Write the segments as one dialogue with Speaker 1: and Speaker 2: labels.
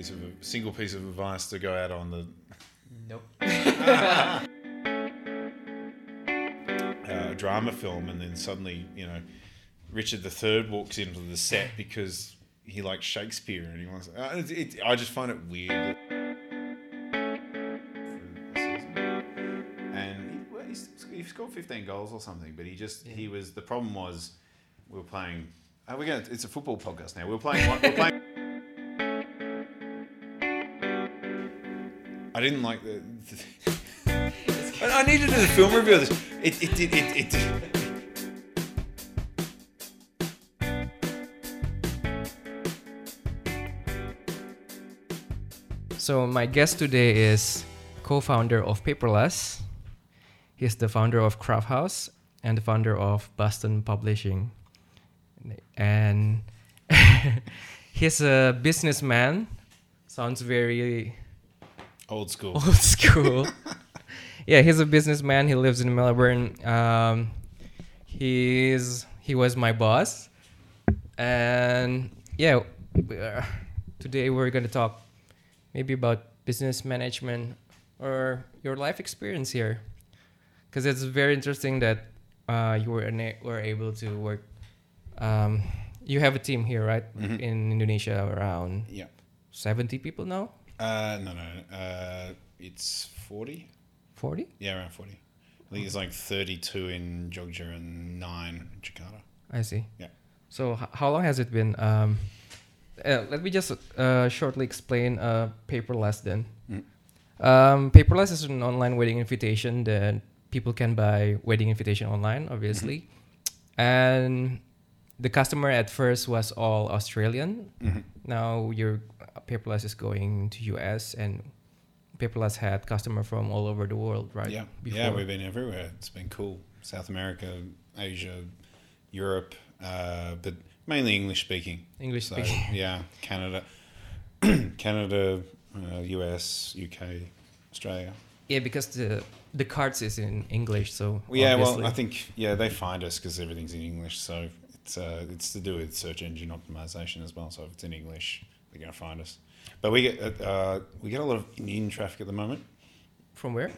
Speaker 1: piece of a single piece of advice to go out on the
Speaker 2: Nope.
Speaker 1: uh, drama film, and then suddenly, you know, Richard III walks into the set because he likes Shakespeare, and he wants. Uh, it, it, I just find it weird. And he, he scored 15 goals or something, but he just he was the problem was we were playing. Uh, we're going. It's a football podcast now. We were playing. We're playing. I didn't like the. I I need to do the film review of this. It, it. It, it, did.
Speaker 2: So my guest today is co-founder of Paperlust. He's the founder of Craft House and the founder of Boston Publishing. And he's a businessman. Sounds very
Speaker 1: Old school.
Speaker 2: old school. yeah, he's a businessman. He lives in Melbourne. Um, he's he was my boss, and yeah, we are- today we're gonna talk maybe about business management or your life experience here, because it's very interesting that uh, you were ena- were able to work. Um, you have a team here, right?
Speaker 1: Mhm.
Speaker 2: In Indonesia, around
Speaker 1: Yeah.
Speaker 2: seventy people now.
Speaker 1: Uh, no, no. Uh, it's 40.
Speaker 2: Forty.
Speaker 1: Yeah, around 40. I think it's like 32 in Jogja and 9 in Jakarta.
Speaker 2: I see.
Speaker 1: Yeah.
Speaker 2: So h- how long has it been? Um, uh, let me just uh, shortly explain uh, Paperlust then.
Speaker 1: Mm.
Speaker 2: Um, Paperlust is an online wedding invitation that people can buy wedding invitation online, obviously. And the customer at first was all Australian.
Speaker 1: Mhm.
Speaker 2: Now your uh, Paperlust is going to US and Paperlust had customer from all over the world, right?
Speaker 1: Yeah.
Speaker 2: Before.
Speaker 1: Yeah, we've been everywhere. It's been cool. South America, Asia, Europe, uh, but mainly English speaking.
Speaker 2: English
Speaker 1: So,
Speaker 2: speaking.
Speaker 1: yeah, Canada, Canada, uh, US, UK, Australia.
Speaker 2: Yeah, because the the cards is in English, so
Speaker 1: Well, yeah, well, I think yeah they find us because everything's in English, so it's uh, it's to do with search engine optimization as well. So if it's in English, they're gonna find us. But we get uh, we get a lot of Indian traffic at the moment
Speaker 2: from where?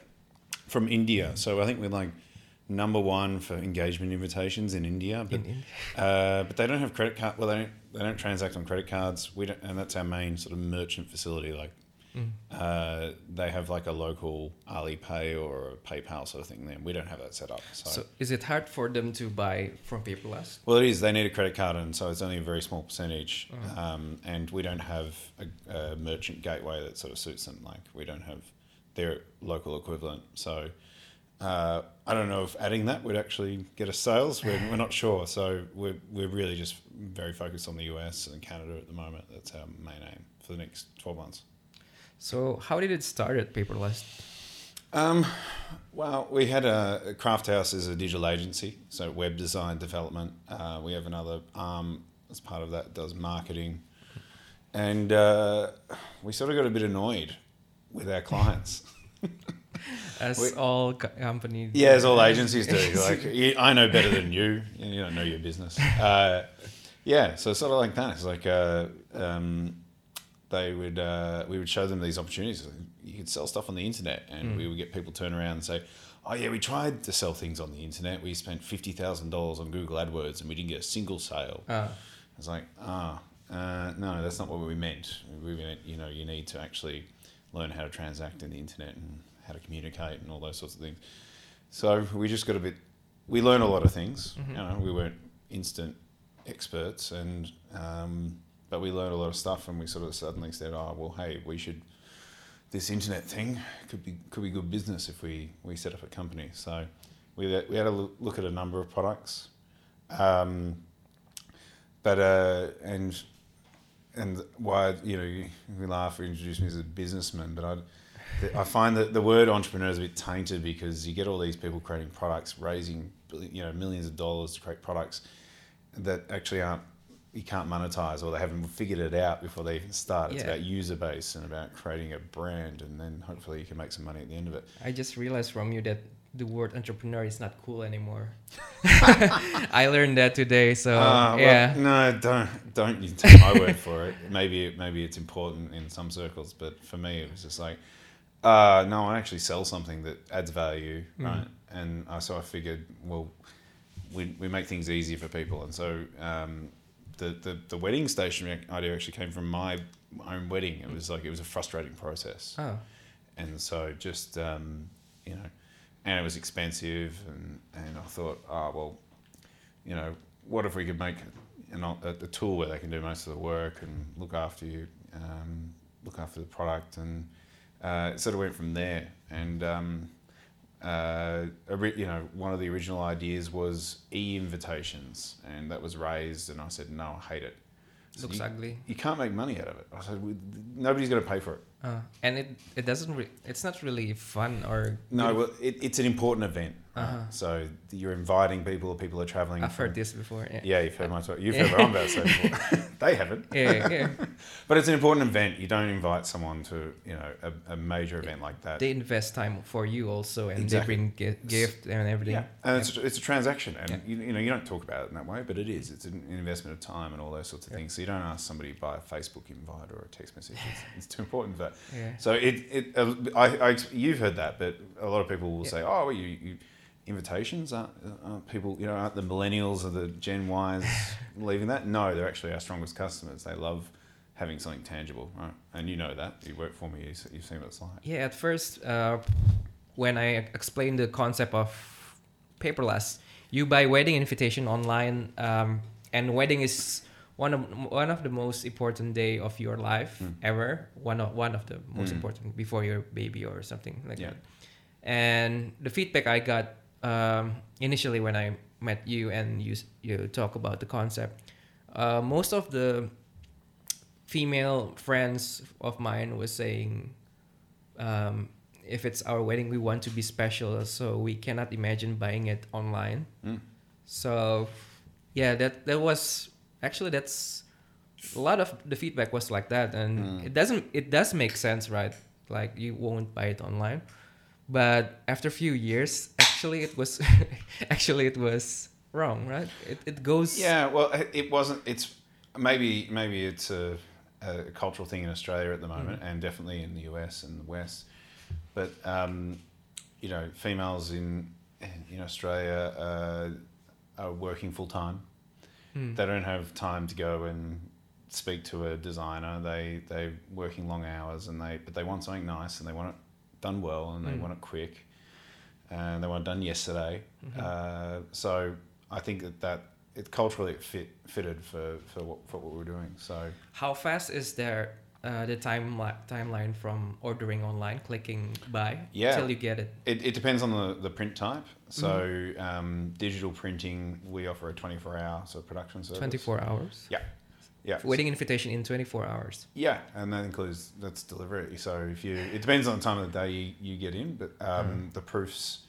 Speaker 1: from India. So I think we're like number one for engagement invitations in India, but
Speaker 2: In
Speaker 1: uh, but they don't have credit card. Well, they don't they don't transact on credit cards. We don't, and that's our main sort of merchant facility. Like
Speaker 2: Mm.
Speaker 1: uh, they have like a local Alipay or a PayPal sort of thing. There, we don't have that set up.
Speaker 2: So is it hard for them to buy from Paperlust?
Speaker 1: Well, it is. They need a credit card, and so it's only a very small percentage.
Speaker 2: Uh-huh.
Speaker 1: Um, and we don't have a, a merchant gateway that sort of suits them. Like we don't have their local equivalent. So uh, I don't know if adding that would actually get us sales. We're, we're not sure. So we're we're really just very focused on the US and Canada at the moment. That's our main aim for the next twelve months.
Speaker 2: So how did it start at Paperlust?
Speaker 1: Um, well, we had a, Craft House is a digital agency, so web design development. Uh, we have another arm as part of that does marketing, and uh, we sort of got a bit annoyed with our clients.
Speaker 2: As
Speaker 1: We-
Speaker 2: all companies.
Speaker 1: yeah, as all agencies do. Like you, I know better than you. You don't know your business. Uh, yeah, so sort of like that. It's like uh, um, they would uh, we would show them these opportunities. You could sell stuff on the internet, and
Speaker 2: Mm.
Speaker 1: we would get people turn around and say, "Oh yeah, we tried to sell things on the internet. We spent fifty thousand dollars on Google AdWords, and we didn't get a single sale." It's like, ah, uh, no, that's not what we meant. We meant, you know, you need to actually learn how to transact in the internet and how to communicate and all those sorts of things. So we just got a bit. We learned a lot of things.
Speaker 2: Mhm.
Speaker 1: You know, we weren't instant experts, and um, but we learned a lot of stuff, and we sort of suddenly said, oh well, hey, we should. This internet thing could be could be good business if we we set up a company. So we we had a look at a number of products. Um, but uh, and and why you know we laugh or introduce me as a businessman, but I I find that the word entrepreneur is a bit tainted because you get all these people creating products, raising you know millions of dollars to create products that actually aren't you can't monetize or they haven't figured it out before they even start. It's
Speaker 2: Yeah.
Speaker 1: about user base and about creating a brand, and then hopefully you can make some money at the end of it.
Speaker 2: I just realized from you that the word entrepreneur is not cool anymore. I learned that today. So
Speaker 1: well,
Speaker 2: yeah,
Speaker 1: no, don't don't you take my word for it. Maybe it, maybe it's important in some circles, but for me, it was just like, uh, no, I actually sell something that adds value,
Speaker 2: Mm.
Speaker 1: right? And I, so I figured, well, we, we make things easier for people, and so um, the, the the wedding stationery idea actually came from my own wedding. It was like it was a frustrating process
Speaker 2: oh,
Speaker 1: and so just um, you know, and it was expensive, and and I thought, oh well, you know, what if we could make an, a, a tool where they can do most of the work and look after you, um, look after the product, and uh, it sort of went from there. And um, uh, you know, one of the original ideas was e-invitations, and that was raised, and I said, no, I hate it. So
Speaker 2: looks
Speaker 1: you,
Speaker 2: ugly.
Speaker 1: you can't make money out of it. I said, nobody's going to pay for it.
Speaker 2: Uh, and it it doesn't. Re- it's not really fun or.
Speaker 1: No, well, it, it's an important event.
Speaker 2: Uh-huh.
Speaker 1: So you're inviting people, people are traveling.
Speaker 2: I've
Speaker 1: from-
Speaker 2: heard this before. Yeah.
Speaker 1: Yeah, you've heard my talk. You've heard what I'm about to say before. they haven't.
Speaker 2: Yeah, yeah.
Speaker 1: But it's an important event. You don't invite someone to, you know, a, a major event like that.
Speaker 2: They invest time for you also, and
Speaker 1: Exactly.
Speaker 2: they bring gi- gift and everything.
Speaker 1: yeah, and it's, a, it's a transaction, and
Speaker 2: Yeah.
Speaker 1: you, you know you don't talk about it in that way, but it is. It's an investment of time and all those sorts of
Speaker 2: Yeah.
Speaker 1: things. So you don't ask somebody by a Facebook invite or a text message. It's, it's too important for that.
Speaker 2: Yeah.
Speaker 1: So it, it uh, I, I, you've heard that, but a lot of people will
Speaker 2: Yeah.
Speaker 1: say, "Oh, well, you, you invitations aren't, aren't people, you know, aren't the millennials or the Gen Ys leaving that?" No, they're actually our strongest customers. They love having something tangible, right? And you know that you work for me. You, you've seen what it's like.
Speaker 2: Yeah, at first, uh, when I explained the concept of Paperlust, you buy wedding invitation online, um, and wedding is one of one of the most important day of your life
Speaker 1: Mm.
Speaker 2: ever. One of one of the most
Speaker 1: Mm.
Speaker 2: important before your baby or something like
Speaker 1: Yeah.
Speaker 2: that. And the feedback I got um, initially when I met you and you you talk about the concept, uh, most of the female friends of mine was saying um, if it's our wedding we want to be special so we cannot imagine buying it online
Speaker 1: Mm.
Speaker 2: so yeah that that was actually that's a lot of the feedback was like that and
Speaker 1: Mm.
Speaker 2: it doesn't it does make sense right like you won't buy it online but after a few years actually it was actually it was wrong right it, it goes
Speaker 1: Yeah, well, it- wasn't. It's maybe maybe it's a, a cultural thing in Australia at the moment,
Speaker 2: Mm.
Speaker 1: and definitely in the US and the West. But um, you know, females in in Australia uh, are working full time.
Speaker 2: Hmm.
Speaker 1: They don't have time to go and speak to a designer. They they're working long hours, and they but they want something nice, and they want it done well, and they
Speaker 2: Mm.
Speaker 1: want it quick, and they it done yesterday.
Speaker 2: Mhm.
Speaker 1: Uh, so I think that that it culturally it fit fitted for for what for what we were doing. So
Speaker 2: How fast is there uh, the time timeline from ordering online, clicking buy
Speaker 1: Yeah.
Speaker 2: till you get it?
Speaker 1: it, it depends on the, the print type. So um, digital printing, we offer a twenty four hour so production service.
Speaker 2: Twenty four hours.
Speaker 1: Yeah.
Speaker 2: Wedding invitation in twenty four hours.
Speaker 1: Yeah, and that includes that's delivery. So if you, it depends on the time of the day you, you get in, but um,
Speaker 2: Mm.
Speaker 1: the proofs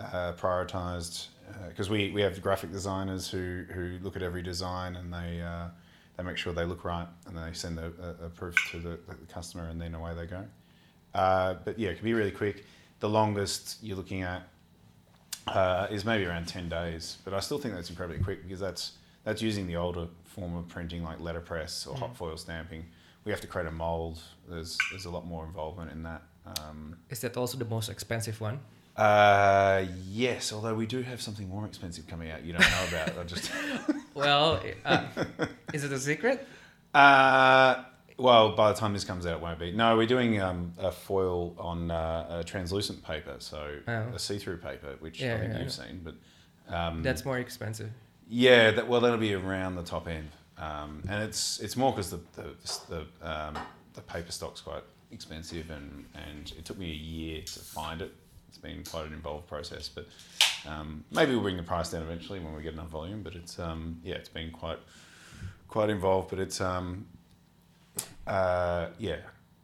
Speaker 1: uh, prioritized because we, we have graphic designers who, who look at every design and they uh, they make sure they look right and they send a, a, a proof to the, the customer and then away they go. Uh, but yeah, it can be really quick. The longest you're looking at uh, is maybe around ten days, but I still think that's incredibly quick because that's that's using the older form of printing like letterpress or
Speaker 2: Mm.
Speaker 1: hot foil stamping. We have to create a mold. There's there's a lot more involvement in that. Um,
Speaker 2: Is that also the most expensive one?
Speaker 1: uh, yes, although we do have something more expensive coming out you don't know about. I just
Speaker 2: Well, uh, is it a secret?
Speaker 1: uh, well, by the time this comes out, it won't be. No, we're doing um, a foil on uh, a translucent paper, so
Speaker 2: Oh.
Speaker 1: a see-through paper, which
Speaker 2: Yeah,
Speaker 1: I think
Speaker 2: yeah,
Speaker 1: you've seen. But um,
Speaker 2: That's more expensive.
Speaker 1: Yeah, that, well, that'll be around the top end, um, and it's it's more because the the the, um, the paper stock's quite expensive, and and it took me a year to find it. It's been quite an involved process, but um, maybe we'll bring the price down eventually when we get enough volume. But it's um, yeah, it's been quite quite involved, but it's um, uh, yeah.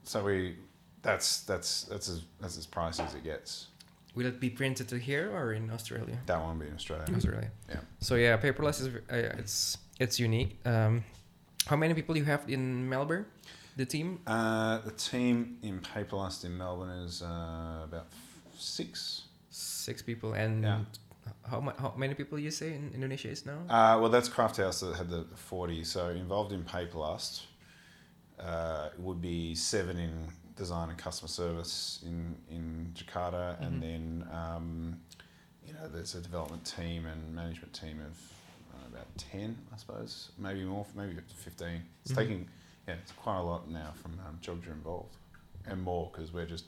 Speaker 1: So we that's that's that's as that's as pricey as it gets.
Speaker 2: Will it be printed to here or in Australia?
Speaker 1: That one will be in Australia.
Speaker 2: Australia.
Speaker 1: Yeah.
Speaker 2: So yeah, Paperlust is uh, it's it's unique. Um, how many people you have in Melbourne? The team?
Speaker 1: Uh, the team in Paperlust in Melbourne is uh, about six.
Speaker 2: Six people and
Speaker 1: Yeah.
Speaker 2: how, how many people you say in Indonesia is now?
Speaker 1: Uh, well, that's Craft House that had the 40. So involved in Paperlust uh, would be seven in design and customer service in, in Jakarta.
Speaker 2: Mhm.
Speaker 1: And then, um, you know, there's a development team and management team of about 10, I suppose, maybe more, maybe up to 15. It's
Speaker 2: Mhm.
Speaker 1: taking, yeah, it's quite a lot now from um, Jogja involved and more because we're just,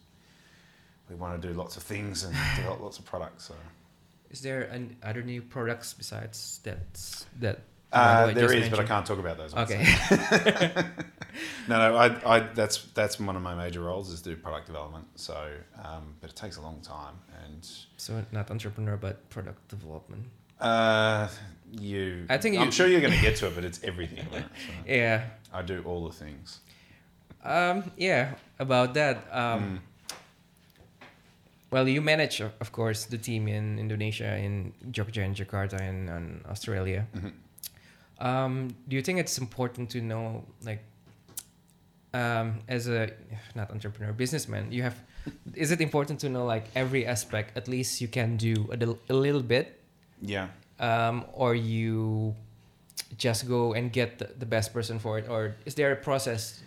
Speaker 1: we want to do lots of things and develop lots of products. So.
Speaker 2: Is there an, other new products besides that? That
Speaker 1: Uh,
Speaker 2: I
Speaker 1: there is, but I can't talk about those. ones.
Speaker 2: Okay.
Speaker 1: no, no, I, I, that's that's one of my major roles is do product development. So, um, but it takes a long time, and
Speaker 2: so not entrepreneur, but product development.
Speaker 1: uh, you.
Speaker 2: I think
Speaker 1: I'm sure you're going to get to it, but it's everything. Right? So
Speaker 2: Yeah.
Speaker 1: I do all the things.
Speaker 2: Um. Yeah. About that. Um.
Speaker 1: Mm.
Speaker 2: Well, you manage, of course, the team in Indonesia, in Jogja and Jakarta, and, and Australia.
Speaker 1: Mhm.
Speaker 2: Um, do you think it's important to know, like, um, as a not entrepreneur, businessman, you have, is it important to know like every aspect? At least you can do a, little- a little bit,
Speaker 1: Yeah.
Speaker 2: um, or you just go and get the, the best person for it, or is there a process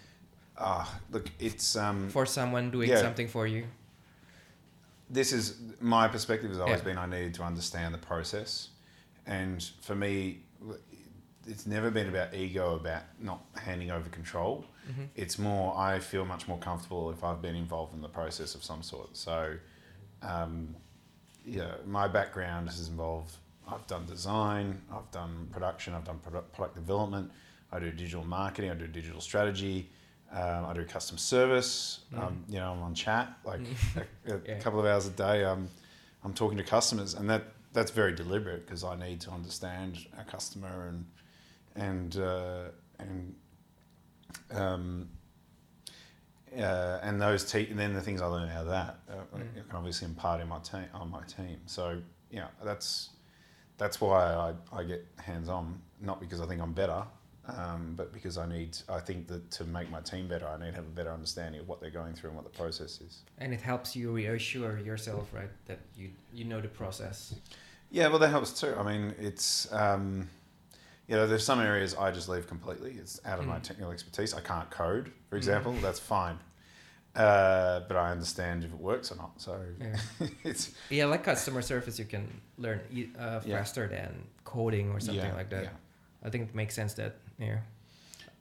Speaker 1: Ah, look, it's um,
Speaker 2: for someone doing
Speaker 1: Yeah.
Speaker 2: something for you?
Speaker 1: this is my perspective has always
Speaker 2: Yeah.
Speaker 1: been I needed to understand the process, and for me, it's never been about ego about not handing over control.
Speaker 2: hmm
Speaker 1: It's more I feel much more comfortable if I've been involved in the process of some sort. So, um, yeah, my background has involved. I've done design, I've done production, I've done product, product development. I do digital marketing, I do digital strategy, um, I do custom service. Um, you know, I'm on chat like a, a
Speaker 2: Yeah.
Speaker 1: couple of hours a day. I'm I'm talking to customers, and that that's very deliberate because I need to understand our customer and and uh, and um, uh, and those te- and then the things I learn out of that uh,
Speaker 2: Mm.
Speaker 1: I can obviously impart in my team on my team. So yeah, that's that's why I, I get hands on, not because I think I'm better, um, but because I need I think that to make my team better, I need to have a better understanding of what they're going through and what the process is.
Speaker 2: And it helps you reassure yourself, right, that you you know the process.
Speaker 1: Yeah, well, that helps too. I mean, it's um, you know, there's some areas I just leave completely. It's out of my
Speaker 2: Mm.
Speaker 1: technical expertise. I can't code, for
Speaker 2: Mm.
Speaker 1: example. That's fine, uh, but I understand if it works or not. So
Speaker 2: Yeah.
Speaker 1: it's
Speaker 2: Yeah, like customer service, you can learn uh,
Speaker 1: Yeah.
Speaker 2: faster than coding or something
Speaker 1: yeah,
Speaker 2: like that.
Speaker 1: Yeah.
Speaker 2: I think it makes sense that yeah.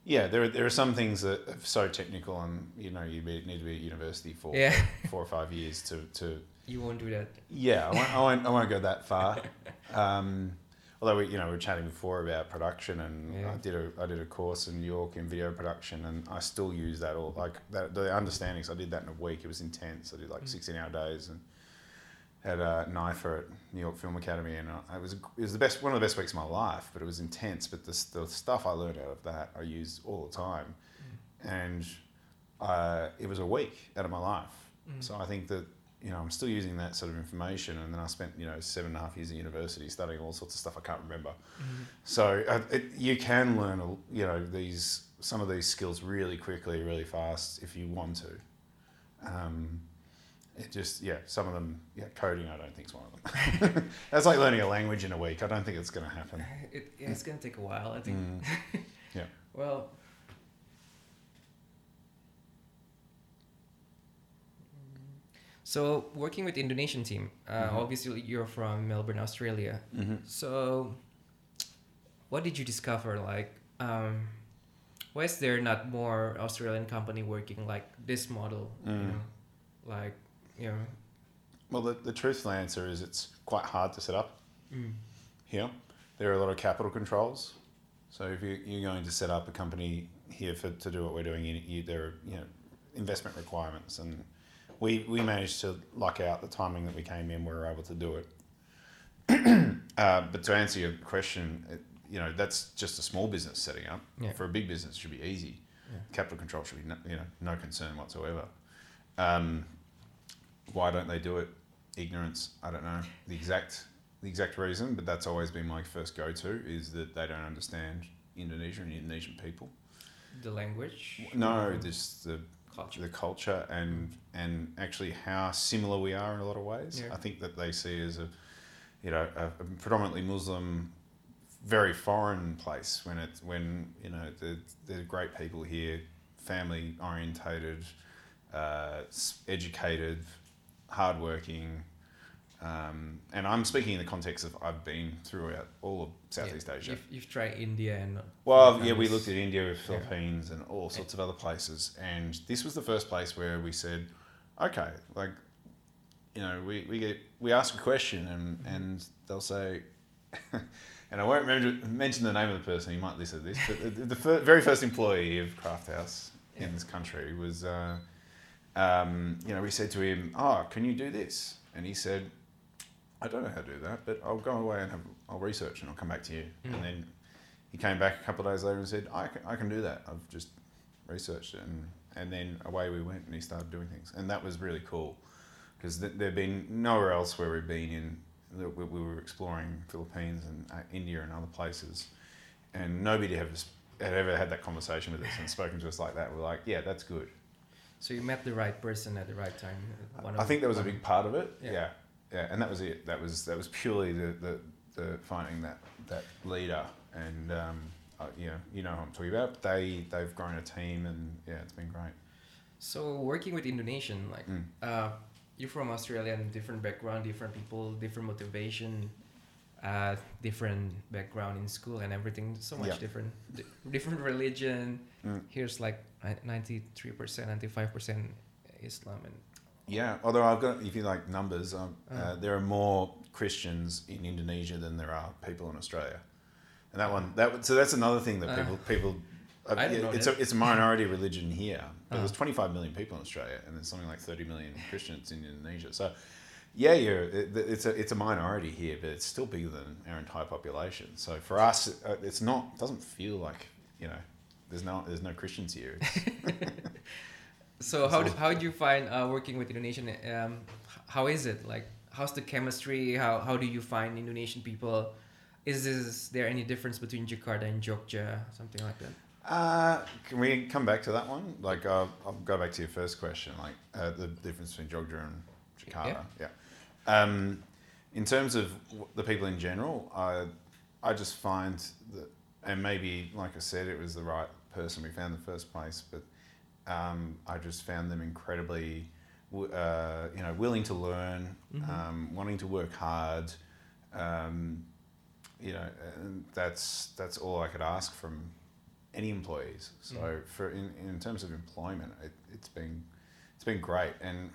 Speaker 1: Yeah, there are, there are some things that are so technical, and you know, you be, need to be at university for
Speaker 2: Yeah.
Speaker 1: four or five years to, to
Speaker 2: You won't do that.
Speaker 1: Yeah, I won't, I won't, I won't go that far. Um, although we, you know, we were chatting before about production, and
Speaker 2: Yeah.
Speaker 1: I did a I did a course in New York in video production, and I still use that all like that, the understandings. I did that in a week. It was intense. I did like
Speaker 2: Mm.
Speaker 1: sixteen hour days and had a NYFA at New York Film Academy, and I, it was it was the best one of the best weeks of my life. But it was intense. But the the stuff I learned out of that I use all the time, and uh, it was a week out of my life.
Speaker 2: Mm.
Speaker 1: So I think that you know I'm still using that sort of information, and then I spent you know seven and a half years at university studying all sorts of stuff I can't remember.
Speaker 2: Mhm.
Speaker 1: So uh, it, you can learn you know these some of these skills really quickly, really fast if you want to. Um, it just yeah, some of them yeah, coding I don't think is one of them. That's like learning a language in a week. I don't think it's going to happen.
Speaker 2: It, yeah, it's gonna take a while. I think.
Speaker 1: Mm. Yeah.
Speaker 2: Well. So working with Indonesian team, uh,
Speaker 1: Mhm.
Speaker 2: obviously you're from Melbourne, Australia.
Speaker 1: Mm-hmm.
Speaker 2: So, what did you discover? Like, um, why is there not more Australian company working like this model? You
Speaker 1: Mm.
Speaker 2: know, like, you know,
Speaker 1: Well, the, the truthful answer is it's quite hard to set up.
Speaker 2: mm,
Speaker 1: here. There are a lot of capital controls. So if you, you're going to set up a company here for to do what we're doing, you, you, there are you know investment requirements, and we we managed to luck out the timing that we came in. We were able to do it. uh, but to answer your question, it, you know that's just a small business setting up.
Speaker 2: Yeah.
Speaker 1: For a big business, it should be easy.
Speaker 2: Yeah.
Speaker 1: Capital control should be no, you know no concern whatsoever. Um, why don't they do it? Ignorance. I don't know the exact the exact reason, but that's always been my first go to is that they don't understand Indonesia and Indonesian people.
Speaker 2: the language.
Speaker 1: No, just the
Speaker 2: culture.
Speaker 1: the culture and and actually how similar we are in a lot of ways.
Speaker 2: Yeah.
Speaker 1: I think that they see as a you know a, a predominantly Muslim, very foreign place when it's when you know the the great people here, family orientated, uh, educated, hardworking. Um, and I'm speaking in the context of I've been throughout all of Southeast Asia.
Speaker 2: You've, you've tried India and
Speaker 1: Well, yeah, we looked at India, with
Speaker 2: Yeah.
Speaker 1: Philippines, and all sorts of other places, and this was the first place where we said, okay, like, you know, we, we get we ask a question, and and they'll say, and I won't remember mention the name of the person. You might listen to this, but the, the fir- very first employee of Craft House
Speaker 2: Yeah.
Speaker 1: in this country was, uh, um, you know, we said to him, oh, can you do this? And he said. I don't know how to do that, but I'll go away and have, I'll research and I'll come back to you.
Speaker 2: Mm.
Speaker 1: And then he came back a couple of days later and said, I can, I can do that. I've just researched it. And, and then away we went and he started doing things. And that was really cool because th- there had been nowhere else where we'd been in, we, we were exploring Philippines and uh, India and other places. And nobody had, had ever had that conversation with us and spoken to us like that. We're like, yeah, that's good.
Speaker 2: So you met the right person at the right time. One
Speaker 1: I
Speaker 2: of-
Speaker 1: think that was a big part of it.
Speaker 2: Yeah.
Speaker 1: Yeah. Yeah, and that was it. That was that was purely the the, the finding that that leader, and um, uh, you know you know who I'm talking about. They they've grown a team, and yeah, it's been great.
Speaker 2: So working with Indonesian, like
Speaker 1: Mm.
Speaker 2: uh, you're from Australia and different background, different people, different motivation, uh, different background in school and everything. So much
Speaker 1: Yeah.
Speaker 2: different, di- different religion.
Speaker 1: Mm.
Speaker 2: Here's like ninety three percent, ninety five percent Islam, and
Speaker 1: Yeah, although I've got if you like numbers, um, uh,
Speaker 2: Oh.
Speaker 1: there are more Christians in Indonesia than there are people in Australia, and that one that so that's another thing that
Speaker 2: Uh.
Speaker 1: people people. Uh,
Speaker 2: I didn't know
Speaker 1: it's a it's a minority religion here, but
Speaker 2: Uh.
Speaker 1: there's 25 million people in Australia, and there's something like 30 million Christians in Indonesia. So, yeah, you're, it, it's a it's a minority here, but it's still bigger than our entire population. So for us, uh, it's not it doesn't feel like you know there's no there's no Christians here.
Speaker 2: So how do, how do you find uh, working with Indonesian? Um, how is it like? How's the chemistry? How how do you find Indonesian people? Is this, there any difference between Jakarta and Jogja, something like that?
Speaker 1: Uh, can we come back to that one? Like, uh, I'll go back to your first question, like uh, the difference between Jogja and Jakarta. Yeah. Um, in terms of w- the people in general, I, I just find that, and maybe, like I said, it was the right person we found in the first place, but um, I just found them incredibly, uh, you know, willing to learn,
Speaker 2: Mhm.
Speaker 1: um, wanting to work hard. Um, you know, and that's that's all I could ask from any employees. So
Speaker 2: Mm.
Speaker 1: for in, in terms of employment, it, it's been it's been great, and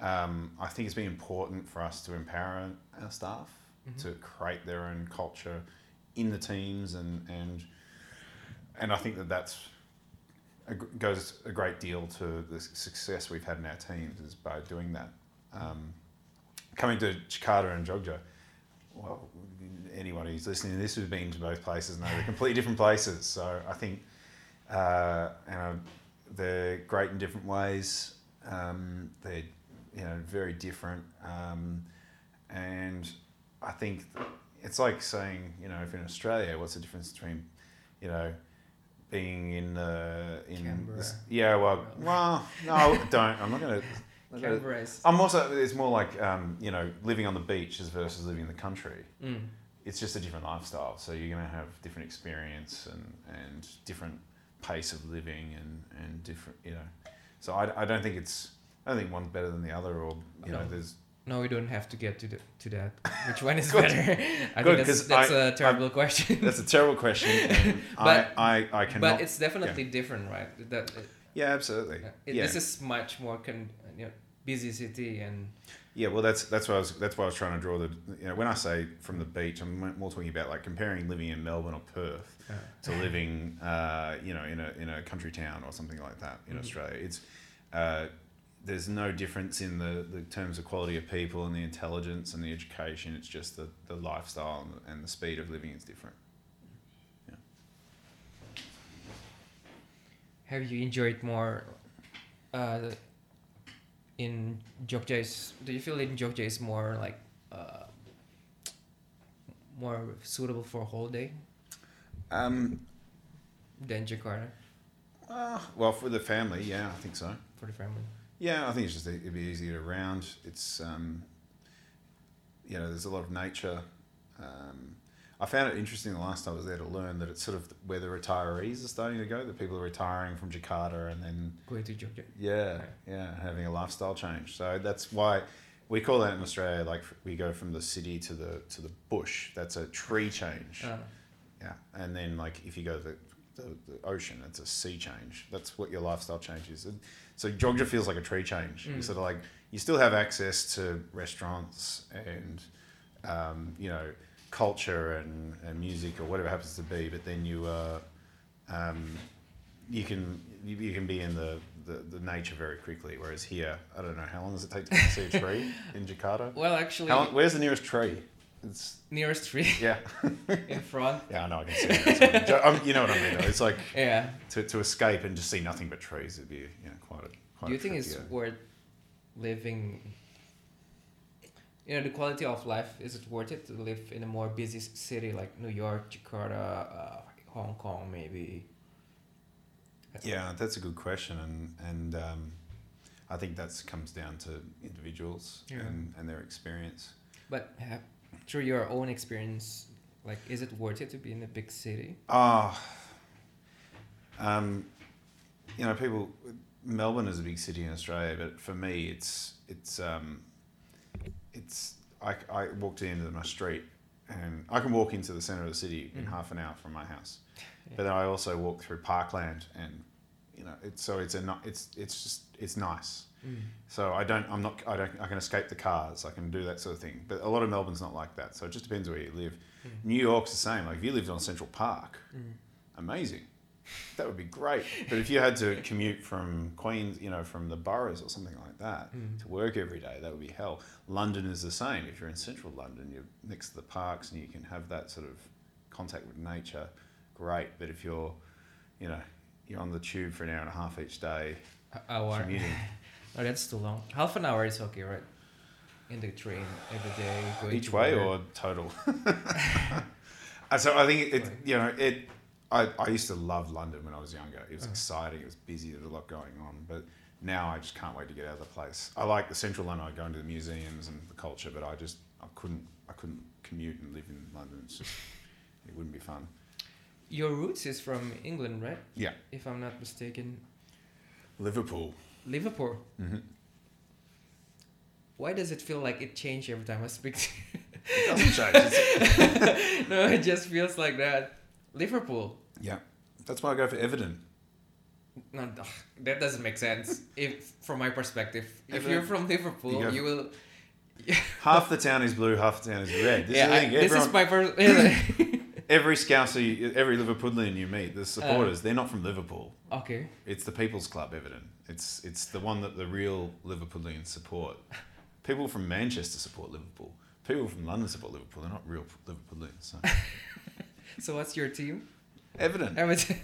Speaker 1: um, I think it's been important for us to empower our staff
Speaker 2: Mhm.
Speaker 1: to create their own culture in the teams, and and and I think that that's goes a great deal to the success we've had in our teams is by doing that. Um, coming to Jakarta and Jogja, well, anyone who's listening to this who's been to both places know they're completely different places. So I think, uh, you know, they're great in different ways. Um, they're, you know, very different. Um, and I think it's like saying, you know, if in Australia, what's the difference between, you know, being in uh, in
Speaker 2: Canberra.
Speaker 1: this, yeah, well, well, no, don't. I'm not gonna. I'm gonna-
Speaker 2: Canberra is.
Speaker 1: I'm also. It's more like um, you know, living on the beach as versus living in the country.
Speaker 2: Mm.
Speaker 1: It's just a different lifestyle. So you're going to have different experience and and different pace of living and and different. You know, so I, I don't think it's. I don't think one's better than the other, or you know, there's.
Speaker 2: No, we don't have to get to the, to that. Which one is better? I
Speaker 1: Good,
Speaker 2: think that's, that's
Speaker 1: I-
Speaker 2: a terrible question.
Speaker 1: That's a terrible question,
Speaker 2: But-
Speaker 1: I, I I cannot.
Speaker 2: but it's definitely different, right? That
Speaker 1: yeah, absolutely.
Speaker 2: it,
Speaker 1: yeah.
Speaker 2: this is much more con, you know, busy city and
Speaker 1: Yeah, well, that's that's what I was that's why I was trying to draw the you know when I say from the beach, I'm more talking about like comparing living in Melbourne or Perth
Speaker 2: uh,
Speaker 1: to living uh, you know in a in a country town or something like that in
Speaker 2: Mhm.
Speaker 1: Australia. It's uh, there's no difference in the, the terms of quality of people and the intelligence and the education. It's just the, the lifestyle and the, and the speed of living is different. Yeah.
Speaker 2: have you enjoyed more uh, in Jogja is do you feel in Jogja is more like uh, more suitable for a whole day
Speaker 1: Um,
Speaker 2: than Jakarta?
Speaker 1: Uh, well, for the family, yeah, I think so.
Speaker 2: for the family?
Speaker 1: Yeah, I think it's just it'd be easier to round. It's um, you know, there's a lot of nature. Um, I found it interesting the last time I was there to learn that it's sort of where the retirees are starting to go. The people are retiring from Jakarta and then
Speaker 2: Going to Jogja.
Speaker 1: yeah, yeah, having a lifestyle change. So that's why we call that in Australia like we go from the city to the to the bush. That's a tree change.
Speaker 2: Uh,
Speaker 1: Yeah, and then like if you go to the, the, the ocean, it's a sea change. That's what your lifestyle change is. And so Jogja feels like a tree change. You
Speaker 2: Mm.
Speaker 1: sort of like you still have access to restaurants and um, you know culture and, and music or whatever it happens to be, but then you uh, um, you can you, you can be in the, the, the nature very quickly. Whereas here, I don't know how long does it take to see a tree in Jakarta.
Speaker 2: well, actually,
Speaker 1: long, where's the nearest tree? It's
Speaker 2: nearest tree
Speaker 1: yeah.
Speaker 2: in front.
Speaker 1: Yeah, I know. I can see it. That's I'm- um, you know what I mean. Though. It's like
Speaker 2: Yeah.
Speaker 1: to, to escape and just see nothing but trees. It'd be you know quite a. Quite
Speaker 2: Do you think it's worth living? You know, the quality of life is it worth it to live in a more busy city like New York, Jakarta, uh, Hong Kong, maybe?
Speaker 1: Yeah, that's a good question, and and um, I think that comes down to individuals
Speaker 2: Yeah.
Speaker 1: and, and their experience.
Speaker 2: But have, through your own experience, like, is it worth it to be in a big city?
Speaker 1: Ah, um, you know, people. Melbourne is a big city in Australia, but for me, it's it's um, it's. I, I walked into my street, and I can walk into the centre of the city in
Speaker 2: Mhm.
Speaker 1: half an hour from my house.
Speaker 2: Yeah.
Speaker 1: But then I also walk through Parkland, and you know, it's so it's a it's it's just it's nice.
Speaker 2: Mm.
Speaker 1: So I don't, I'm not, I don't, I can escape the cars. I can do that sort of thing. But a lot of Melbourne's not like that. So it just depends where you live.
Speaker 2: Mm.
Speaker 1: New York's the same. Like if you lived on Central Park,
Speaker 2: Mm.
Speaker 1: amazing. That would be great. But if you had to commute from Queens, you know, from the boroughs or something like that
Speaker 2: Mm.
Speaker 1: to work every day, that would be hell. London is the same. If you're in central London, you're next to the parks and you can have that sort of contact with nature, great. But if you're, you know, you're on the tube for an hour and a half each day
Speaker 2: Hour.
Speaker 1: commuting,
Speaker 2: Oh, that's too long. Half an hour is okay, right? In the train every day, going
Speaker 1: each way or total? Uh, so I think it, you know, it. I, I used to love London when I was younger. It was
Speaker 2: Uh.
Speaker 1: exciting. It was busy. There was a lot going on. But now I just can't wait to get out of the place. I like the central London. I go into the museums and the culture, but I just I couldn't I couldn't commute and live in London. It's just it wouldn't be fun.
Speaker 2: Your roots is from England, right?
Speaker 1: Yeah,
Speaker 2: If I'm not mistaken.
Speaker 1: Liverpool.
Speaker 2: Liverpool.
Speaker 1: Mm-hmm.
Speaker 2: Why does it feel like it changed every time I speak? to
Speaker 1: It doesn't change.
Speaker 2: No, it just feels like that. Liverpool.
Speaker 1: yeah, that's why I go for Everton.
Speaker 2: No, that doesn't make sense. If from my perspective, if you're from Liverpool,
Speaker 1: You
Speaker 2: you, will.
Speaker 1: Half the town is blue, half the town is red. This
Speaker 2: yeah,
Speaker 1: is
Speaker 2: I- this is my first.
Speaker 1: every Scouser, you- every Liverpoolian you meet, the uh, supporters, they're not from Liverpool.
Speaker 2: okay.
Speaker 1: It's the People's Club, Everton. It's it's the one that the real Liverpoolians support. People from Manchester support Liverpool. People from London support Liverpool. They're not real Liverpoolians. So.
Speaker 2: So what's your team?
Speaker 1: Everton.
Speaker 2: Everton.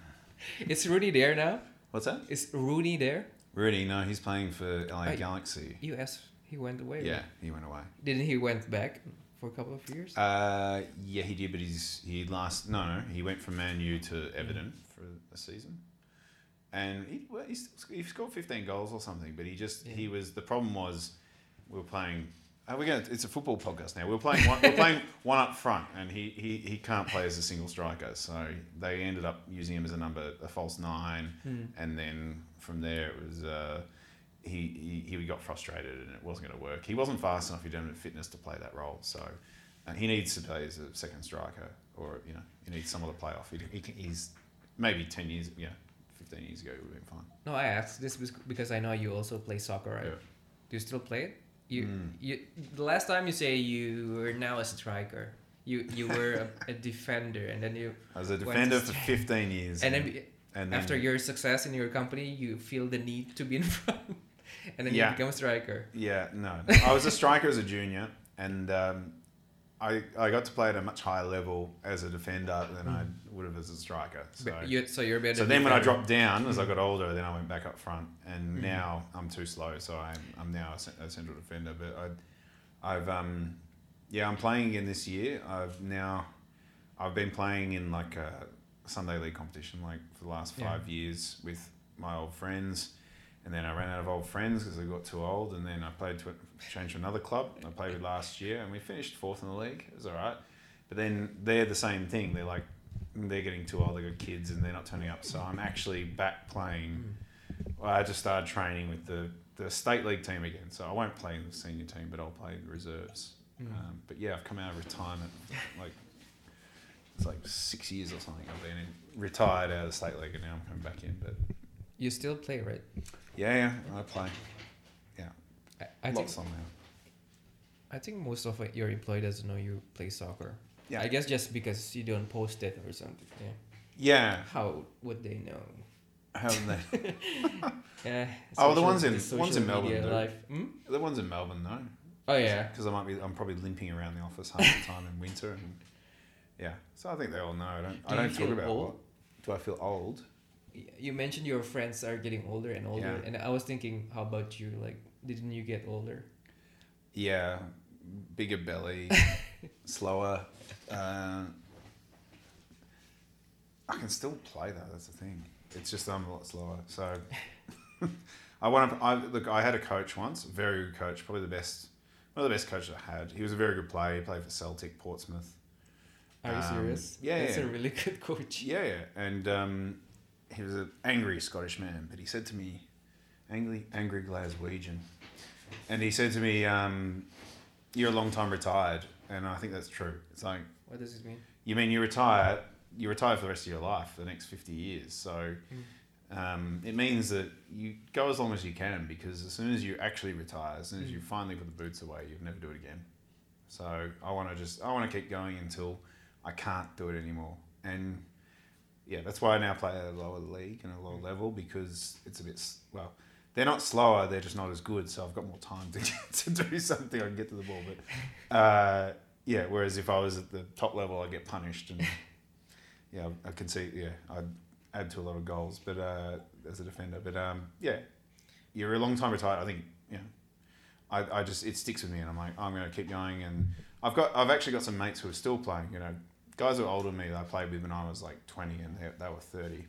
Speaker 2: Is Rooney there now?
Speaker 1: What's that?
Speaker 2: Is Rooney there?
Speaker 1: Rudy, no, he's playing for uh, LA
Speaker 2: Hey.
Speaker 1: Galaxy.
Speaker 2: U.S. He went away.
Speaker 1: Yeah, he went away.
Speaker 2: Didn't he went back for a couple of years?
Speaker 1: Uh, yeah, he did, but he's he last no no he went from Man U to Everton for a season, and he well, he, scored fifteen goals or something. But he just he was the problem was we were playing. Are we going? It's a football podcast now. We we're playing one. we we're playing one up front, and he, he he can't play as a single striker. So they ended up using him as a number, a false nine,
Speaker 2: Hmm.
Speaker 1: and then from there it was. Uh, he, he, he got frustrated and it wasn't going to work. He wasn't fast enough. He didn't have the fitness to play that role. So uh, he needs to play as a second striker, or you know, he needs someone to play off. He, he can, he's maybe ten years, yeah, fifteen years ago, he would have been fine.
Speaker 2: No, I asked this because I know you also play soccer, right?
Speaker 1: Yeah.
Speaker 2: Do you still play it? You,
Speaker 1: Mm.
Speaker 2: you. The last time you say you were now a striker, you you were a, a defender, and then you
Speaker 1: I was a defender for fifteen years,
Speaker 2: and
Speaker 1: and,
Speaker 2: then
Speaker 1: and then
Speaker 2: after your success in your company, you feel the need to be in front, and then
Speaker 1: Yeah.
Speaker 2: you become a striker.
Speaker 1: Yeah, no. I was a striker as a junior, and um, I I got to play at a much higher level as a defender than I would have as a striker. So,
Speaker 2: But you, so you're better.
Speaker 1: so then when I dropped down, as I got older, then I went back up front, and
Speaker 2: Mhm.
Speaker 1: now I'm too slow, so I'm I'm now a, a central defender. But I, I've um, yeah, I'm playing again this year. I've now, I've been playing in like a Sunday league competition like for the last
Speaker 2: Yeah.
Speaker 1: five years with my old friends, and then I ran out of old friends because I got too old, and then I played to changed to another club. I played with last year, and we finished fourth in the league. It was all right, but then they're the same thing. They're like they're getting too old. They got kids, and they're not turning up. So I'm actually back playing. Well, I just started training with the the state league team again. So I won't play in the senior team, but I'll play in the reserves.
Speaker 2: Mm.
Speaker 1: Um, but yeah, I've come out of retirement. Like it's like six years or something. I've been in, retired out of the state league, and now I'm coming back in. But
Speaker 2: You still play, right?
Speaker 1: Yeah, yeah, I play
Speaker 2: I, I think
Speaker 1: lots on now.
Speaker 2: I think most of your employee doesn't know you play soccer.
Speaker 1: Yeah.
Speaker 2: I guess just because you don't post it or something. Yeah.
Speaker 1: Yeah,
Speaker 2: How would they know?
Speaker 1: haven't they?
Speaker 2: Yeah.
Speaker 1: Oh, the ones in-
Speaker 2: the
Speaker 1: ones in Melbourne.
Speaker 2: Life. Hmm?
Speaker 1: the ones in Melbourne, no,
Speaker 2: Oh yeah.
Speaker 1: because I might be. I'm probably limping around the office half the time in winter, and yeah. So I think they all know. I don't.
Speaker 2: Do
Speaker 1: I don't talk about
Speaker 2: old?
Speaker 1: what. Do I feel old?
Speaker 2: You mentioned your friends are getting older and older,
Speaker 1: Yeah.
Speaker 2: and I was thinking, how about you? Like, didn't you get older?
Speaker 1: Yeah, bigger belly, slower. Uh, I can still play though. That's the thing. It's just I'm a lot slower. So I want to. I look. I had a coach once, very good coach, probably the best, one of the best coaches I had. He was a very good player. He played for Celtic, Portsmouth.
Speaker 2: Are you
Speaker 1: Um,
Speaker 2: serious?
Speaker 1: yeah,
Speaker 2: That's
Speaker 1: yeah.
Speaker 2: a really good coach.
Speaker 1: Yeah, yeah. And um, he was an angry Scottish man, but he said to me, angry, angry Glaswegian, and he said to me, um, "You're a long time retired," and I think that's true. It's like
Speaker 2: What does this mean?
Speaker 1: you mean you retire, you retire for the rest of your life, for the next fifty years. So
Speaker 2: Mm.
Speaker 1: um, it means that you go as long as you can because as soon as you actually retire, as soon as you
Speaker 2: Mm.
Speaker 1: finally put the boots away, you'll never do it again. So I want to just I want to keep going until I can't do it anymore. And yeah, that's why I now play at a lower league and a lower level because it's a bit well. They're not slower; they're just not as good. So I've got more time to to do something. I can get to the ball, but uh, yeah. Whereas if I was at the top level, I get punished, and yeah, I can see. Yeah, I'd add to a lot of goals, but uh, as a defender, but um, yeah, you're a long time retired. I think yeah, I, I just it sticks with me, and I'm like I'm going to keep going, and I've got I've actually got some mates who are still playing. You know, guys who are older than me that I played with when I was like 20, and they, they were 30,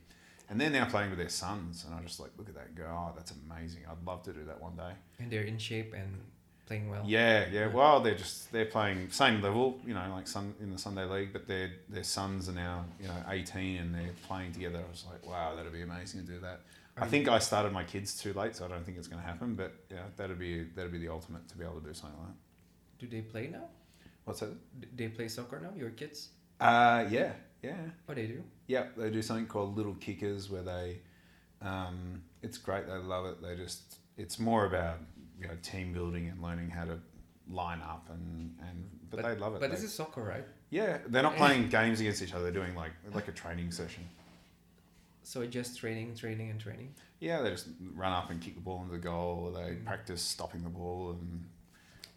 Speaker 1: and they're now playing with their sons, and I was just like look at that go, oh, that's amazing. I'd love to do that one day.
Speaker 2: And they're in shape and playing well.
Speaker 1: Yeah, yeah. Well, they're just they're playing same level, you know, like sun in the Sunday league, but their their sons are now you know eighteen and they're playing together. I was like, wow, that'd be amazing to do that. I think I started my kids too late, so I don't think it's going to happen. But yeah, that'd be that'd be the ultimate to be able to do something like that.
Speaker 2: Do they play now?
Speaker 1: What's that?
Speaker 2: D- they play soccer now? Your kids?
Speaker 1: Uh, yeah, yeah,
Speaker 2: What do they do?
Speaker 1: yeah. They do something called Little Kickers, where they, um, it's great. They love it. They just it's more about you know team building and learning how to line up and and but, they love it.
Speaker 2: But
Speaker 1: They-
Speaker 2: this is soccer, right?
Speaker 1: Yeah, they're not playing games against each other. They're doing like like a training session.
Speaker 2: So just training, training, and training.
Speaker 1: Yeah, they just run up and kick the ball into the goal. Or they
Speaker 2: Mm.
Speaker 1: practice stopping the ball and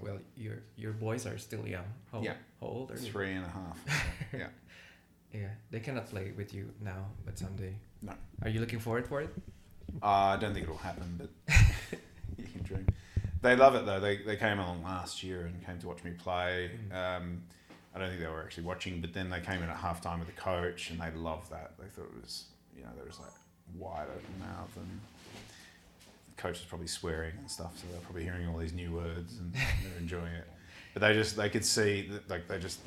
Speaker 2: Well, your your boys are still young. How,
Speaker 1: Yeah.
Speaker 2: how old are they?
Speaker 1: three and a half. yeah.
Speaker 2: Yeah, they cannot play with you now, but someday.
Speaker 1: No.
Speaker 2: Are you looking forward for it?
Speaker 1: Uh, I don't think it'll happen, but you can dream. They love it though. They, they came along last year and came to watch me play.
Speaker 2: Mm.
Speaker 1: Um, I don't think they were actually watching, but then they came in at halftime with the coach and they loved that. They thought it was, you know, they was like wide open mouth and coach was probably swearing and stuff, so they're probably hearing all these new words and they're enjoying it. But they just they could see that like they just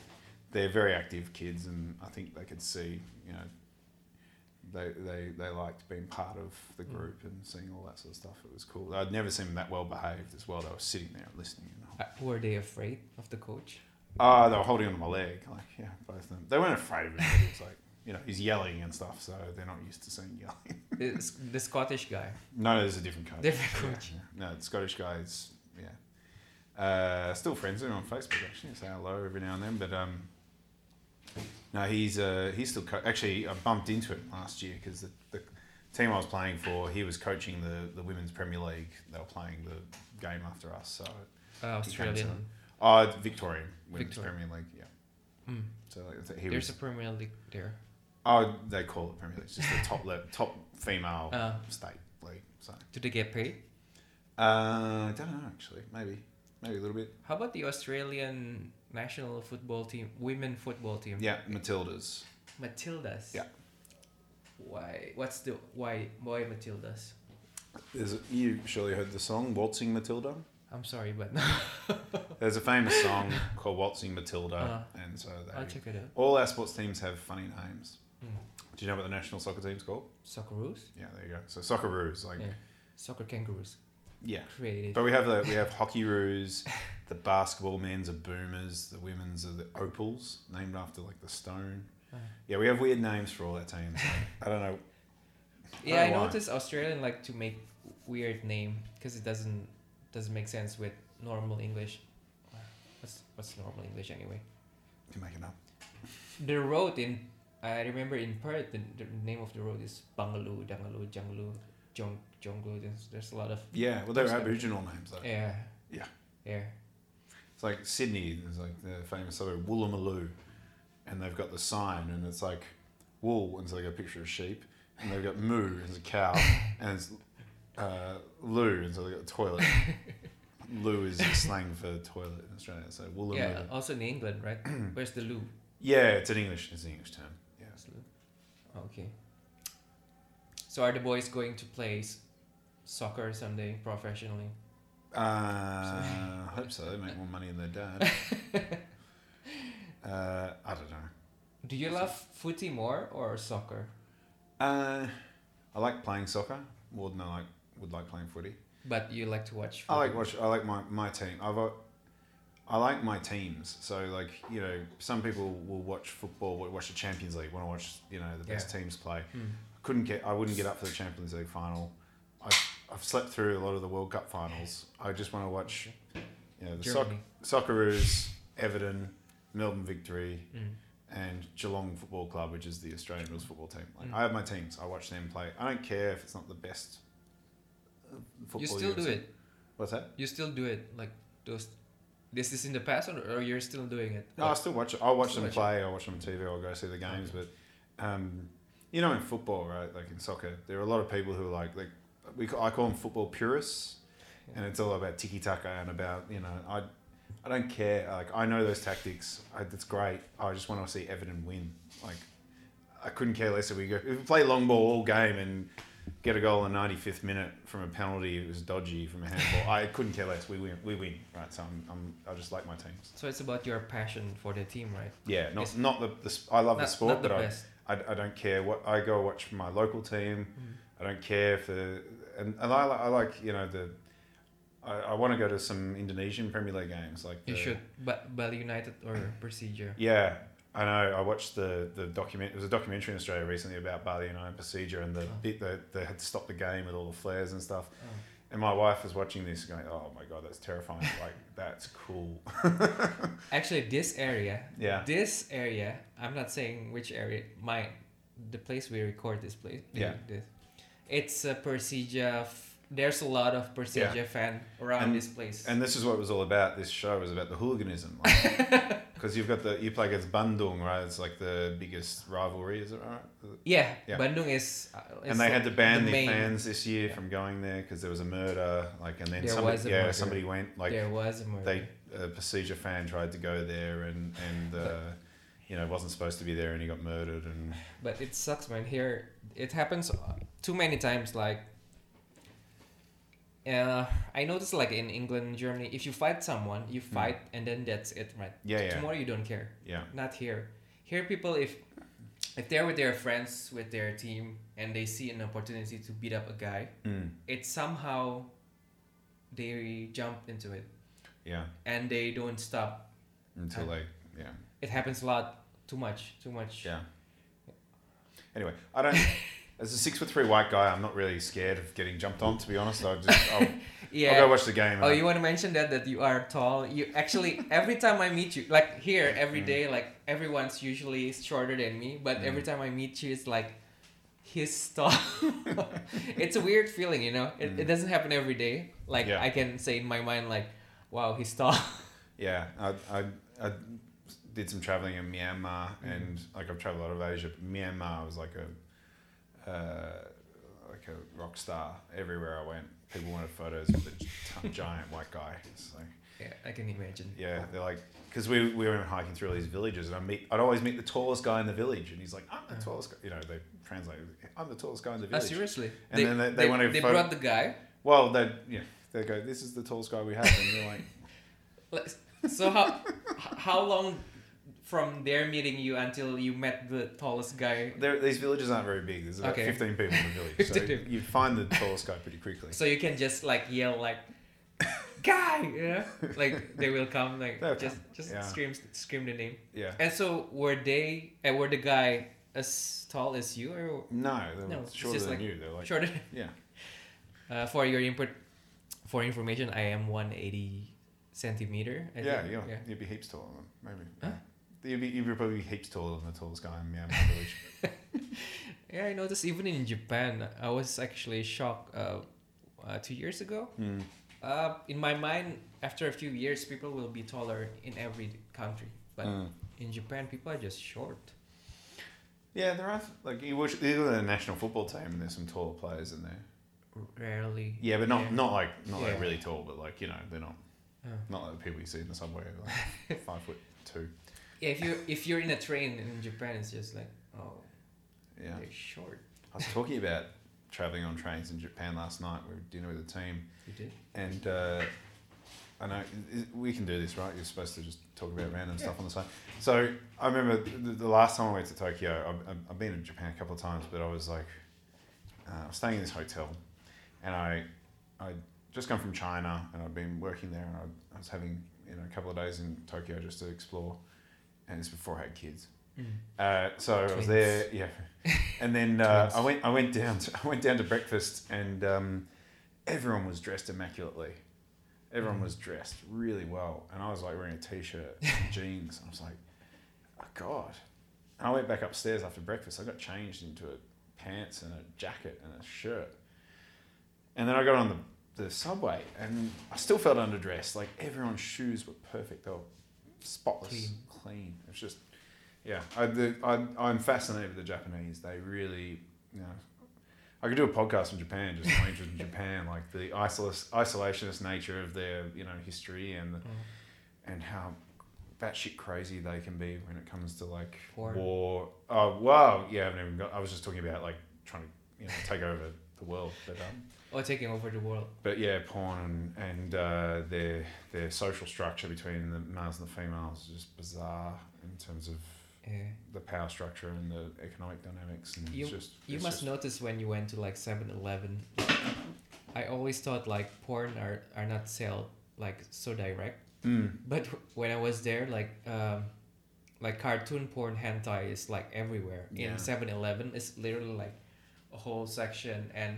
Speaker 1: they're very active kids and I think they could see, you know, they, they, they liked being part of the
Speaker 2: Mm.
Speaker 1: group and seeing all that sort of stuff. It was cool. I'd never seen them that well behaved as well. They were sitting there listening. And,
Speaker 2: Uh, were they afraid of the coach?
Speaker 1: oh, they were holding onto my leg. Like, yeah, both of them. They weren't afraid of but It was like, you know, he's yelling and stuff, so they're not used to seeing yelling.
Speaker 2: the, the Scottish guy.
Speaker 1: No, there's a different coach.
Speaker 2: Different coach.
Speaker 1: yeah. No, the Scottish guy is, yeah. Uh, still friends with him on Facebook, actually. Say hello every now and then. But um, no, he's uh, he's still co- actually. I bumped into him last year because the, the team I was playing for, he was coaching the, the women's Premier League. They were playing the game after us. So,
Speaker 2: Uh, Australian.
Speaker 1: oh, Victorian women's
Speaker 2: Victorian.
Speaker 1: Premier League. Yeah.
Speaker 2: Mm.
Speaker 1: So like, he
Speaker 2: There's
Speaker 1: was.
Speaker 2: a Premier League there.
Speaker 1: Oh, they call it Premier League. It's just the top le- top female
Speaker 2: Uh,
Speaker 1: state league. So
Speaker 2: do they get paid?
Speaker 1: uh, I don't know actually. Maybe maybe a little bit.
Speaker 2: How about the Australian national football team, women football team?
Speaker 1: Yeah, Matildas.
Speaker 2: Matildas.
Speaker 1: Yeah.
Speaker 2: why? What's the why? Why Matildas?
Speaker 1: There's a, you surely heard the song Waltzing Matilda.
Speaker 2: I'm sorry, but no.
Speaker 1: There's a famous song called Waltzing Matilda,
Speaker 2: Uh,
Speaker 1: and so
Speaker 2: I'll
Speaker 1: they,
Speaker 2: check it out.
Speaker 1: all our sports teams have funny names.
Speaker 2: Mm.
Speaker 1: Do you know what the national soccer team's called?
Speaker 2: Socceroos?
Speaker 1: Yeah, there you go. So Socceroos, like
Speaker 2: yeah. Soccer kangaroos.
Speaker 1: yeah.
Speaker 2: Creative.
Speaker 1: But we have the we have hockey roos, the basketball men's are boomers, the women's are the opals, named after like the stone.
Speaker 2: Uh,
Speaker 1: Yeah, we have weird names for all our teams. I don't know.
Speaker 2: yeah, I
Speaker 1: why.
Speaker 2: noticed Australian like to make weird name because it doesn't doesn't make sense with normal English. What's what's normal English anyway?
Speaker 1: You make it up.
Speaker 2: The road in I remember in Perth the, the name of the road is Bangaloo, Dangaloo, Janglu, Jong Jonglu. There's there's a lot of
Speaker 1: Yeah, well, they're Aboriginal names though.
Speaker 2: yeah
Speaker 1: Yeah.
Speaker 2: yeah
Speaker 1: It's like Sydney. There's like the famous suburb Woolloomooloo, and they've got the sign, and it's like wool, and so they got a picture of sheep, and they've got moo, and it's a cow, and it's uh, loo, and so they got a toilet. loo is slang for toilet in Australia, so Woolloomooloo.
Speaker 2: yeah.
Speaker 1: Yeah.
Speaker 2: Also in England, right? Where's the loo?
Speaker 1: Yeah, it's an English. It's an English term. Yeah.
Speaker 2: Where's the loo? Okay. So are the boys going to play soccer someday professionally?
Speaker 1: Uh, I hope so. They make more money than their dad. uh, I don't know.
Speaker 2: Do you love footy more or soccer?
Speaker 1: Uh, I like playing soccer more than I like would like playing footy.
Speaker 2: But you like to watch.
Speaker 1: I like
Speaker 2: footy.
Speaker 1: watch. I like my, my team. I've uh, I like my teams. So like you know, some people will watch football, will watch the Champions League, want to watch you know the best teams play.
Speaker 2: Hmm.
Speaker 1: Couldn't get. I wouldn't get up for the Champions League final. I've, I've slept through a lot of the World Cup finals. I just want to watch. You know the soc- Socceroos, Everton, Melbourne Victory,
Speaker 2: Mm.
Speaker 1: and Geelong Football Club, which is the Australian rules football team. Like
Speaker 2: Mm.
Speaker 1: I have my teams. I watch them play. I don't care if it's not the best. uh, Football
Speaker 2: You still do it.
Speaker 1: What's that?
Speaker 2: You still do it like those. This is in the past, or, or you're still doing it?
Speaker 1: No, I still watch. I watch
Speaker 2: Still
Speaker 1: them
Speaker 2: watch
Speaker 1: play. I watch them on TV. I'll go see the games. But um, you know, in football, right? Like in soccer, there are a lot of people who are like like we. I call them football purists, and it's all about tiki taka and about you know I. I don't care. Like I know those tactics. I, that's great. I just want to see Everton win. Like I couldn't care less if we go if we play long ball all game and get a goal in the 95th minute from a penalty. It was dodgy from a handball. I couldn't care less. We win. We win. Right. So I'm, I'm I just like my teams.
Speaker 2: So it's about your passion for the team, right?
Speaker 1: Yeah, not
Speaker 2: It's-
Speaker 1: not the, the I love
Speaker 2: not,
Speaker 1: the sport,
Speaker 2: the
Speaker 1: but I,
Speaker 2: best.
Speaker 1: I, I don't care what I go watch my local team.
Speaker 2: Mm.
Speaker 1: I don't care for and, and I, I like you know the I, I want to go to some Indonesian Premier League games like
Speaker 2: You should, but Bali United or Persija.
Speaker 1: yeah I know I watched the the document it was a documentary in Australia recently about Bali United Persija and the
Speaker 2: Oh.
Speaker 1: bit that they had to stop the game with all the flares and stuff
Speaker 2: Oh.
Speaker 1: and my wife was watching this going oh my god that's terrifying like that's cool
Speaker 2: Actually, this area,
Speaker 1: yeah
Speaker 2: this area, I'm not saying which area. My, the place we record this place.
Speaker 1: Yeah.
Speaker 2: This, it's a Persija. There's a lot of Persija fan around
Speaker 1: And-
Speaker 2: this place.
Speaker 1: And this is what it was all about. This show was about the hooliganism, because you've got the you play against Bandung, right? It's like the biggest rivalry, is it right?
Speaker 2: yeah,
Speaker 1: Yeah.
Speaker 2: Bandung is. Uh,
Speaker 1: And they had to ban
Speaker 2: the
Speaker 1: their
Speaker 2: main-
Speaker 1: fans this year
Speaker 2: Yeah.
Speaker 1: from going there because there was a murder. Like, and then
Speaker 2: There
Speaker 1: somebody,
Speaker 2: was a
Speaker 1: yeah,
Speaker 2: murder.
Speaker 1: somebody went like
Speaker 2: there was a murder.
Speaker 1: they a Persija fan tried to go there and and uh, you know wasn't supposed to be there and he got murdered and
Speaker 2: but it sucks man here it happens too many times like uh, I noticed like in England, Germany, if you fight someone, you fight and then that's it, right?
Speaker 1: Hmm. yeah, yeah,
Speaker 2: Tomorrow you don't care.
Speaker 1: yeah,
Speaker 2: Not here. Here, people if if they're with their friends, with their team, and they see an opportunity to beat up a guy,
Speaker 1: mm,
Speaker 2: it somehow they jump into it
Speaker 1: yeah.
Speaker 2: and they don't stop.
Speaker 1: Until
Speaker 2: And-
Speaker 1: they, yeah,
Speaker 2: It happens a lot. Too much. Too much.
Speaker 1: yeah. Anyway, I don't. As a six foot three white guy, I'm not really scared of getting jumped on. To be honest, I just I'll,
Speaker 2: Yeah.
Speaker 1: I'll go watch the game.
Speaker 2: Oh,
Speaker 1: and
Speaker 2: you want to mention that that you are tall? You actually every time I meet you, like here every
Speaker 1: Mm.
Speaker 2: day, like everyone's usually shorter than me, but
Speaker 1: Mm.
Speaker 2: every time I meet you, it's like he's tall. it's a weird feeling, you know. It,
Speaker 1: Mm.
Speaker 2: it doesn't happen every day. Like
Speaker 1: Yeah.
Speaker 2: I can say in my mind, like, wow, he's tall.
Speaker 1: Yeah, I, I, I did some traveling in Myanmar,
Speaker 2: Mm.
Speaker 1: and like I've traveled out of Asia. But Myanmar was like a, uh, like a rock star everywhere I went. People wanted photos with the gi- giant white guy. It's like,
Speaker 2: Yeah, I can imagine.
Speaker 1: Yeah, they're like, because we, we were hiking through all these villages, and I meet, I'd always meet the tallest guy in the village, and he's like, I'm the
Speaker 2: Uh.
Speaker 1: tallest guy. You know, they translate, I'm the tallest guy in the
Speaker 2: Ah,
Speaker 1: village.
Speaker 2: seriously?
Speaker 1: And
Speaker 2: they,
Speaker 1: then they- they
Speaker 2: they,
Speaker 1: wanna
Speaker 2: they
Speaker 1: photo-
Speaker 2: brought the guy.
Speaker 1: well, they yeah, they go, this is the tallest guy we have, and you're like,
Speaker 2: Like, So how how long from their meeting you until you met the tallest guy?
Speaker 1: there, these villages aren't very big. There's about
Speaker 2: Okay.
Speaker 1: 15 people in the village, so you find the tallest guy pretty quickly.
Speaker 2: So you can just like yell like, guy, yeah, like they will come like
Speaker 1: They'll
Speaker 2: just
Speaker 1: come,
Speaker 2: just
Speaker 1: yeah.
Speaker 2: scream scream the name.
Speaker 1: Yeah.
Speaker 2: And so were they? Uh, were the guy as tall as you or
Speaker 1: No, they were
Speaker 2: No,
Speaker 1: shorter
Speaker 2: just
Speaker 1: than
Speaker 2: like
Speaker 1: you. They're like,
Speaker 2: shorter?
Speaker 1: yeah.
Speaker 2: Uh, for your input, for information, I am one eighty centimeter. I
Speaker 1: Yeah,
Speaker 2: think.
Speaker 1: yeah, you'd be heaps taller than them, maybe.
Speaker 2: Huh?
Speaker 1: Yeah. You'd, be, you'd be probably heaps taller than the tallest guy in Myanmar village.
Speaker 2: Yeah, I noticed even in Japan, I was actually shocked. Uh, uh, two years ago,
Speaker 1: Mm.
Speaker 2: uh, in my mind, after a few years, people will be taller in every country. But
Speaker 1: Mm.
Speaker 2: in Japan, people are just short.
Speaker 1: Yeah, there are like you watch you look at the national football team and there's some taller players in there.
Speaker 2: Rarely.
Speaker 1: Yeah, but not
Speaker 2: Yeah.
Speaker 1: not like not like really tall, but like you know they're not
Speaker 2: Uh,
Speaker 1: not like the people you see in the subway, like five foot two.
Speaker 2: Yeah, if you if you're in a train in Japan, it's just like oh,
Speaker 1: Yeah,
Speaker 2: they're short.
Speaker 1: I was talking about traveling on trains in Japan last night. We were dinner with the team,
Speaker 2: You did.
Speaker 1: and uh, I know we can do this, right? You're supposed to just talk about random stuff on the side. So I remember the, the last time I went to Tokyo. I've, I've- been to Japan a couple of times, but I was like, uh, I was staying in this hotel, and I, I just come from China, and I've been working there, and I, I was having you know a couple of days in Tokyo just to explore, and it's before I had kids.
Speaker 2: Mm.
Speaker 1: Uh, so I was there, yeah, and then uh, I went. I went down. To, I went down to breakfast, and um, everyone was dressed immaculately. Everyone
Speaker 2: Mm.
Speaker 1: was dressed really well, and I was like wearing a t-shirt, and jeans. And I was like, oh god. And I went back upstairs after breakfast. I got changed into a pants and a jacket and a shirt, and then I got on the, the subway, and I still felt underdressed. Like everyone's shoes were perfect. They were spotless,
Speaker 2: Clean.
Speaker 1: Clean. It's just yeah, I, the, I, I'm fascinated with the Japanese. They really, you know, I could do a podcast from Japan, just my interest in Japan, like the isola- isolationist nature of their, you know, history and
Speaker 2: Mm.
Speaker 1: and how batshit crazy they can be when it comes to like war. Oh wow, yeah, I haven't even got. I was just talking about like trying to, you know, take over the world, but um,
Speaker 2: Or taking over the world.
Speaker 1: but yeah, porn and and uh, their their social structure between the males and the females is just bizarre in terms of
Speaker 2: Yeah.
Speaker 1: the power structure and the economic dynamics and
Speaker 2: You-
Speaker 1: it's just
Speaker 2: You must
Speaker 1: just,
Speaker 2: notice when you went to like 7-Eleven. I always thought like porn are, are not sold like so direct.
Speaker 1: Mm,
Speaker 2: But when I was there, like um, like cartoon porn hentai is like everywhere.
Speaker 1: Yeah.
Speaker 2: In 7-Eleven, it's literally like a whole section, and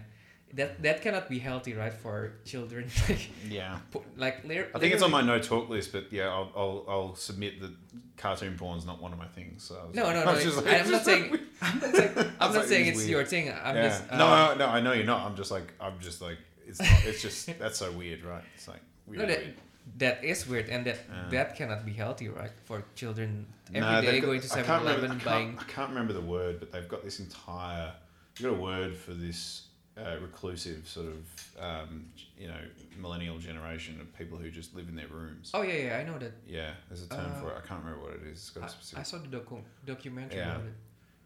Speaker 2: that that cannot be healthy, right, for children.
Speaker 1: yeah.
Speaker 2: like
Speaker 1: I think it's on my no talk list, but yeah, I'll, I'll, I'll submit that cartoon porn's not one of my things. So
Speaker 2: No,
Speaker 1: like-
Speaker 2: no, no.
Speaker 1: was just
Speaker 2: I'm not saying. I'm not saying. I'm not
Speaker 1: like,
Speaker 2: saying it's
Speaker 1: weird.
Speaker 2: your thing. I'm
Speaker 1: yeah.
Speaker 2: just.
Speaker 1: no,
Speaker 2: uh,
Speaker 1: no, no, I know you're not. I'm just like, I'm just like, it's not, it's just that's so weird, right? It's like weird.
Speaker 2: No, that,
Speaker 1: weird.
Speaker 2: that is weird, and that
Speaker 1: Yeah.
Speaker 2: that cannot be healthy, right, for children every day
Speaker 1: No, got-
Speaker 2: going to
Speaker 1: I
Speaker 2: 7-Eleven
Speaker 1: I can't-
Speaker 2: buying.
Speaker 1: I can't remember the word, but they've got this entire. They've got a word for this uh, reclusive sort of, um, you know, millennial generation of people who just live in their rooms.
Speaker 2: Oh yeah, yeah, I know that.
Speaker 1: Yeah, there's a term
Speaker 2: Uh,
Speaker 1: for it. I can't remember what it is. It's got a
Speaker 2: I,
Speaker 1: specific.
Speaker 2: I saw the docu- documentary
Speaker 1: Yeah.
Speaker 2: about it.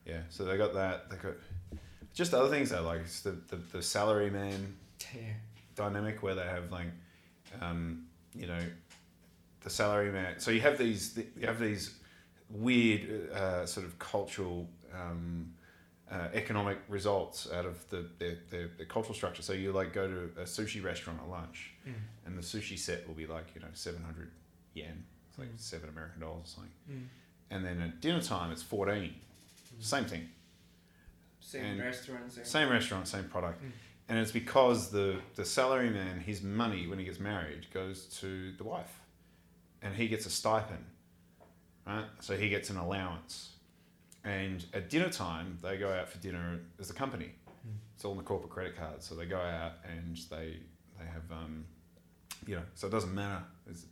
Speaker 1: Yeah, so they got that. They got just other things though, like it's the the, the salary man
Speaker 2: Yeah.
Speaker 1: dynamic where they have like, um, you know, the salary man. So you have these you have these weird uh, sort of cultural. Um, uh, economic results out of the their, their, their cultural structure. So you like go to a sushi restaurant at lunch,
Speaker 2: Mm.
Speaker 1: and the sushi set will be like you know seven hundred yen, it's like
Speaker 2: Mm.
Speaker 1: seven American dollars or something.
Speaker 2: Mm.
Speaker 1: And then at dinner time, it's fourteen. Same thing.
Speaker 2: Same
Speaker 1: And-
Speaker 2: restaurant, same.
Speaker 1: Same restaurant, same product.
Speaker 2: Mm.
Speaker 1: And it's because the, the salary man, his money when he gets married goes to the wife. And he gets a stipend. Right? So he gets an allowance. And at dinner time, they go out for dinner as a company.
Speaker 2: Mm.
Speaker 1: It's all on the corporate credit card. So they go out and they they have um, you know, so it doesn't matter. It's a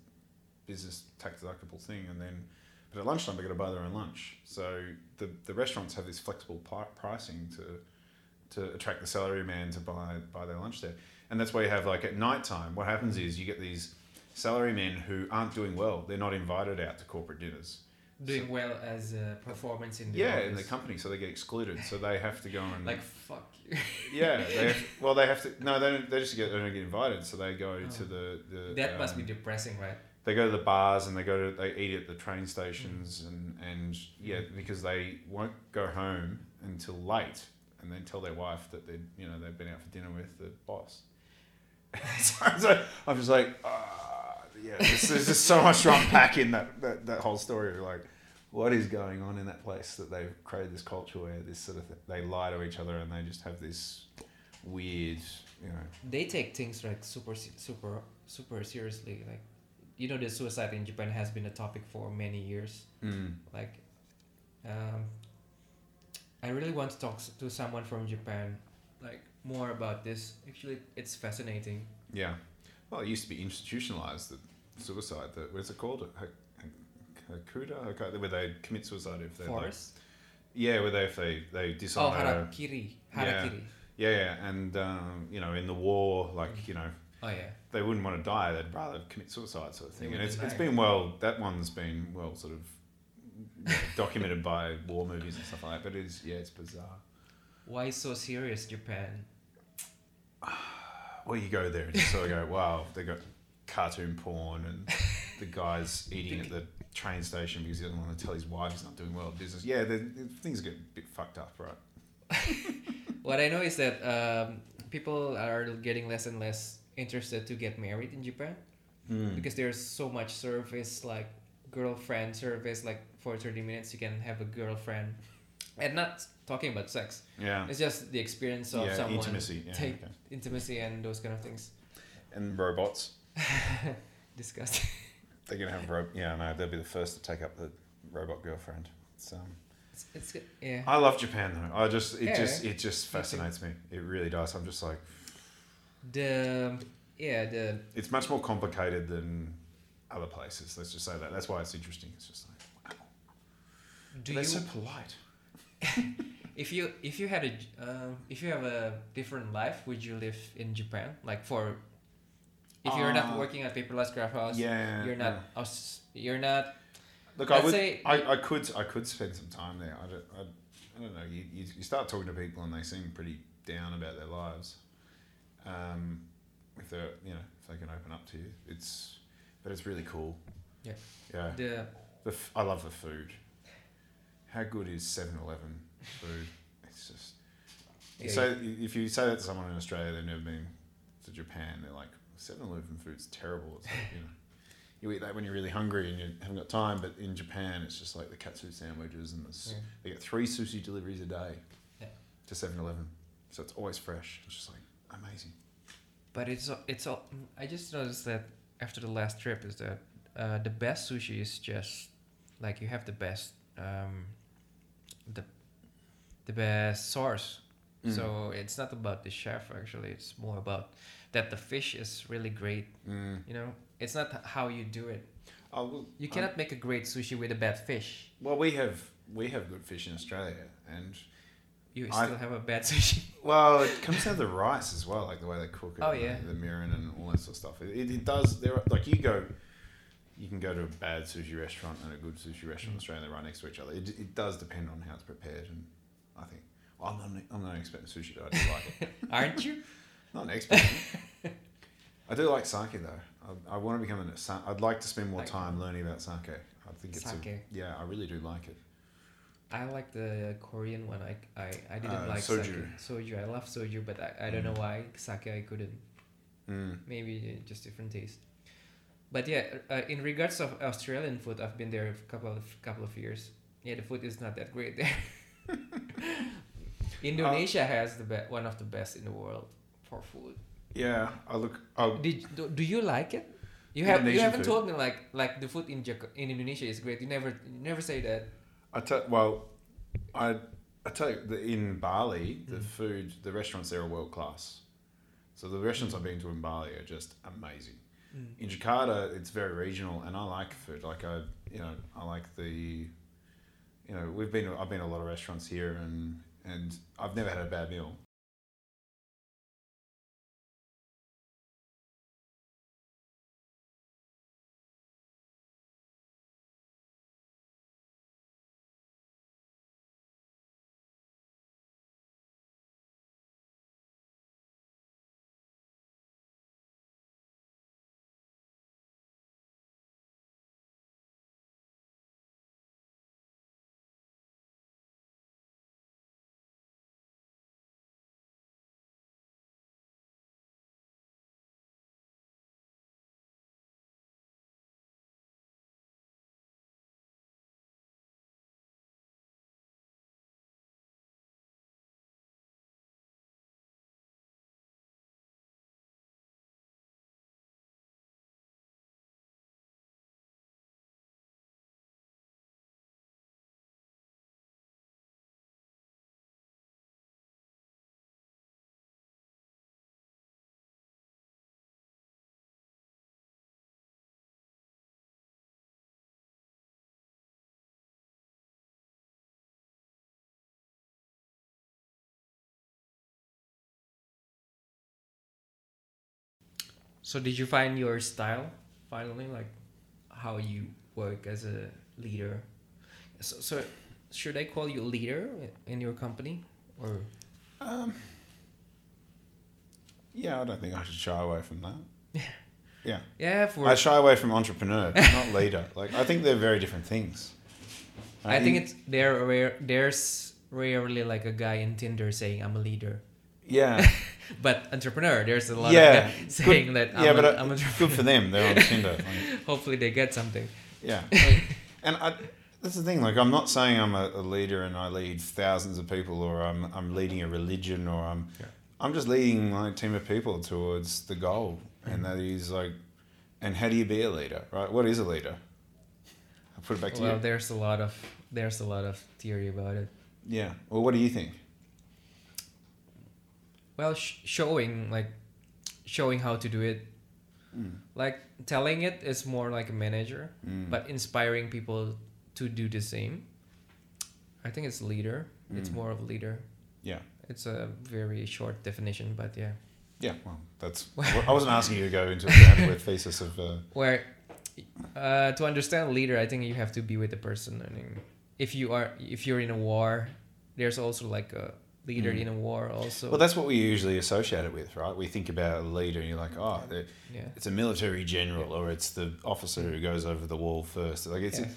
Speaker 1: business tax deductible thing and then but at lunchtime they've got to buy their own lunch. So the the restaurants have this flexible pi- pricing to to attract the salary man to buy buy their lunch there. And that's why you have like at night time, what happens is you get these salary men who aren't doing well. They're not invited out to corporate dinners.
Speaker 2: Doing well as a performance in the
Speaker 1: yeah, in the company, so they get excluded. So they have to go and
Speaker 2: Like fuck you.
Speaker 1: yeah, they have, well they have to no they don't they just get they don't get invited. So they go
Speaker 2: Oh.
Speaker 1: to the the
Speaker 2: that must be
Speaker 1: um,
Speaker 2: depressing, right?
Speaker 1: they go to the bars and they go to they eat at the train stations and and yeah because they won't go home until late and then tell their wife that they you know they've been out for dinner with the boss. so, so I'm just like, ah, yeah, there's, there's just so much to unpack in that, that that whole story. Like, what is going on in that place that they've created this culture where this sort of th- they lie to each other and they just have this weird, you know.
Speaker 2: They take things like super super super seriously. Like you know, the suicide in Japan has been a topic for many years.
Speaker 1: Mm.
Speaker 2: Like, um, I really want to talk to someone from Japan, like more about this. Actually, it's fascinating.
Speaker 1: Yeah. Well, it used to be institutionalized, the suicide. The, what's it called? Ha- ha- Hakuda? Where they commit suicide if they're like, yeah, where they if they they
Speaker 2: Oh,
Speaker 1: dishonor.
Speaker 2: harakiri. Harakiri.
Speaker 1: yeah, yeah, and um, you know, in the war, like you know,
Speaker 2: Oh yeah.
Speaker 1: they wouldn't want to die; they'd rather commit suicide, sort of thing. And it's, it's been well. That one's been well, sort of documented by war movies and stuff like that. But it's yeah, it's bizarre.
Speaker 2: Why so serious, Japan?
Speaker 1: Well, you go there and you sort of go, wow, they got cartoon porn and the guy's eating at the train station because he doesn't want to tell his wife he's not doing well in business. Yeah, the, the things get a bit fucked up, right?
Speaker 2: What I know is that um, people are getting less and less interested to get married in Japan
Speaker 1: Mm.
Speaker 2: because there's so much service like girlfriend service like for 30 minutes you can have a girlfriend and not talking about sex
Speaker 1: Yeah.
Speaker 2: it's just the experience of
Speaker 1: Yeah,
Speaker 2: someone
Speaker 1: intimacy. Yeah,
Speaker 2: take
Speaker 1: okay.
Speaker 2: intimacy and those kind of things
Speaker 1: And robots.
Speaker 2: disgusting
Speaker 1: They're going to have ro- Yeah, no, they'll be the first to take up the robot girlfriend. It's, um,
Speaker 2: it's, it's good yeah
Speaker 1: I love Japan though. I just it
Speaker 2: Yeah.
Speaker 1: just it just fascinates me. It really does. I'm just like
Speaker 2: the yeah the
Speaker 1: it's much more complicated than other places. Let's just say that. That's why it's interesting. It's just like wow.
Speaker 2: do
Speaker 1: they're
Speaker 2: you
Speaker 1: so polite.
Speaker 2: if you if you had a uh, if you have a different life would you live in japan like for if you're not
Speaker 1: Uh,
Speaker 2: working at Paperlust craft house
Speaker 1: Yeah.
Speaker 2: you're not
Speaker 1: yeah.
Speaker 2: us you're not
Speaker 1: Look, I would.
Speaker 2: say
Speaker 1: I, I could. I could spend some time there. I don't. I, I don't know. You, you, you start talking to people and they seem pretty down about their lives. Um, if they're you know if they can open up to you, it's but it's really cool.
Speaker 2: Yeah.
Speaker 1: Yeah.
Speaker 2: the
Speaker 1: The f- I love the food. How good is 7-Eleven food? It's just. so
Speaker 2: Yeah,
Speaker 1: if you say that to someone in Australia, they've never been to Japan. They're like 7-Eleven food's terrible. It's like, you know, you eat that when you're really hungry and you haven't got time. But in Japan, it's just like the katsu sandwiches and the,
Speaker 2: Yeah.
Speaker 1: they get three sushi deliveries a day
Speaker 2: Yeah.
Speaker 1: to 7-Eleven. So it's always fresh. It's just like amazing.
Speaker 2: but it's it's all i just noticed that after the last trip is that uh, the best sushi is just like you have the best um the the best source
Speaker 1: Mm.
Speaker 2: so it's not about the chef actually it's more about that the fish is really great
Speaker 1: Mm.
Speaker 2: you know it's not how you do it
Speaker 1: Oh, well,
Speaker 2: you cannot make a great sushi with a bad fish
Speaker 1: well, we have we have good fish in Australia, and
Speaker 2: you
Speaker 1: I-
Speaker 2: still have a bad sushi
Speaker 1: Well, it comes down to the rice as well, like the way they cook it.
Speaker 2: Oh, yeah.
Speaker 1: the, the mirin and all that sort of stuff. It, it, it does. There, are, like you go, you can go to a bad sushi restaurant and a good sushi restaurant in
Speaker 2: Mm.
Speaker 1: Australia. They're right next to each other. It, it does depend on how it's prepared, and I think well, I'm not. An, I'm not an expert in sushi, but I do like it.
Speaker 2: aren't you
Speaker 1: Not an expert. I do like sake though. I, I want to become an. I'd like to spend more time learning about sake. I think it's
Speaker 2: Sake.
Speaker 1: a, yeah. I really do like it.
Speaker 2: I like the Korean one. I I, I didn't
Speaker 1: Uh,
Speaker 2: like
Speaker 1: soju.
Speaker 2: sake. Soju. I love soju, but I, I don't
Speaker 1: Mm.
Speaker 2: know why sake I couldn't.
Speaker 1: Mm.
Speaker 2: Maybe just different taste. But yeah, uh, in regards of Australian food, I've been there a couple of couple of years. Yeah, the food is not that great there. Indonesia has the be- one of the best in the world for food.
Speaker 1: Yeah, I look. Oh,
Speaker 2: Did do, do you like it? You have you
Speaker 1: Indonesian
Speaker 2: haven't
Speaker 1: food?
Speaker 2: told me like like the food in in Indonesia is great. You never you never say that.
Speaker 1: I tell well, I I tell you that in Bali, the
Speaker 2: Mm.
Speaker 1: food, the restaurants there are world class. So the restaurants I've been to in Bali are just amazing. Mm. In Jakarta, it's very regional, and I like food. Like I, you know, I like the, you know, we've been I've been to a lot of restaurants here, and and I've never had a bad meal.
Speaker 2: So did you find your style finally, like how you work as a leader? So, so should I call you leader in your company, or
Speaker 1: Um, yeah, I don't think I should shy away from that. Yeah,
Speaker 2: yeah? For
Speaker 1: I shy away from entrepreneur, not leader. Like I think they're very different things.
Speaker 2: I think it's there. Rare, there's rarely like a guy in Tinder saying I'm a leader,
Speaker 1: yeah,
Speaker 2: but entrepreneur. There's a lot
Speaker 1: Yeah,
Speaker 2: of saying that I'm,
Speaker 1: yeah,
Speaker 2: a,
Speaker 1: but uh,
Speaker 2: I'm a
Speaker 1: good for them. They're on Tinder. Like,
Speaker 2: Hopefully they get something.
Speaker 1: Yeah, and I, that's the thing. Like, I'm not saying I'm a, a leader and I lead thousands of people, or I'm I'm leading a religion, or I'm
Speaker 2: Yeah.
Speaker 1: I'm just leading my team of people towards the goal, and that is like, and how do you be a leader, right? What is a leader? I'll put it back to
Speaker 2: Well,
Speaker 1: you.
Speaker 2: Well, there's a lot of there's a lot of theory about it.
Speaker 1: Yeah. Well, what do you think?
Speaker 2: Well, sh- showing like showing how to do it,
Speaker 1: Mm.
Speaker 2: like telling it is more like a manager,
Speaker 1: Mm.
Speaker 2: but inspiring people to do the same. I think it's leader. It's
Speaker 1: Mm.
Speaker 2: more of a leader.
Speaker 1: Yeah.
Speaker 2: It's a very short definition, but yeah.
Speaker 1: Yeah. Well, that's. I wasn't asking you to go into a groundwork thesis of. Uh,
Speaker 2: Where uh, to understand leader, I think you have to be with the person. I mean, if you are if you're in a war, there's also like a leader
Speaker 1: Mm.
Speaker 2: in a war also.
Speaker 1: well, that's what we usually associate it with, right? We think about a leader, and you're like, oh,
Speaker 2: yeah.
Speaker 1: it's a military general, or it's the officer who goes over the wall first. Like it's.
Speaker 2: Yeah.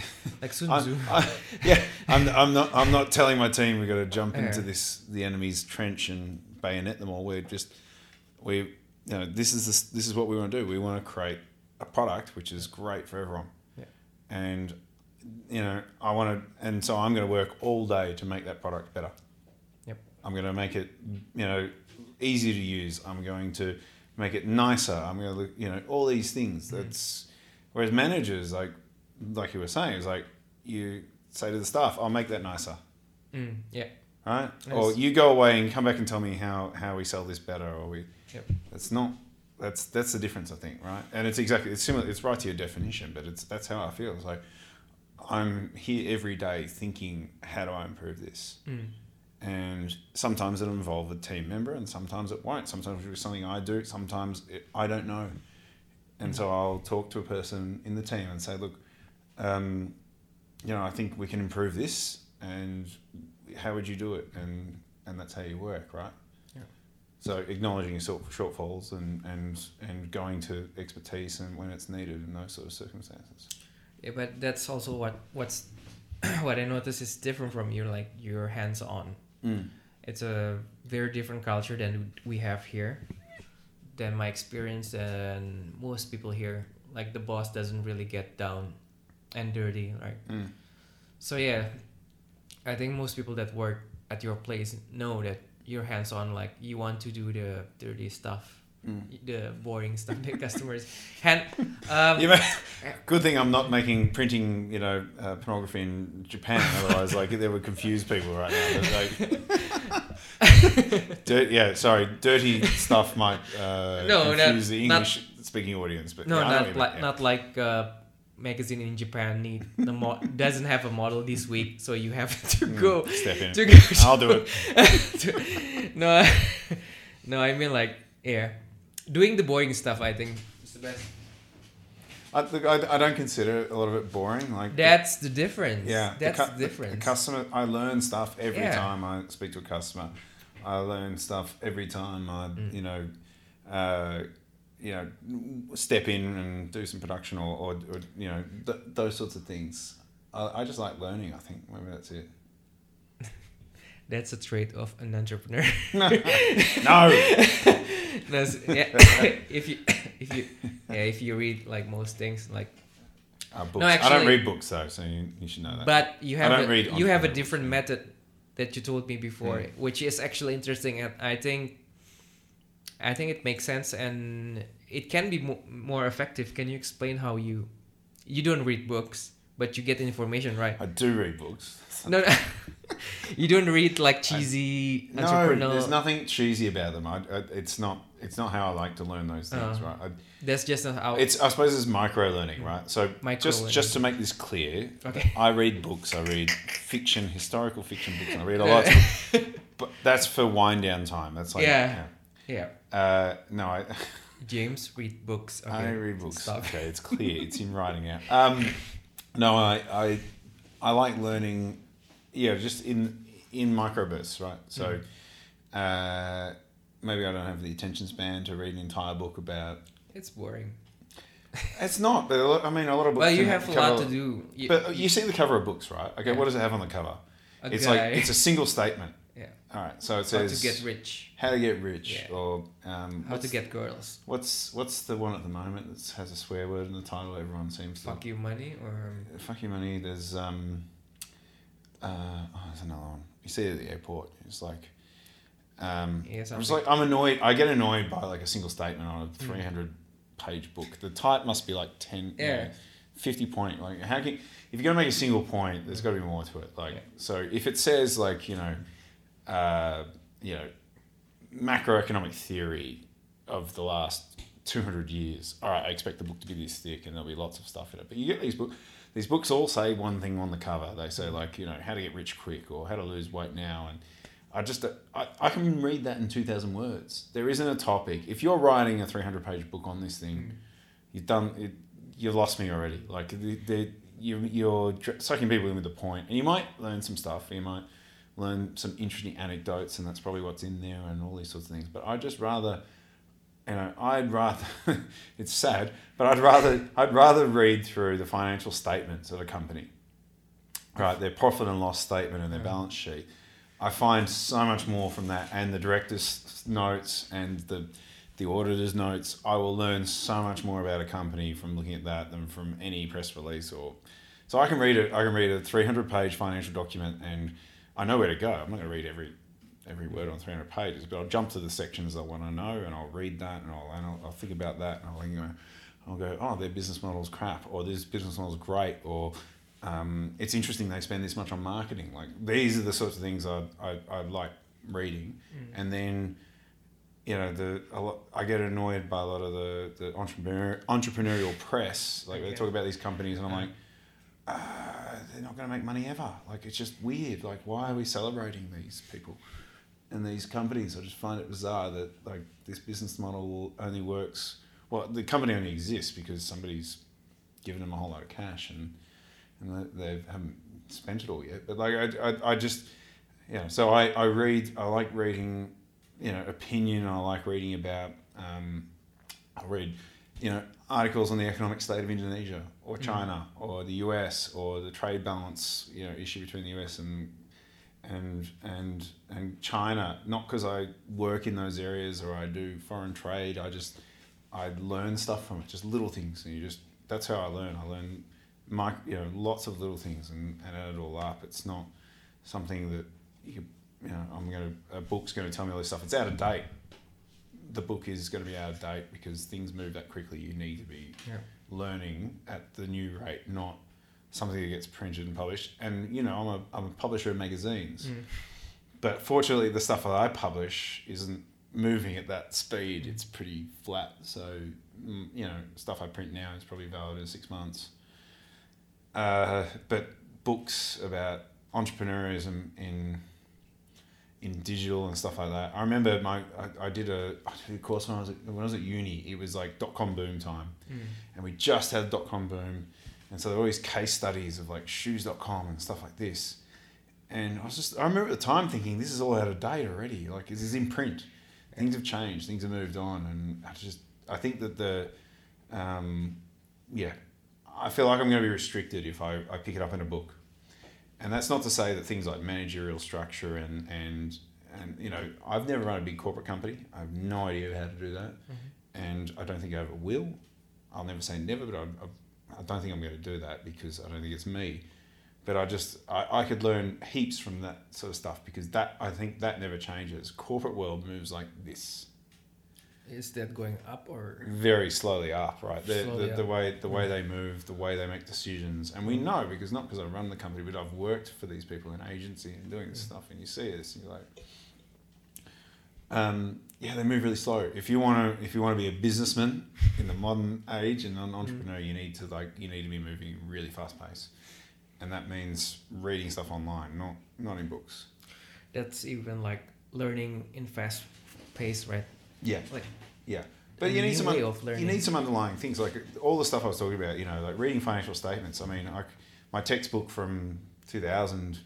Speaker 2: like Sun
Speaker 1: I'm, I, yeah, I'm, I'm not. I'm not telling my team we've got to jump into this the enemy's trench and bayonet them all. We're just we you know this is this, this is what we want to do. We want to create a product which is great for everyone.
Speaker 2: Yeah.
Speaker 1: And you know I want to, and so I'm going to work all day to make that product better. I'm going to make it you know easy to use. I'm going to make it nicer. I'm going to look you know all these things.
Speaker 2: Mm.
Speaker 1: That's whereas managers like like you were saying, it's like you say to the staff, "I'll make that nicer."
Speaker 2: Mm, yeah.
Speaker 1: right? Or you go away and come back and tell me how, how we sell this better, or we.
Speaker 2: Yep.
Speaker 1: That's not. That's that's the difference, I think, right? And it's exactly it's similar. It's right to your definition, but it's that's how I feel. It's like I'm here every day thinking, how do I improve this?
Speaker 2: Mm.
Speaker 1: And sometimes it'll involve a team member, and sometimes it won't. Sometimes it'll be something I do. Sometimes it, I don't know, and so I'll talk to a person in the team and say, look, um, you know, I think we can improve this, and how would you do it? And and that's how you work, right?
Speaker 2: Yeah.
Speaker 1: So acknowledging your shortfalls and, and and going to expertise and when it's needed in those sort of circumstances.
Speaker 2: Yeah, but that's also what what's what I notice is different from you. Like you're hands on.
Speaker 1: Mm.
Speaker 2: It's a very different culture than we have here. Than my experience and most people here. Like the boss doesn't really get down and dirty, right?
Speaker 1: Mm.
Speaker 2: So yeah, I think most people that work at your place know that you're hands on. Like you want to do the dirty stuff,
Speaker 1: Mm.
Speaker 2: the boring stuff that customers hand. Um,
Speaker 1: may- good thing I'm not making printing, you know, uh, pornography in Japan. Otherwise, like they would confuse people right now. Like, dirt, yeah, sorry, dirty stuff might uh,
Speaker 2: No,
Speaker 1: confuse the
Speaker 2: not-
Speaker 1: English speaking audience. But
Speaker 2: No,
Speaker 1: yeah, I know what
Speaker 2: not
Speaker 1: you
Speaker 2: like
Speaker 1: mean,
Speaker 2: not like uh, magazine in Japan need the mo- doesn't have a model this week, so you have to go
Speaker 1: Mm, step in.
Speaker 2: to go.
Speaker 1: I'll do it.
Speaker 2: to- no, no, I mean like yeah, doing the boring stuff. I think is the best.
Speaker 1: I, look, I, I don't consider a lot of it boring. Like
Speaker 2: That's the difference.
Speaker 1: Yeah,
Speaker 2: that's
Speaker 1: cu-
Speaker 2: the difference.
Speaker 1: customer, I learn stuff every
Speaker 2: Yeah.
Speaker 1: time I speak to a customer. I learn stuff every time I,
Speaker 2: Mm.
Speaker 1: you know, uh, you know, step in and do some production or, or, or you know, th- those sorts of things. I, I just like learning. I think maybe that's it.
Speaker 2: That's a trait of an entrepreneur.
Speaker 1: no,
Speaker 2: That's, yeah, if you if you yeah if you read like most things like
Speaker 1: uh, books. I
Speaker 2: actually-
Speaker 1: don't read books though, so you, you should know that.
Speaker 2: But you
Speaker 1: I
Speaker 2: have
Speaker 1: don't
Speaker 2: a,
Speaker 1: read
Speaker 2: you have a different
Speaker 1: books,
Speaker 2: method that you told me before,
Speaker 1: Mm.
Speaker 2: which is actually interesting, and I think I think it makes sense and it can be mo- more effective. Can you explain how you you don't read books, but you get information right?
Speaker 1: I do read books.
Speaker 2: No, no. you don't read like cheesy
Speaker 1: No,
Speaker 2: entrepreneurial.
Speaker 1: there's nothing cheesy about them. I, I, it's not. It's not how I like to learn those things,
Speaker 2: Uh.
Speaker 1: right? I,
Speaker 2: That's just not how.
Speaker 1: It's I suppose it's micro learning, right? So
Speaker 2: Micro
Speaker 1: just
Speaker 2: learning.
Speaker 1: just to make this clear,
Speaker 2: Okay.
Speaker 1: I read books. I read fiction, historical fiction books. I read a lot, of, but that's for wind down time. That's like
Speaker 2: Yeah. yeah.
Speaker 1: Uh, no, I
Speaker 2: James read books. Okay.
Speaker 1: I read books.
Speaker 2: Stop.
Speaker 1: Okay, it's clear. it's in writing out. Um, no, I, I I like learning. Yeah, just in in microbursts, right? So, uh, maybe I don't have the attention span to read an entire book about.
Speaker 2: It's boring.
Speaker 1: It's not, but a lot- I mean, a lot of books.
Speaker 2: But you have a lot to do. You-
Speaker 1: But you see the cover of books, right? Okay,
Speaker 2: Yeah.
Speaker 1: what does it have on the cover?
Speaker 2: a
Speaker 1: it's like it's a single statement. All right, so it
Speaker 2: How
Speaker 1: says
Speaker 2: to get rich.
Speaker 1: how to get rich,
Speaker 2: Yeah.
Speaker 1: or um,
Speaker 2: How to get girls.
Speaker 1: What's what's the one at the moment that has a swear word in the title? Everyone seems to
Speaker 2: Fuck you money or
Speaker 1: fuck you money. There's um, uh, oh, there's another one. You see it at the airport. It's like, um,
Speaker 2: yeah,
Speaker 1: I'm just like I'm annoyed. I get annoyed by like a single statement on a
Speaker 2: Mm.
Speaker 1: 300 page book. The type must be like 10, you
Speaker 2: Yeah.
Speaker 1: know, 50 point. Like how can if you're gonna make a single point, there's got to be more to it. Like
Speaker 2: Yeah.
Speaker 1: so, if it says like you know, uh, you know, macroeconomic theory of the last 200 years. All right, I expect the book to be this thick and there'll be lots of stuff in it. But you get these books, these books all say one thing on the cover. They say like, you know, how to get rich quick or how to lose weight now. And I just, I, I can read that in 2,000 words. There isn't a topic. If you're writing a 300 page book on this thing, you've done it, you've lost me already. Like the, the, you, you're sucking people in with the point and you might learn some stuff. You might learn some interesting anecdotes and that's probably what's in there and all these sorts of things. But I just rather, you know, I'd rather, it's sad, but I'd rather, I'd rather read through the financial statements of a company, right? Their profit and loss statement and their
Speaker 2: Mm.
Speaker 1: balance sheet. I find so much more from that and the director's notes and the, the auditor's notes. I will learn so much more about a company from looking at that than from any press release or, so I can read it. I can read a 300 page financial document and I know where to go. I'm not going to read every every word on 300 pages, but I'll jump to the sections I want to know and I'll read that and I'll, and I'll, I'll think about that and I'll, you know, I'll go, oh, their business model's crap or this business model's great or um, it's interesting they spend this much on marketing. Like these are the sorts of things I I, I like reading, and then you know the a lot, I get annoyed by a lot of the the entrepreneur entrepreneurial press. Like they talk about these companies, and I'm like. Uh, they're not going to make money ever. Like it's just weird. Like why are we celebrating these people and these companies? I just find it bizarre that like this business model only works. Well, the company only exists because somebody's given them a whole lot of cash and and they, haven't spent it all yet. But like I, I, I just you know, so I, I read. I like reading, you know, opinion. I like reading about. Um, I read, you know, articles on the economic state of Indonesia or mm. China or the US or the trade balance, you know, issue between the US and and and and China. Not because I work in those areas or I do foreign trade. I just I learn stuff from it, just little things, and you just that's how I learn. I learn, my you know, lots of little things and, and add it all up. It's not something that you, you know I'm gonna a book's gonna tell me all this stuff. It's out of date. The book is going to be out of date because things move that quickly. You need to be
Speaker 2: Yeah.
Speaker 1: learning at the new rate, not something that gets printed and published. And you know, I'm a I'm a publisher of magazines,
Speaker 2: Mm.
Speaker 1: but fortunately, the stuff that I publish isn't moving at that speed.
Speaker 2: Mm.
Speaker 1: It's pretty flat. So mm, you know, stuff I print now is probably valid in six months. Uh, but books about entrepreneurism in in digital and stuff like that. I remember my I, I did a I did a course when I was at, when I was at uni. It was like dot com boom time,
Speaker 2: Mm.
Speaker 1: and we just had dot com boom, and so there were all these case studies of like shoes.com and stuff like this. And I was just I remember at the time thinking this is all out of date already. Like this is in print. Things have changed. Things have moved on, and I just I think that the um, yeah I feel like I'm going to be restricted if I, I pick it up in a book. And that's not to say that things like managerial structure and, and, and you know, I've never run a big corporate company. I have no idea how to do that. Mm-hmm. And I don't think I ever will. I'll never say never, but I, I, I don't think I'm going to do that because I don't think it's me. But I just, I, I could learn heaps from that sort of stuff because that, I think that never changes. Corporate world moves like this
Speaker 2: Is that going up or?
Speaker 1: very slowly up, right? The,
Speaker 2: Slowly
Speaker 1: the, the
Speaker 2: up.
Speaker 1: way the way they move, the way they make decisions, and we know because not because I run the company, but I've worked for these people in agency and doing this
Speaker 2: Mm.
Speaker 1: stuff, and you see this, and you're like, um, yeah, they move really slow. If you want to, if you want to be a businessman in the modern age and an entrepreneur, you need to like you need to be moving really fast pace, and that means reading stuff online, not not in books.
Speaker 2: That's even like learning in fast pace, right?
Speaker 1: Yeah,
Speaker 2: Like
Speaker 1: yeah. But you need some un- you need some underlying things like all the stuff I was talking about. You know, like reading financial statements. I mean, like my textbook from 2000,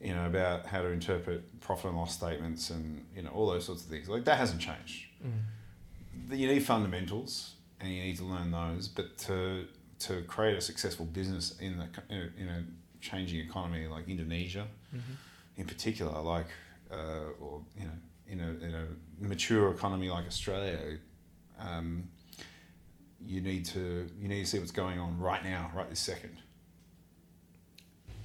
Speaker 1: you know, about how to interpret profit and loss statements and you know all those sorts of things. Like that hasn't changed.
Speaker 2: Mm.
Speaker 1: You need fundamentals and you need to learn those. But to to create a successful business in the in a, changing economy like Indonesia,
Speaker 2: Mhm.
Speaker 1: in particular, like uh, or you know, in a in a mature economy like Australia, um, you need to you need to see what's going on right now, right this second.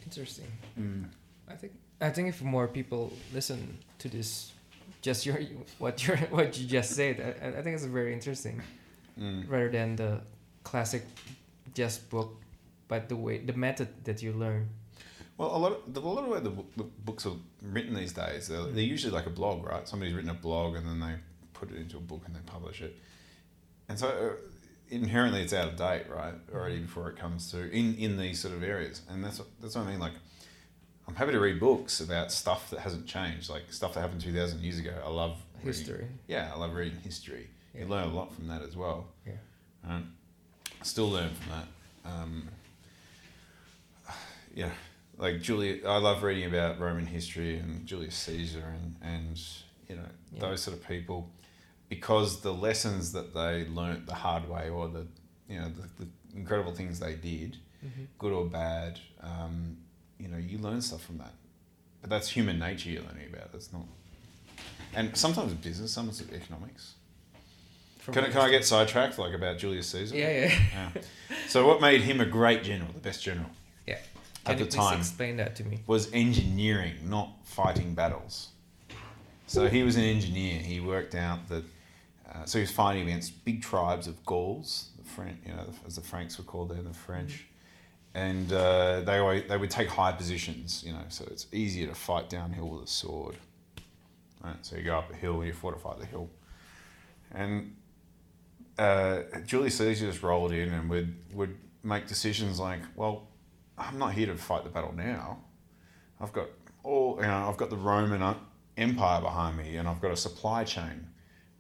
Speaker 2: Interesting.
Speaker 1: Mm.
Speaker 2: I think I think if more people listen to this, just your what you what you just said, I, I think it's very interesting.
Speaker 1: Mm.
Speaker 2: Rather than the classic just book, but the way the method that you learn.
Speaker 1: Well, a lot of the, a lot of the way the, the books are written these days, they're, they're usually like a blog, right? Somebody's written a blog and then they put it into a book and they publish it, and so uh, inherently it's out of date, right? Already before it comes to in in these sort of areas, and that's what, that's what I mean. Like, I'm happy to read books about stuff that hasn't changed, like stuff that happened two thousand years ago. I love reading-
Speaker 2: History.
Speaker 1: Yeah, I love reading history.
Speaker 2: Yeah.
Speaker 1: You learn a lot from that as well.
Speaker 2: Yeah.
Speaker 1: Um, still learn from that. Um, yeah, like Julia, I love reading about Roman history and Julius Caesar and, and you know
Speaker 2: Yeah.
Speaker 1: those sort of people, because the lessons that they learnt the hard way or the you know the, the incredible things they did,
Speaker 2: Mm-hmm.
Speaker 1: good or bad, um, you know you learn stuff from that. But that's human nature you're learning about. That's not. And sometimes business, sometimes economics. Can, I- can I get sidetracked, like about Julius Caesar?
Speaker 2: Yeah, yeah.
Speaker 1: Yeah. So, what made him a great general, the best general, At the time.
Speaker 2: explain that to me?
Speaker 1: was engineering, not fighting battles. So he was an engineer. He worked out that. Uh, so he was fighting against big tribes of Gauls, the French, you know, as the Franks were called then, the French, and uh, they always, they would take high positions, you know. So it's easier to fight downhill with a sword. Right. So you go up a hill and you fortify the hill, and uh, Julius Caesar just rolled in and would would make decisions like, well, I'm not here to fight the battle now. I've got all you know. I've got the Roman Empire behind me, and I've got a supply chain.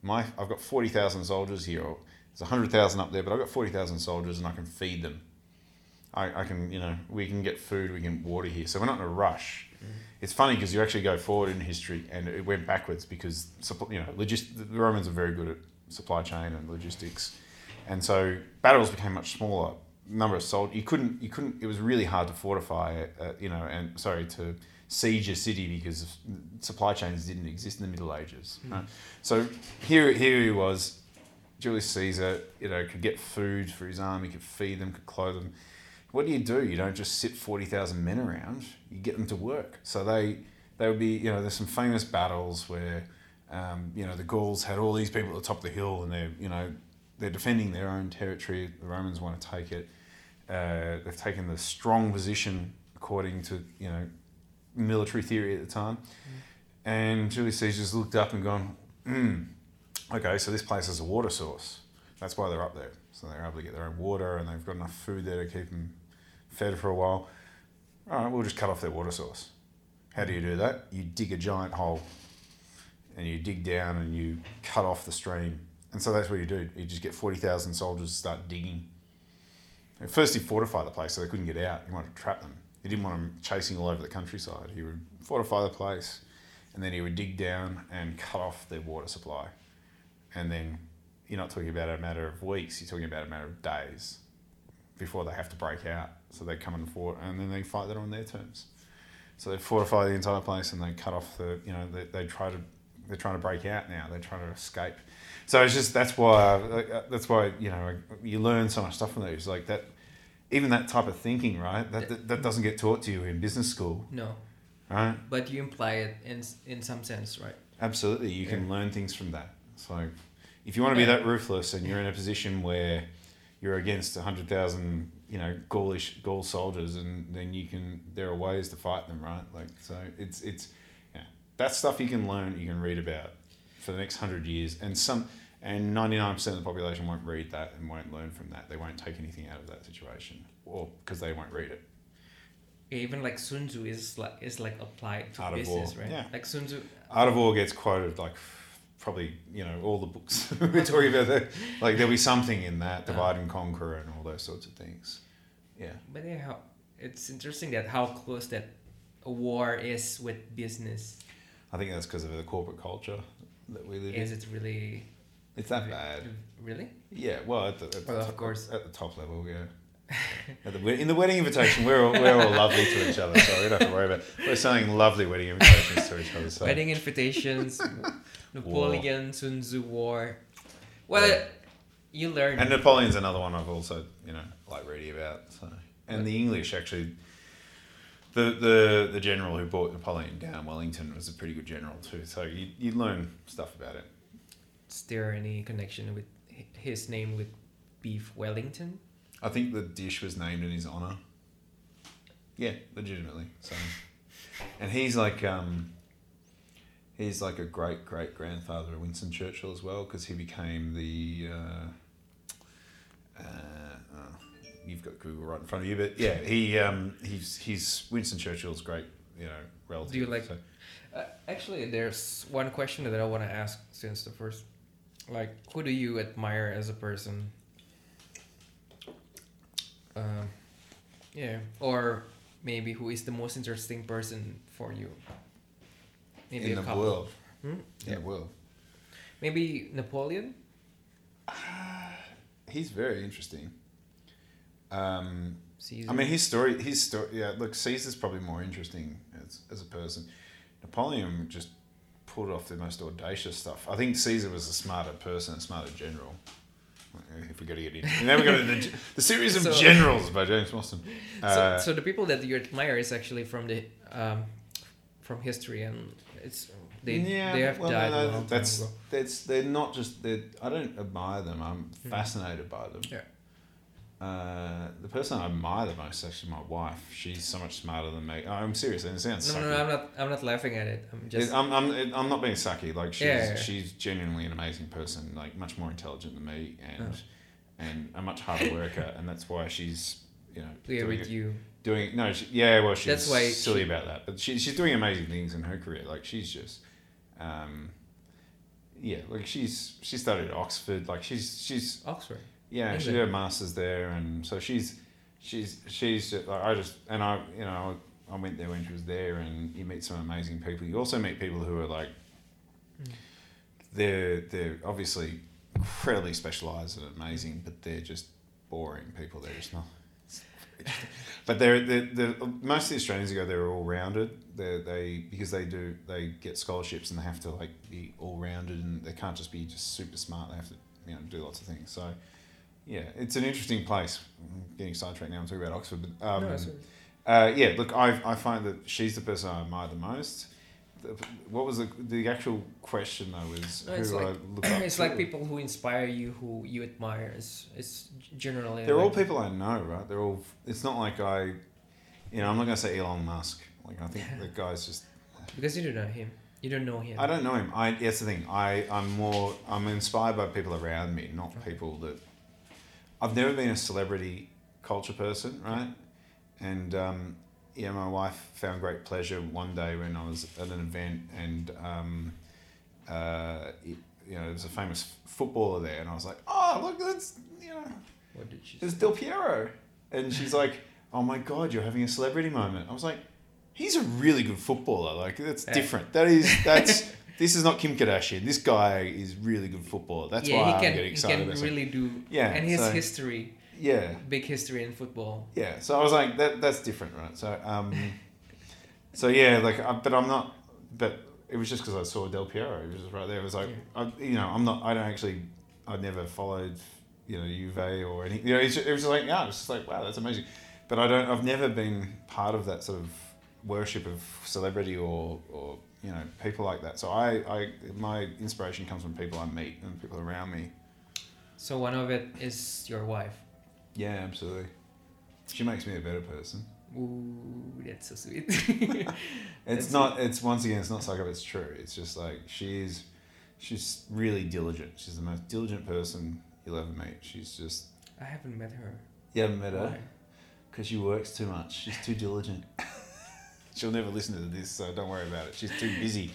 Speaker 1: My I've got forty thousand soldiers here. There's hundred thousand up there, but I've got forty thousand soldiers, and I can feed them. I, I can you know we can get food, we can water here, so we're not in a rush. Mm-hmm. It's funny because you actually go forward in history, and it went backwards because you know logist- the Romans are very good at supply chain and logistics, and so battles became much smaller. Number of soldiers you couldn't you couldn't. It was really hard to fortify, uh, you know, and sorry to siege a city because supply chains didn't exist in the Middle Ages. right? So here here he was, Julius Caesar, you know, could get food for his army, could feed them, could clothe them. What do you do? You don't just sit forty thousand men around. You get them to work. So they they would be you know there's some famous battles where um, you know the Gauls had all these people at the top of the hill and they're you know they're defending their own territory. The Romans want to take it. Uh, they've taken the strong position according to you know military theory at the time. And Julius Caesar's looked up and gone, hmm, okay, so this place is a water source. That's why they're up there. So they're able to get their own water and they've got enough food there to keep them fed for a while. All right, we'll just cut off their water source. How do you do that? You dig a giant hole and you dig down and you cut off the stream. And so that's what you do. You just get 40,000 soldiers to start digging. First, he fortified the place so they couldn't get out. He wanted to trap them. He didn't want them chasing all over the countryside. He would fortify the place and then he would dig down and cut off their water supply. And then you're not talking about a matter of weeks, you're talking about a matter of days before they have to break out. So they come and fort and then they fight that on their terms. So they fortify the entire place and they cut off the, you know, they, they try to, they're trying to break out now. They're trying to escape. So it's just, that's why, uh, that's why, you know, you learn so much stuff from those Like that, even that type of thinking, right? That, that, that doesn't get taught to you in business school,
Speaker 2: No,
Speaker 1: right?
Speaker 2: but you imply it in in some sense, right?
Speaker 1: Absolutely, you can learn things from that. So, if you want to be that ruthless and you're in a position where you're against hundred thousand, you know, Gaulish Gaul soldiers, and then you can, there are ways to fight them, right? Like, so it's it's, yeah, that stuff you can learn, you can read about for the next hundred years, and some, and ninety nine percent of the population won't read that and won't learn from that. They won't take anything out of that situation, or because they won't read it.
Speaker 2: Even like Sun Tzu is like is like applied to
Speaker 1: Art
Speaker 2: business, right?
Speaker 1: yeah.
Speaker 2: Like Sun Tzu.
Speaker 1: Art of War gets quoted like probably you know all the books we're talking about. That, like there'll be something in that divide and conquer and all those sorts of things. Yeah.
Speaker 2: But yeah, how, it's interesting that how close that a war is with business.
Speaker 1: I think that's because of the corporate culture that we live
Speaker 2: Is
Speaker 1: in.
Speaker 2: it really?
Speaker 1: It's that bad.
Speaker 2: Really?
Speaker 1: Yeah, well, at the, at the
Speaker 2: Well, of course.
Speaker 1: at the top level, yeah. The, in the wedding invitation, we're all, we're all lovely to each other, so we don't have to worry about. We're sending lovely wedding invitations to each other. So
Speaker 2: Wedding invitations, Napoleon, Sun Tzu War. Well,
Speaker 1: Yeah.
Speaker 2: you learn.
Speaker 1: And Napoleon's another one I've also, you know, like reading about. So, and the English actually, the the the general who brought Napoleon down, Wellington, was a pretty good general too. So you you learn stuff about it.
Speaker 2: Is there any connection with his name with beef Wellington?
Speaker 1: I think the dish was named in his honor. Yeah, legitimately. So, and he's like um, he's like a great great grandfather of Winston Churchill as well because he became the. Uh, uh, you've got Google right in front of you, but yeah, he um, he's he's Winston Churchill's great you know relative.
Speaker 2: Do you like-
Speaker 1: so-
Speaker 2: Uh, actually, there's one question that I want to ask since the first. Like, who do you admire as a person? Um, yeah, or maybe who is the most interesting person for you? Maybe
Speaker 1: in
Speaker 2: a
Speaker 1: the
Speaker 2: couple.
Speaker 1: world?
Speaker 2: Hmm?
Speaker 1: In
Speaker 2: Yeah.
Speaker 1: the world,
Speaker 2: Maybe Napoleon.
Speaker 1: he's very interesting. Um,
Speaker 2: Caesar.
Speaker 1: I mean, his story, his story. Yeah, look, Caesar's probably more interesting as, as a person. Napoleon just pulled off the most audacious stuff. I think Caesar was a smarter person, a smarter general. If we got to get into, now we got to the, the series of
Speaker 2: So-
Speaker 1: generals by James Boston. Uh,
Speaker 2: so, so the people that you admire is actually from the um, from history, and it's they they have
Speaker 1: well,
Speaker 2: died
Speaker 1: no, no, that's that's they're not just they. I don't admire them. I'm
Speaker 2: Hmm.
Speaker 1: fascinated by them.
Speaker 2: Yeah.
Speaker 1: Uh, the person I admire the most is actually my wife. She's so much smarter than me. I'm serious. It sounds
Speaker 2: No,
Speaker 1: sucky.
Speaker 2: no, no, I'm not. I'm not laughing at it. I'm just.
Speaker 1: It- I'm, I'm, it- I'm not being sucky. Like she's,
Speaker 2: Yeah, yeah, yeah.
Speaker 1: she's genuinely an amazing person. Like much more intelligent than me, and
Speaker 2: Oh.
Speaker 1: and a much harder worker. and that's why she's, you know, doing,
Speaker 2: with
Speaker 1: it-
Speaker 2: you.
Speaker 1: doing no. She, yeah, well, she's
Speaker 2: That's why
Speaker 1: silly
Speaker 2: she-
Speaker 1: about that. But she, she's doing amazing things in her career. Like she's just, um, yeah, like she's she studied at Oxford. Like she's she's
Speaker 2: Oxford.
Speaker 1: Yeah, she did
Speaker 2: England.
Speaker 1: her masters there, and so she's she's she's just, like I just and I you know I went there when she was there, and you meet some amazing people. You also meet people who are like
Speaker 2: Mm.
Speaker 1: they're they're obviously incredibly specialized and amazing, but they're just boring people. They're just not. But they're, they're, they're most of the Australians who go there are all rounded. They they because they do they get scholarships and they have to like be all rounded and they can't just be just super smart. They have to you know do lots of things. So yeah, it's an interesting place. I'm getting sidetracked now. I'm talking about Oxford, but um,
Speaker 2: no,
Speaker 1: uh, yeah, look, I, I find that she's the person I admire the most. The, what was the the actual question though? Was
Speaker 2: No,
Speaker 1: who
Speaker 2: it's
Speaker 1: I look up
Speaker 2: it's
Speaker 1: to?
Speaker 2: like people who inspire you, who you admire. It's it's generally.
Speaker 1: They're all people I know, right? They're all. It's not like I, you know, I'm not gonna say Elon Musk. Like I think the guy's just.
Speaker 2: because you don't know him. You don't know him.
Speaker 1: I don't know him. I that's the thing. I I'm more. I'm inspired by people around me, not people that. I've never been a celebrity culture person, right? And um, yeah, my wife found great pleasure one day when I was at an event and um, uh, it, you know there was a famous footballer there, and I was like, oh look, that's you know
Speaker 2: What did she?
Speaker 1: it's Del Piero. And she's like, oh my God, you're having a celebrity moment. I was like, he's a really good footballer. Like, that's
Speaker 2: Yeah.
Speaker 1: different. That is, that's, this is not Kim Kardashian. This guy is really good football. That's
Speaker 2: yeah,
Speaker 1: why
Speaker 2: he
Speaker 1: I'm
Speaker 2: can. He
Speaker 1: excited
Speaker 2: can really do.
Speaker 1: Yeah,
Speaker 2: and his
Speaker 1: so-
Speaker 2: history,
Speaker 1: Yeah.
Speaker 2: big history in football.
Speaker 1: Yeah. So I was like, that, that's different, right? So, um, so yeah, like, I, but I'm not, but it was just because I saw Del Piero. It was just right there. It was like, I, you know, I'm not, I don't actually, I never followed, you know, Juve or any, you know, it's, it was just like, yeah, it's just like, wow, that's amazing. But I don't, I've never been part of that sort of worship of celebrity or, or, you know, people like that. So I, I, my inspiration comes from people I meet and people around me.
Speaker 2: So one of it is your wife.
Speaker 1: Yeah, absolutely. She makes me a better person.
Speaker 2: Ooh, that's so sweet.
Speaker 1: It's
Speaker 2: That's
Speaker 1: not. It's once again. It's not psycho. It's true. It's just like she's, she's really diligent. She's the most diligent person you'll ever meet. She's just.
Speaker 2: I haven't met her.
Speaker 1: You haven't met
Speaker 2: Why?
Speaker 1: her because she works too much. She's too diligent. She'll never listen to this, so don't worry about it. She's too busy.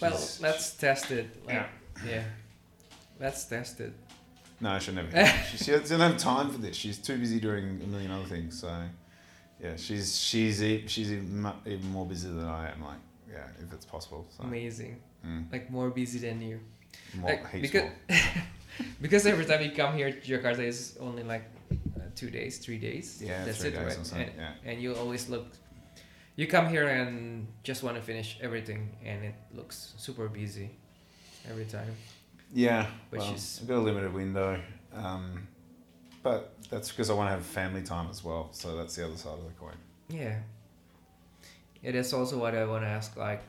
Speaker 2: Well,
Speaker 1: She's-
Speaker 2: let's test it. Like,
Speaker 1: Yeah.
Speaker 2: Yeah. Let's test it.
Speaker 1: No, she'll never. she, she doesn't have time for this. She's too busy doing a million other things. So, yeah, she's she's she's even, even more busy than I am. Like, yeah, if it's possible. So,
Speaker 2: Amazing.
Speaker 1: mm,
Speaker 2: Like more busy than you.
Speaker 1: more,
Speaker 2: Like,
Speaker 1: heaps
Speaker 2: because-
Speaker 1: more.
Speaker 2: because every time you come here to Jakarta is only like uh, two days, three days.
Speaker 1: Yeah,
Speaker 2: that's
Speaker 1: three
Speaker 2: it,
Speaker 1: days
Speaker 2: right? And,
Speaker 1: yeah.
Speaker 2: and you always look. You come here and just want to finish everything, and it looks super busy every time.
Speaker 1: Yeah,
Speaker 2: But
Speaker 1: well,
Speaker 2: she's-
Speaker 1: I've got a limited window, um, but that's because I want to have family time as well. So that's the other side of the coin.
Speaker 2: Yeah. it is also what I want to ask. Like,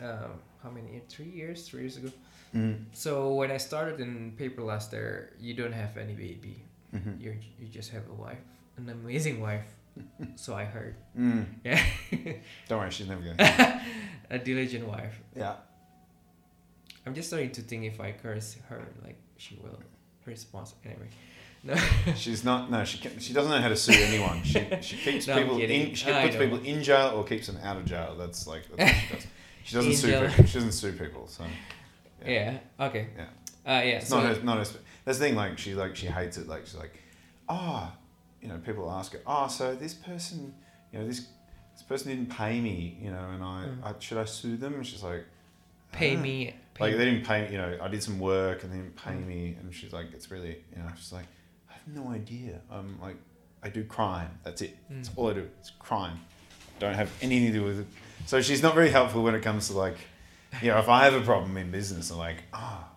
Speaker 2: um, how many? years? Three years? Three years ago.
Speaker 1: Mm.
Speaker 2: So when I started in Paperlust there, you don't have any baby.
Speaker 1: hmm
Speaker 2: You you just have a wife, an amazing wife. so I heard.
Speaker 1: Mm.
Speaker 2: Yeah.
Speaker 1: Don't worry, she's never. To.
Speaker 2: A diligent wife.
Speaker 1: yeah.
Speaker 2: I'm just starting to think if I curse her, like she will respond. Anyway, no.
Speaker 1: She's not. No, she can, she doesn't know how to sue anyone. She she keeps
Speaker 2: No,
Speaker 1: people in. She puts people in jail or keeps them out of jail. That's like that's what she does. She doesn't sue
Speaker 2: jail.
Speaker 1: people. She doesn't sue people. So
Speaker 2: yeah. Okay.
Speaker 1: Yeah.
Speaker 2: Uh, yeah.
Speaker 1: it's
Speaker 2: so
Speaker 1: not her. Not her. That's the thing. Like she like she hates it. Like she's like, oh, you know, people ask oh, so this person, you know, this this person didn't pay me, you know, and I,
Speaker 2: Mm.
Speaker 1: I should I sue them? And she's like,
Speaker 2: pay
Speaker 1: "Ah."
Speaker 2: me. Pay
Speaker 1: Like they didn't pay, me, you know, I did some work and they didn't pay
Speaker 2: Mm.
Speaker 1: me, and she's like, it's really, you know, she's like, I have no idea. I'm like, I do crime. That's it.
Speaker 2: Mm.
Speaker 1: That's all I do. It's crime. Don't have anything to do with it. So she's not very helpful when it comes to like, you know, if I have a problem in business, I'm like, ah.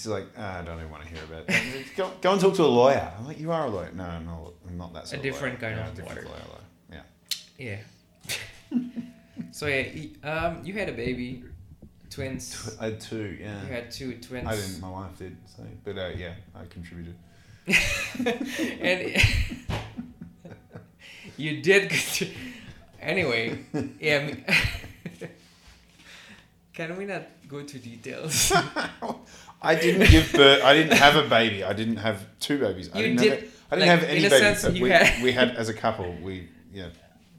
Speaker 1: She's like, ah, I don't even want to hear about it. go, go and talk to a lawyer. I'm like, you are a lawyer. No, I'm not, I'm not that sort of
Speaker 2: different
Speaker 1: lawyer.
Speaker 2: kind
Speaker 1: Yeah,
Speaker 2: of
Speaker 1: a different
Speaker 2: lawyer.
Speaker 1: lawyer. Yeah.
Speaker 2: Yeah. so yeah, um, you had a baby, twins.
Speaker 1: Tw- I had two, yeah.
Speaker 2: You had two twins.
Speaker 1: I didn't, my wife did, so, but uh, yeah, I contributed.
Speaker 2: and you did. contri- anyway, yeah. me- Can we not go to details?
Speaker 1: I didn't give birth. I didn't have a baby. I didn't have two babies. I didn't
Speaker 2: did-
Speaker 1: have. I didn't
Speaker 2: like,
Speaker 1: have any babies.
Speaker 2: sense,
Speaker 1: we,
Speaker 2: had-
Speaker 1: we had as a couple. We yeah,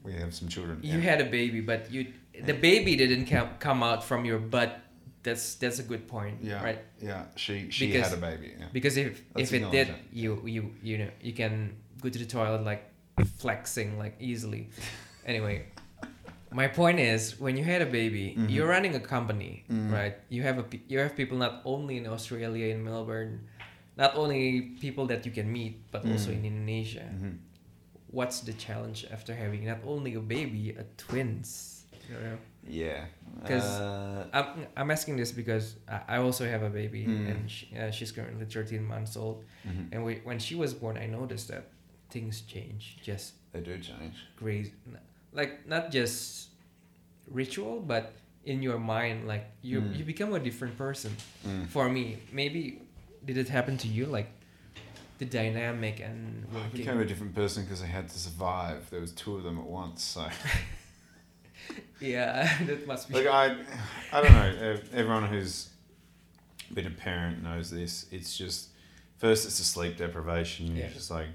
Speaker 1: we have some children.
Speaker 2: you
Speaker 1: yeah.
Speaker 2: had a baby, but you the baby didn't come come out from your butt. That's that's a good point,
Speaker 1: yeah,
Speaker 2: right?
Speaker 1: Yeah, she she
Speaker 2: Because-
Speaker 1: had a baby. Yeah.
Speaker 2: Because if
Speaker 1: Let's
Speaker 2: if it did, you you you know you can go to the toilet like flexing like easily. anyway, my point is when you had a baby,
Speaker 1: Mhm.
Speaker 2: you're running a company,
Speaker 1: Mm.
Speaker 2: right? You have a you have people not only in Australia in Melbourne, not only people that you can meet, but also
Speaker 1: Mm.
Speaker 2: in Indonesia.
Speaker 1: Mhm.
Speaker 2: What's the challenge after having not only a baby, a twins? You know?
Speaker 1: Yeah.
Speaker 2: 'Cause
Speaker 1: Uh,
Speaker 2: I'm, I'm asking this because I also have a baby
Speaker 1: Mm.
Speaker 2: and she, uh, she's currently 13 months old.
Speaker 1: mhm.
Speaker 2: And we, when she was born, I noticed that things change just
Speaker 1: They do change.
Speaker 2: crazy. Like, not just ritual, but in your mind, like, you,
Speaker 1: Mm.
Speaker 2: you become a different person.
Speaker 1: Mm.
Speaker 2: For me, maybe, did it happen to you? Like, the dynamic and
Speaker 1: I
Speaker 2: working.
Speaker 1: became a different person because I had to survive. There was two of them at once, so.
Speaker 2: yeah, that must be.
Speaker 1: Like I, I don't know. Everyone who's been a parent knows this. It's just first, it's a sleep deprivation.
Speaker 2: Yeah.
Speaker 1: You're just like,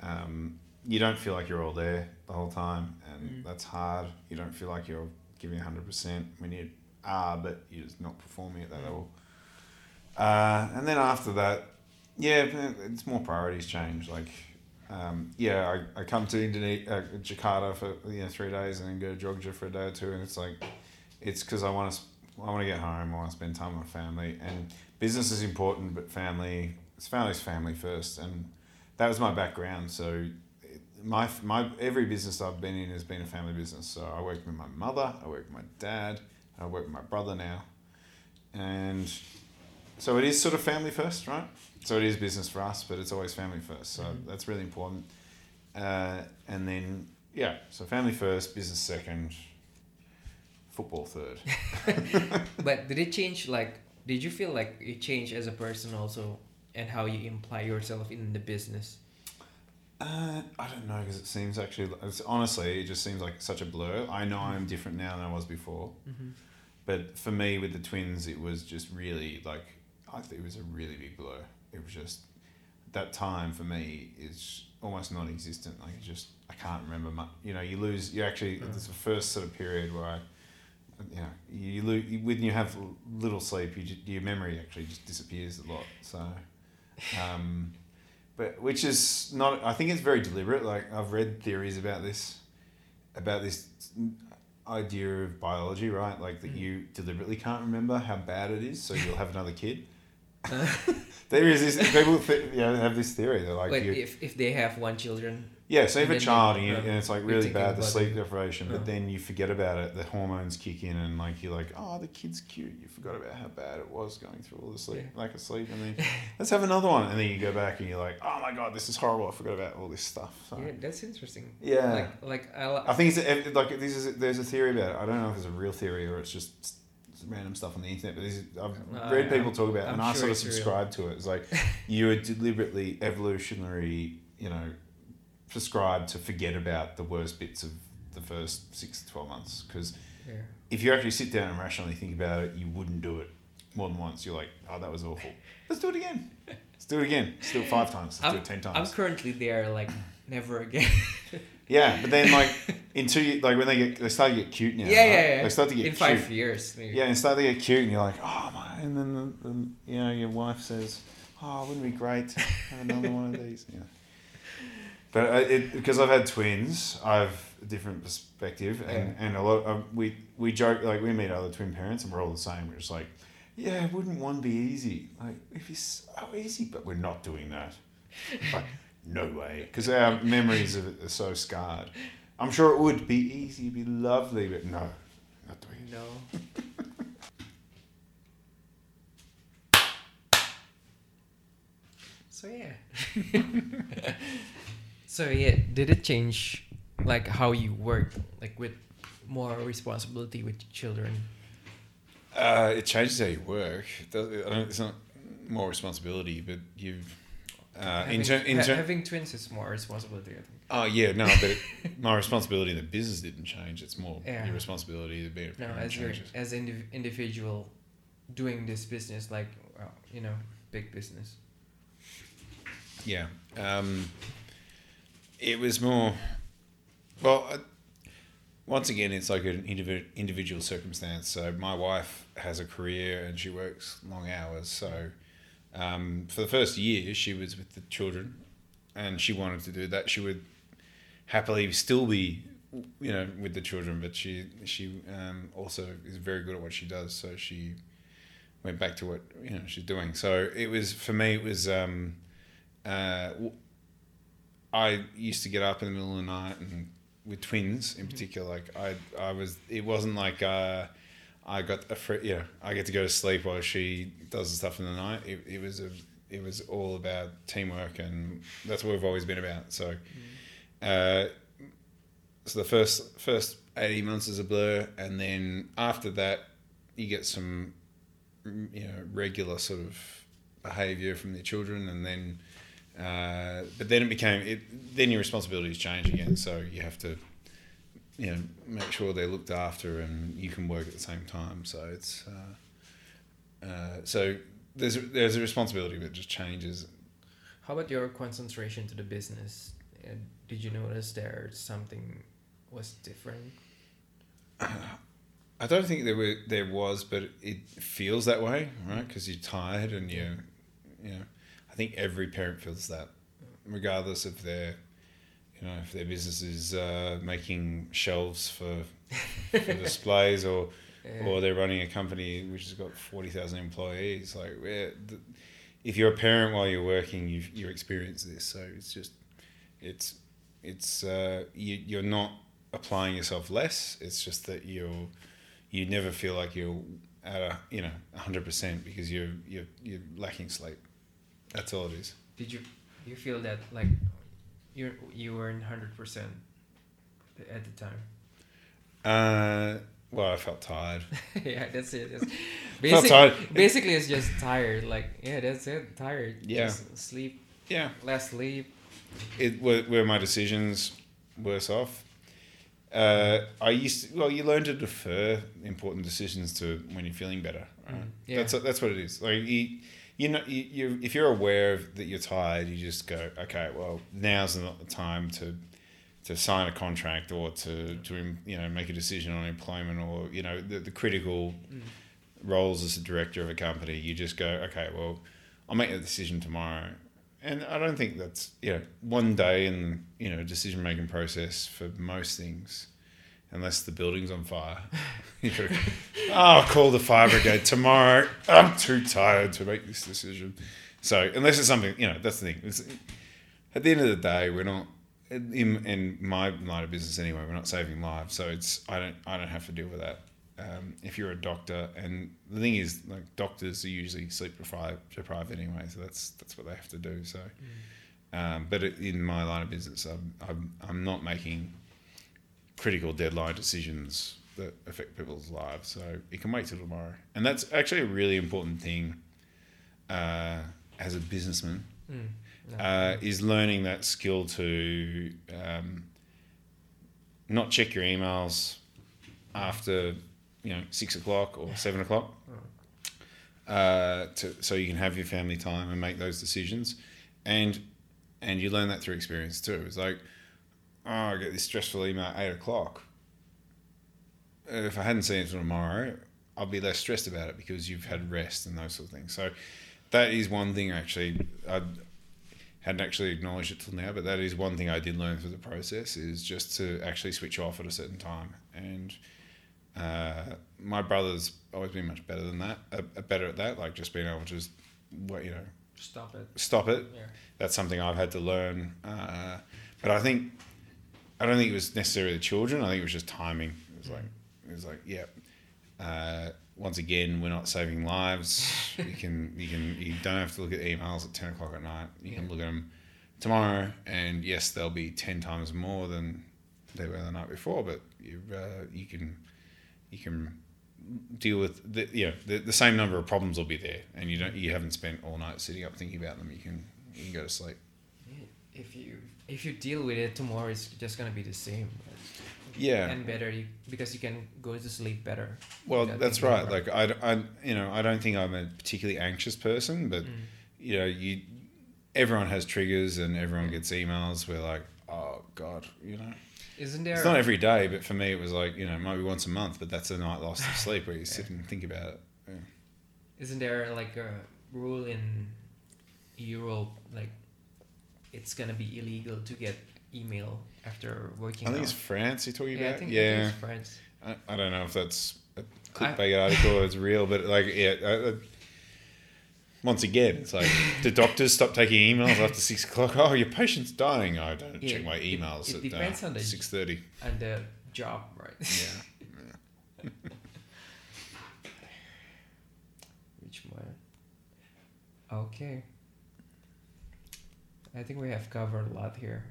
Speaker 1: um, you don't feel like you're all there the whole time, and
Speaker 2: Mm.
Speaker 1: that's hard. You don't feel like you're giving hundred percent when you are, but you're just not performing at that
Speaker 2: Mm.
Speaker 1: level. Uh, and then after that, yeah, it's more priorities change. Like, um, yeah, I, I come to Indonesia, uh, Jakarta for you know three days, and then go to Jogja for a day or two, and it's like, it's because I want to, I want to get home, I want to spend time with my family, and business is important, but family, it's family's family first, and that was my background. So, my my every business I've been in has been a family business. So I worked with my mother, I worked with my dad, I work with my brother now, and so it is sort of family first, right? So it is business for us, but it's always family first. So
Speaker 2: Mhm.
Speaker 1: that's really important. Uh, and then yeah, so family first, business second, football third.
Speaker 2: but did it change, like, did you feel like it changed as a person also and how you imply yourself in the business?
Speaker 1: Uh, I don't know because it seems actually, it's, honestly, it just seems like such a blur. I know I'm different now than I was before,
Speaker 2: Mm-hmm.
Speaker 1: but for me with the twins, it was just really like I think it was a really big blur. It was just that time for me is almost non-existent. Like just I can't remember much. You know, you lose. You actually
Speaker 2: Mm.
Speaker 1: it's the first sort of period where I you know, you, lo- you when you have little sleep, you your memory actually just disappears a lot. So, um, but which is not. I think it's very deliberate. Like I've read theories about this, about this idea of biology, right? Like that
Speaker 2: Mm.
Speaker 1: you deliberately can't remember how bad it is, so you'll have another kid. there is this people th- you know, have this theory. They're like,
Speaker 2: Wait, if, if they have one children,
Speaker 1: yeah, so you have a child and, you, and it's like really bad, the sleep deprivation, but
Speaker 2: Uh.
Speaker 1: then you forget about it, the hormones kick in, and like you're like, oh, the kid's cute. You forgot about how bad it was going through all the sleep,
Speaker 2: Yeah.
Speaker 1: lack of sleep, and then let's have another one, and then you go back and you're like, oh my god, this is horrible. I forgot about all this stuff. So,
Speaker 2: yeah, that's interesting.
Speaker 1: yeah.
Speaker 2: Like, like I,
Speaker 1: I think it's like this is there's a theory about it. I don't know if it's a real theory or it's just random stuff on the internet. But this is, I've
Speaker 2: Uh,
Speaker 1: read
Speaker 2: yeah,
Speaker 1: people talk about, it,
Speaker 2: I'm
Speaker 1: and I sort of
Speaker 2: it's real.
Speaker 1: subscribe to it. It's like you are deliberately evolutionary, you know, prescribed to forget about the worst bits of the first six to twelve months. Because
Speaker 2: yeah.
Speaker 1: if you actually sit down and rationally think about it, you wouldn't do it more than once. You're like, oh, that was awful. Let's do it again. Let's do it again. Let's do it five times. Let's do it ten times.
Speaker 2: I'm currently there, like never again.
Speaker 1: Yeah, but then like in two, like when they get, they start to get cute now.
Speaker 2: yeah, yeah,
Speaker 1: right?
Speaker 2: yeah.
Speaker 1: They start to get cute.
Speaker 2: in
Speaker 1: cute.
Speaker 2: five years. Maybe.
Speaker 1: Yeah, and start to get cute, and you're like, oh my, and then the, the, you know your wife says, oh, wouldn't it be great to have another one of these? Yeah. But uh, it, because I've had twins, I have a different perspective, and, and a lot. Of, we we joke like we meet other twin parents, and we're all the same. We're just like, yeah, wouldn't one be easy? Like if it's so easy, but we're not doing that. Like no way, because our memories of it are so scarred. I'm sure it would be easy, it'd be lovely, but no, not doing it.
Speaker 2: No. so yeah. so yeah, did it change like how you work, like with more responsibility with children?
Speaker 1: Uh, it changes how you work. It does, I don't, it's not more responsibility, but you've. Uh, in
Speaker 2: having,
Speaker 1: ter- in ter-
Speaker 2: having twins is more responsibility, I think.
Speaker 1: oh yeah, no, but it, my responsibility in the business didn't change. It's more
Speaker 2: Yeah.
Speaker 1: your responsibility to be a
Speaker 2: No,
Speaker 1: parent
Speaker 2: as your as indiv- individual doing this business, like well, you know, big business.
Speaker 1: Yeah. Um, it was more. Well, once again, it's like an individual circumstance. So my wife has a career and she works long hours. So um, for the first year, she was with the children, and she wanted to do that. She would happily still be, you know, with the children, but she she um, also is very good at what she does. So she went back to what you know she's doing. So it was for me. It was. Um, uh, I used to get up in the middle of the night and with twins in particular, like I, I was, it wasn't like, uh, I got a free, yeah, I get to go to sleep while she does the stuff in the night. It, it was a, it was all about teamwork and that's what we've always been about. So, uh, so the first, first 18 months is a blur. And then after that, you get some, you know, regular sort of behavior from the children and then, uh, but then it became it. Then your responsibilities change again, so you have to, you know, make sure they're looked after and you can work at the same time. So it's, uh, uh, so there's a, there's a responsibility, that just changes.
Speaker 2: How about your concentration to the business? Did you notice there something was different?
Speaker 1: I don't think there were there was, but it feels that way, right? Because you're tired and you, you know, think every parent feels that, regardless of their, you know, if their business is uh, making shelves for, for displays or
Speaker 2: Yeah.
Speaker 1: or they're running a company which has got forty thousand employees. Like, where the, if you're a parent while you're working, you you experience this. So it's just, it's it's uh, you you're not applying yourself less. It's just that you're you never feel like you're at a you know hundred percent because you're you're you're lacking sleep. That's all it is.
Speaker 2: Did you you feel that like you you weren't hundred percent at the time?
Speaker 1: Uh, well, I felt tired.
Speaker 2: yeah, that's it. That's
Speaker 1: Felt tired.
Speaker 2: basically, it's just tired. Like yeah, that's it. Tired.
Speaker 1: Yeah.
Speaker 2: Just sleep,
Speaker 1: Yeah.
Speaker 2: less sleep.
Speaker 1: it were, were my decisions worse off. Uh, I used to, well, you learn to defer important decisions to when you're feeling better. Right?
Speaker 2: Mm, yeah.
Speaker 1: That's that's what it is. Like you, you know, you, you if you're aware of that you're tired, you just go, okay, well, now's not the time to to sign a contract or to to you know make a decision on employment or you know the, the critical
Speaker 2: Mm.
Speaker 1: roles as a director of a company. You just go, okay, well, I'll make a decision tomorrow. And I don't think that's you know one day in you know decision making process for most things, unless the building's on fire. gotta, oh, I'll call the fire brigade tomorrow. I'm too tired to make this decision. So unless it's something you know, that's the thing. It's, at the end of the day, we're not in in my line of business anyway. We're not saving lives, so it's I don't I don't have to deal with that. Um, if you're a doctor, and the thing is, like doctors are usually sleep deprived, deprived anyway, so that's that's what they have to do. So, um, but it, in my line of business, I'm, I'm I'm not making critical deadline decisions that affect people's lives. So it can wait till tomorrow, and that's actually a really important thing uh, as a businessman
Speaker 2: Mm. No.
Speaker 1: uh, is learning that skill to um, not check your emails after you know six o'clock or seven o'clock, uh, to, so you can have your family time and make those decisions, and and you learn that through experience too. It's like, oh, I get this stressful email at eight o'clock. If I hadn't seen it till tomorrow, I'd be less stressed about it because you've had rest and those sort of things. So that is one thing actually I hadn't actually acknowledged it till now, but that is one thing I did learn through the process is just to actually switch off at a certain time. And uh, my brother's always been much better than that, uh, better at that, like just being able to just, what you know,
Speaker 2: Stop it.
Speaker 1: stop it.
Speaker 2: Yeah.
Speaker 1: That's something I've had to learn. Uh, but I think I don't think it was necessarily the children. I think it was just timing. It was like it was like yeah. Uh, once again, we're not saving lives. you can you can you don't have to look at emails at ten o'clock at night. You can look at them tomorrow, and yes, they'll be ten times more than they were the night before. But you uh, you can you can deal with the you know the, the same number of problems will be there, and you don't you haven't spent all night sitting up thinking about them. You can you can go to sleep.
Speaker 2: If you if you deal with it tomorrow, it's just gonna be the same.
Speaker 1: Yeah.
Speaker 2: And better you, because you can go to sleep better.
Speaker 1: Well, that's right. Like I, I, you know, I don't think I'm a particularly anxious person, but
Speaker 2: Mm.
Speaker 1: you know, you, everyone has triggers and everyone gets emails where like, oh God, you know,
Speaker 2: Isn't there?
Speaker 1: it's not every day, but for me it was like, you know, maybe once a month, but that's a night lost of sleep where you sit and think about it. Yeah.
Speaker 2: Isn't there like a rule in Europe like it's gonna be illegal to get email after working
Speaker 1: I think
Speaker 2: out?
Speaker 1: it's France you're talking
Speaker 2: yeah, I
Speaker 1: about.
Speaker 2: think
Speaker 1: yeah,
Speaker 2: France.
Speaker 1: I, I don't know if that's a clickbait article or it's real, but like, yeah. Uh, once again, it's like the doctors stop taking emails after six o'clock. Oh, your patient's dying. I don't
Speaker 2: Yeah,
Speaker 1: check my
Speaker 2: it-
Speaker 1: emails
Speaker 2: it
Speaker 1: at
Speaker 2: depends
Speaker 1: uh,
Speaker 2: on the-
Speaker 1: six thirty.
Speaker 2: And the job, right?
Speaker 1: Yeah.
Speaker 2: Which one? Okay. I think we have covered a lot here.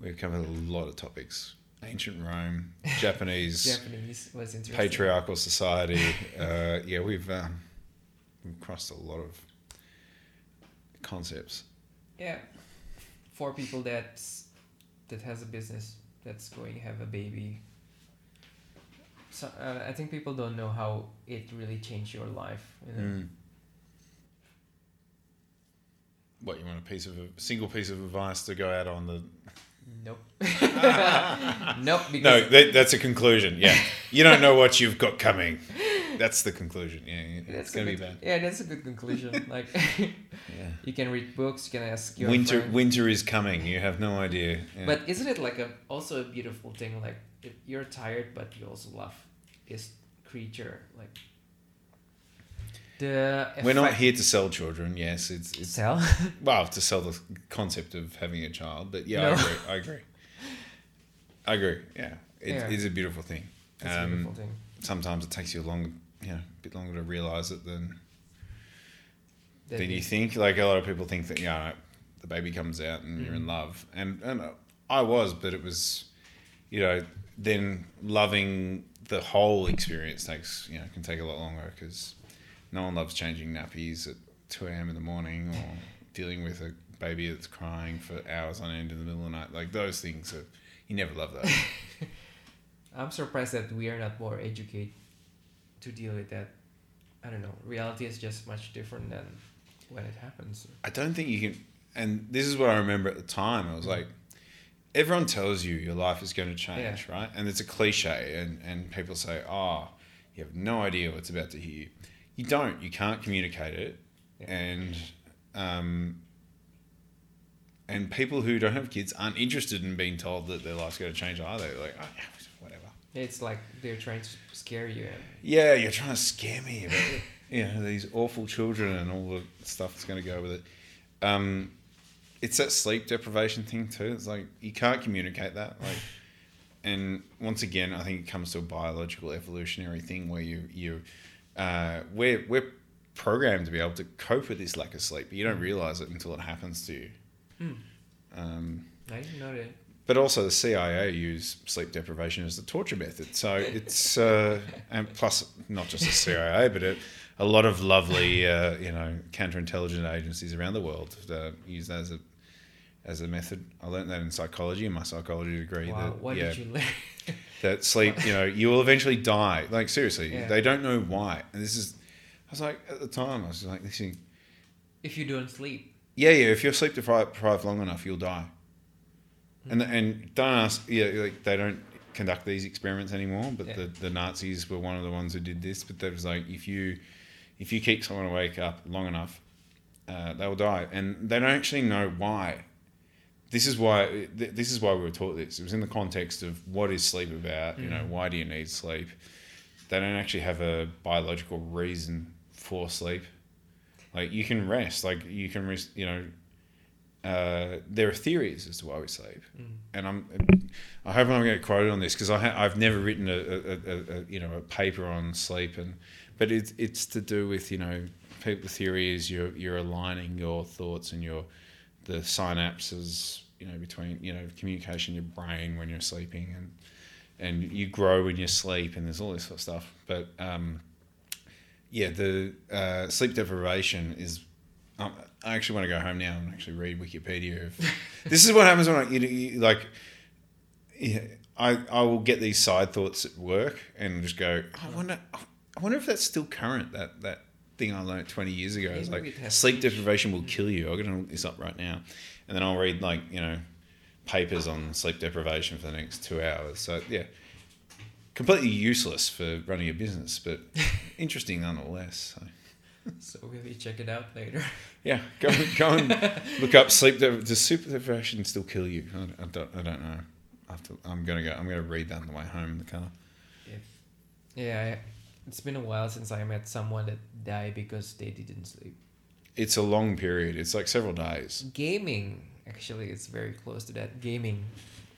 Speaker 1: We've covered a lot of topics: ancient Rome, Japanese,
Speaker 2: Japanese was interesting.
Speaker 1: patriarchal society. Uh, yeah, we've um, we've crossed a lot of concepts.
Speaker 2: Yeah, for people that's that has a business that's going to have a baby. So uh, I think people don't know how it really changed your life. You know?
Speaker 1: Mm. What you want a piece of a single piece of advice to go out on the?
Speaker 2: Nope. nope. Because
Speaker 1: No, that, that's a conclusion. Yeah, you don't know what you've got coming. That's the conclusion. Yeah, yeah.
Speaker 2: that's
Speaker 1: it's
Speaker 2: a
Speaker 1: gonna be
Speaker 2: good-
Speaker 1: bad.
Speaker 2: Yeah, that's a good conclusion. like
Speaker 1: Yeah.
Speaker 2: you can read books, you can ask your
Speaker 1: Winter,
Speaker 2: friend.
Speaker 1: winter is coming. You have no idea. Yeah.
Speaker 2: But isn't it like a also a beautiful thing? Like if you're tired, but you also love this creature. Like the
Speaker 1: we're not here to sell children. Yes, it's it's
Speaker 2: sell.
Speaker 1: well to sell the concept of having a child. But yeah, I agree. I agree. I agree. Yeah, it,
Speaker 2: Yeah.
Speaker 1: it's a beautiful thing.
Speaker 2: It's a
Speaker 1: Um,
Speaker 2: beautiful thing.
Speaker 1: Sometimes it takes you a long, you know, a bit longer to realize it than
Speaker 2: That
Speaker 1: than you think. Like a lot of people think that you know, the baby comes out and you're in
Speaker 2: Mm.
Speaker 1: love, and and I was, but it was, you know, then loving the whole experience takes you know can take a lot longer because no one loves changing nappies at two a.m. in the morning or dealing with a baby that's crying for hours on end in the middle of the night. Like those things are you never love those.
Speaker 2: I'm surprised that we are not more educated to deal with that. I don't know. Reality is just much different than when it happens.
Speaker 1: I don't think you can. And this is what I remember at the time. I was mm-hmm. like, everyone tells you your life is going to change, right? And it's a cliche, and, and people say, oh, you have no idea what's about to hit you. You don't. You can't communicate it.
Speaker 2: Yeah.
Speaker 1: And um, and people who don't have kids aren't interested in being told that their life's going to change either. They're like, oh, yeah, whatever.
Speaker 2: It's like they're trying to scare you.
Speaker 1: Yeah, you're trying to scare me about you know these awful children and all the stuff that's going to go with it. Um, it's that sleep deprivation thing too. It's like you can't communicate that. Like, and once again, I think it comes to a biological evolutionary thing where you you uh, we're we're programmed to be able to cope with this lack of sleep, but you don't realize it until it happens to you.
Speaker 2: Hmm.
Speaker 1: Um,
Speaker 2: I didn't know that.
Speaker 1: but also the CIA use sleep deprivation as a torture method. So it's uh, and plus not just the CIA, but it, a lot of lovely uh, you know counterintelligence agencies around the world uh, use that as a as a method. I learned that in psychology in my psychology degree.
Speaker 2: Wow,
Speaker 1: that,
Speaker 2: what
Speaker 1: yeah,
Speaker 2: did you learn?
Speaker 1: that sleep, you know, you will eventually die. Like seriously,
Speaker 2: Yeah.
Speaker 1: they don't know why. And this is, I was like at the time, I was like, this thing,
Speaker 2: if you don't sleep.
Speaker 1: yeah, yeah. If you're sleep deprived, long enough, you'll die. And and don't ask. Yeah, like they don't conduct these experiments anymore. But
Speaker 2: Yeah.
Speaker 1: the, the Nazis were one of the ones who did this. But that was like if you if you keep someone awake up long enough, uh, they will die. And they don't actually know why. This is why th- this is why we were taught this. It was in the context of what is sleep about. You know, why do you need sleep? They don't actually have a biological reason for sleep. Like you can rest. Like you can rest. You know, uh, there are theories as to why we sleep, and I'm. I hope I'm going to get quoted on this because I ha- I've never written a, a, a, a you know a paper on sleep, and but it's it's to do with you know people theory is you're you're aligning your thoughts and your the synapses you know between you know communication your brain when you're sleeping and and you grow when you sleep and there's all this sort of stuff, but um, yeah, the uh, sleep deprivation is. Um, I actually want to go home now and actually read Wikipedia. This is what happens when I you, you, like. Yeah, I I will get these side thoughts at work and just go. I wonder. I wonder if that's still current. That that thing I learned twenty years ago. It's
Speaker 2: Maybe
Speaker 1: like sleep deprivation will kill you. I'm gonna look this up right now, and then I'll read like you know papers on sleep deprivation for the next two hours. So yeah, completely useless for running a business, but interesting nonetheless. So.
Speaker 2: So will you check it out later?
Speaker 1: Yeah, go go and look up sleep. Dep- Does sleep deprivation still kill you? I, I don't. I don't know. I have to, I'm gonna go. I'm gonna read that on the way home in the car.
Speaker 2: yeah, I, it's been a while since I met someone that died because they didn't sleep.
Speaker 1: It's a long period. It's like several days.
Speaker 2: Gaming, actually, it's very close to that. Gaming,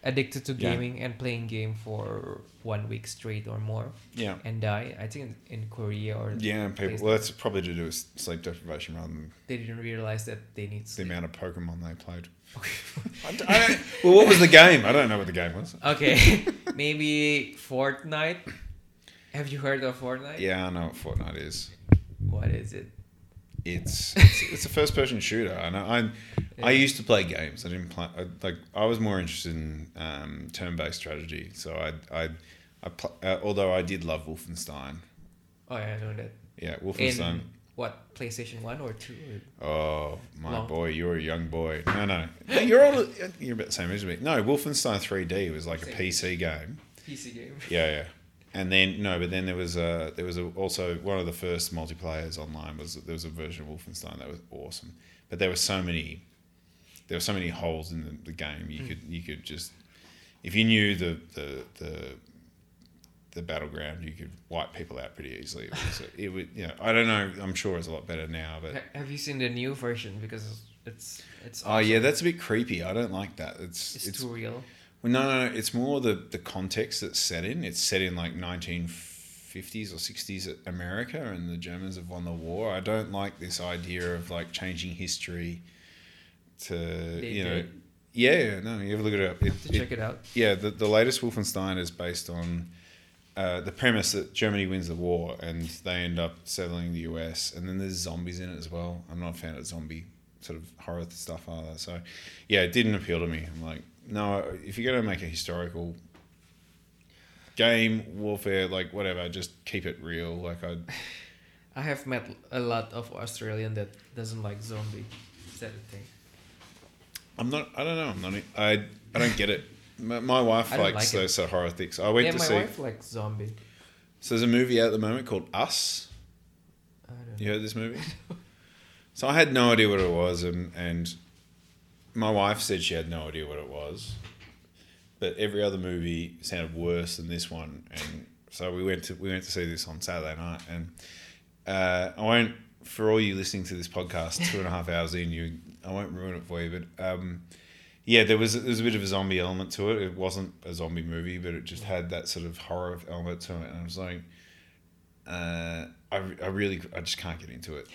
Speaker 2: addicted to
Speaker 1: Yeah.
Speaker 2: gaming and playing game for one week straight or more
Speaker 1: Yeah.
Speaker 2: and die. I think in, in Korea or
Speaker 1: Yeah, people. Well, that's probably to do with sleep deprivation rather than
Speaker 2: they didn't realize that they need
Speaker 1: the amount of Pokemon they played. I I well, what was the game? I don't know what the game was.
Speaker 2: Okay, maybe Fortnite. Have you heard of Fortnite?
Speaker 1: Yeah, I know what Fortnite is.
Speaker 2: What is it?
Speaker 1: It's it's, it's a first person shooter. I know. I I
Speaker 2: Yeah.
Speaker 1: used to play games. I didn't play I, like I was more interested in um, turn based strategy. So I I I pl- uh, although I did love Wolfenstein.
Speaker 2: Oh, yeah, I know that.
Speaker 1: Yeah, Wolfenstein.
Speaker 2: In what PlayStation One or Two? Or...
Speaker 1: Oh my
Speaker 2: Long-
Speaker 1: boy, you're a young boy. No, no, No, you're older. You're about the same age as me. No, Wolfenstein 3D was like a PC game.
Speaker 2: PC game.
Speaker 1: Yeah, yeah. And then no, but then there was a there was a, also one of the first multiplayers online was there was a version of Wolfenstein that was awesome. But there were so many there were so many holes in the, the game. You hmm. could you could just if you knew the the the the battleground, you could wipe people out pretty easily. It was it would you know I don't know. I'm sure it's a lot better now, but.
Speaker 2: Have you seen the new version? Because it's it's.
Speaker 1: Oh yeah, that's a bit creepy. I don't like that. It's
Speaker 2: It's,
Speaker 1: it's,
Speaker 2: too real.
Speaker 1: Well, no, no, no. It's more the the context that's set in. It's set in like 1950s or 60s America, and the Germans have won the war. I don't like this idea of like changing history to you know. Yeah, yeah, no, you ever look it up. It,
Speaker 2: To check it out.
Speaker 1: yeah, the, the latest Wolfenstein is based on uh, the premise that Germany wins the war and they end up settling the US, and then there's zombies in it as well. I'm not a fan of zombie sort of horror stuff either. So, yeah, it didn't appeal to me. I'm like, no, if you're going to make a historical game, warfare, like whatever, just keep it real. Like, I,
Speaker 2: I have met a lot of Australian that doesn't like zombie. Is that a thing?
Speaker 1: I'm not. I don't know. I'm not. I. I don't get it. My, my wife
Speaker 2: I don't
Speaker 1: likes
Speaker 2: like it.
Speaker 1: those sort of horror things. I went
Speaker 2: yeah,
Speaker 1: to
Speaker 2: my
Speaker 1: see.
Speaker 2: wife likes zombie.
Speaker 1: So there's a movie out at the moment called Us.
Speaker 2: I don't
Speaker 1: You heard this movie? so I had no idea what it was, and, and my wife said she had no idea what it was. But every other movie sounded worse than this one, and so we went to we went to see this on Saturday night, and uh, I won't for all you listening to this podcast two and a half hours in you I won't ruin it for you, but um, yeah, there was there was a bit of a zombie element to it. It wasn't a zombie movie, but it just had that sort of horror element to it, and I was like, uh, I I really I just can't get into it.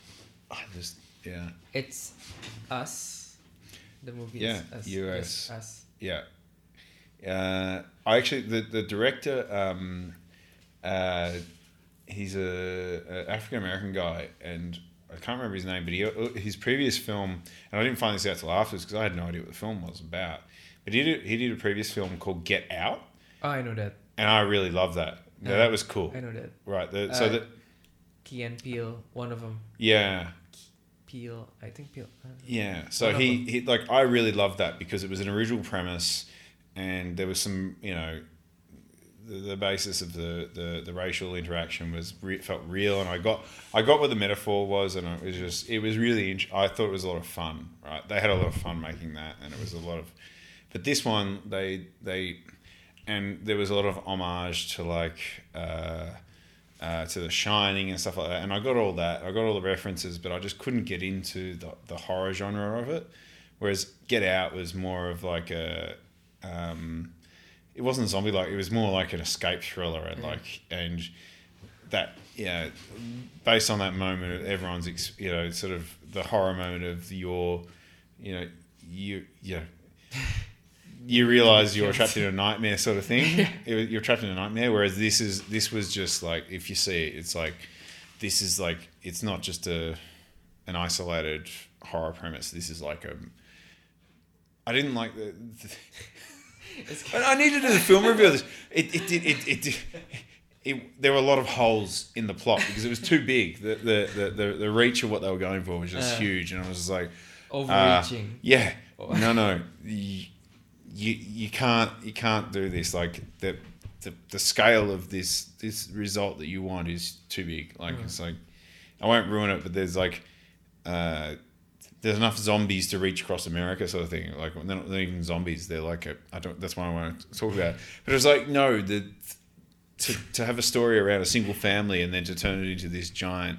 Speaker 1: I just yeah
Speaker 2: It's us. The movie
Speaker 1: Yeah,
Speaker 2: is us.
Speaker 1: Us. yeah. Uh, I actually the the director um, uh, he's a, a African American guy, and I can't remember his name, but he his previous film, and I didn't find this out till afterwards because I had no idea what the film was about. But he did he did a previous film called Get Out,
Speaker 2: Oh, I know that.
Speaker 1: and I really love that. Yeah,
Speaker 2: Uh,
Speaker 1: that was cool.
Speaker 2: I know that.
Speaker 1: Right. The, so
Speaker 2: Uh,
Speaker 1: that
Speaker 2: Key and Peele, one of them.
Speaker 1: yeah.
Speaker 2: Peele, I think Peel.
Speaker 1: Yeah, so he, he like I really loved that because it was an original premise, and there was some you know, the, the basis of the, the, the racial interaction was re- felt real, and I got I got what the metaphor was, and it was just it was really int- I thought it was a lot of fun. Right, they had a lot of fun making that, and it was a lot of, but this one they they, and there was a lot of homage to like. Uh, uh, to The Shining and stuff like that. And I got all that. I got all the references, but I just couldn't get into the, the horror genre of it. Whereas Get Out was more of like a, um, it wasn't zombie like. It was more like an escape thriller and like and that yeah, based on that moment, everyone's ex, you know sort of the horror moment of your, you know you yeah. You realize you're trapped in a nightmare, sort of thing. It- You're trapped in a nightmare. Whereas this is this was just like if you see it, it's like this is like it's not just a an isolated horror premise. This is like a. I didn't like the. the I need to do the film review of this. It it did it, it, did it, there were a lot of holes in the plot because it was too big. The the, the, the, the reach of what they were going for was just
Speaker 2: Uh.
Speaker 1: huge, and I was just like, uh,
Speaker 2: overreaching.
Speaker 1: yeah,
Speaker 2: Oh.
Speaker 1: no, no, you, you can't you can't do this. Like the the, the scale of this this result that you want is too big. Like
Speaker 2: Mm.
Speaker 1: it's like I won't ruin it, but there's like uh, there's enough zombies to reach across America, sort of thing. Like they're not, they're not even zombies. They're like a, I don't. That's what I want to talk about. But it's like no, the to to have a story around a single family and then to turn it into this giant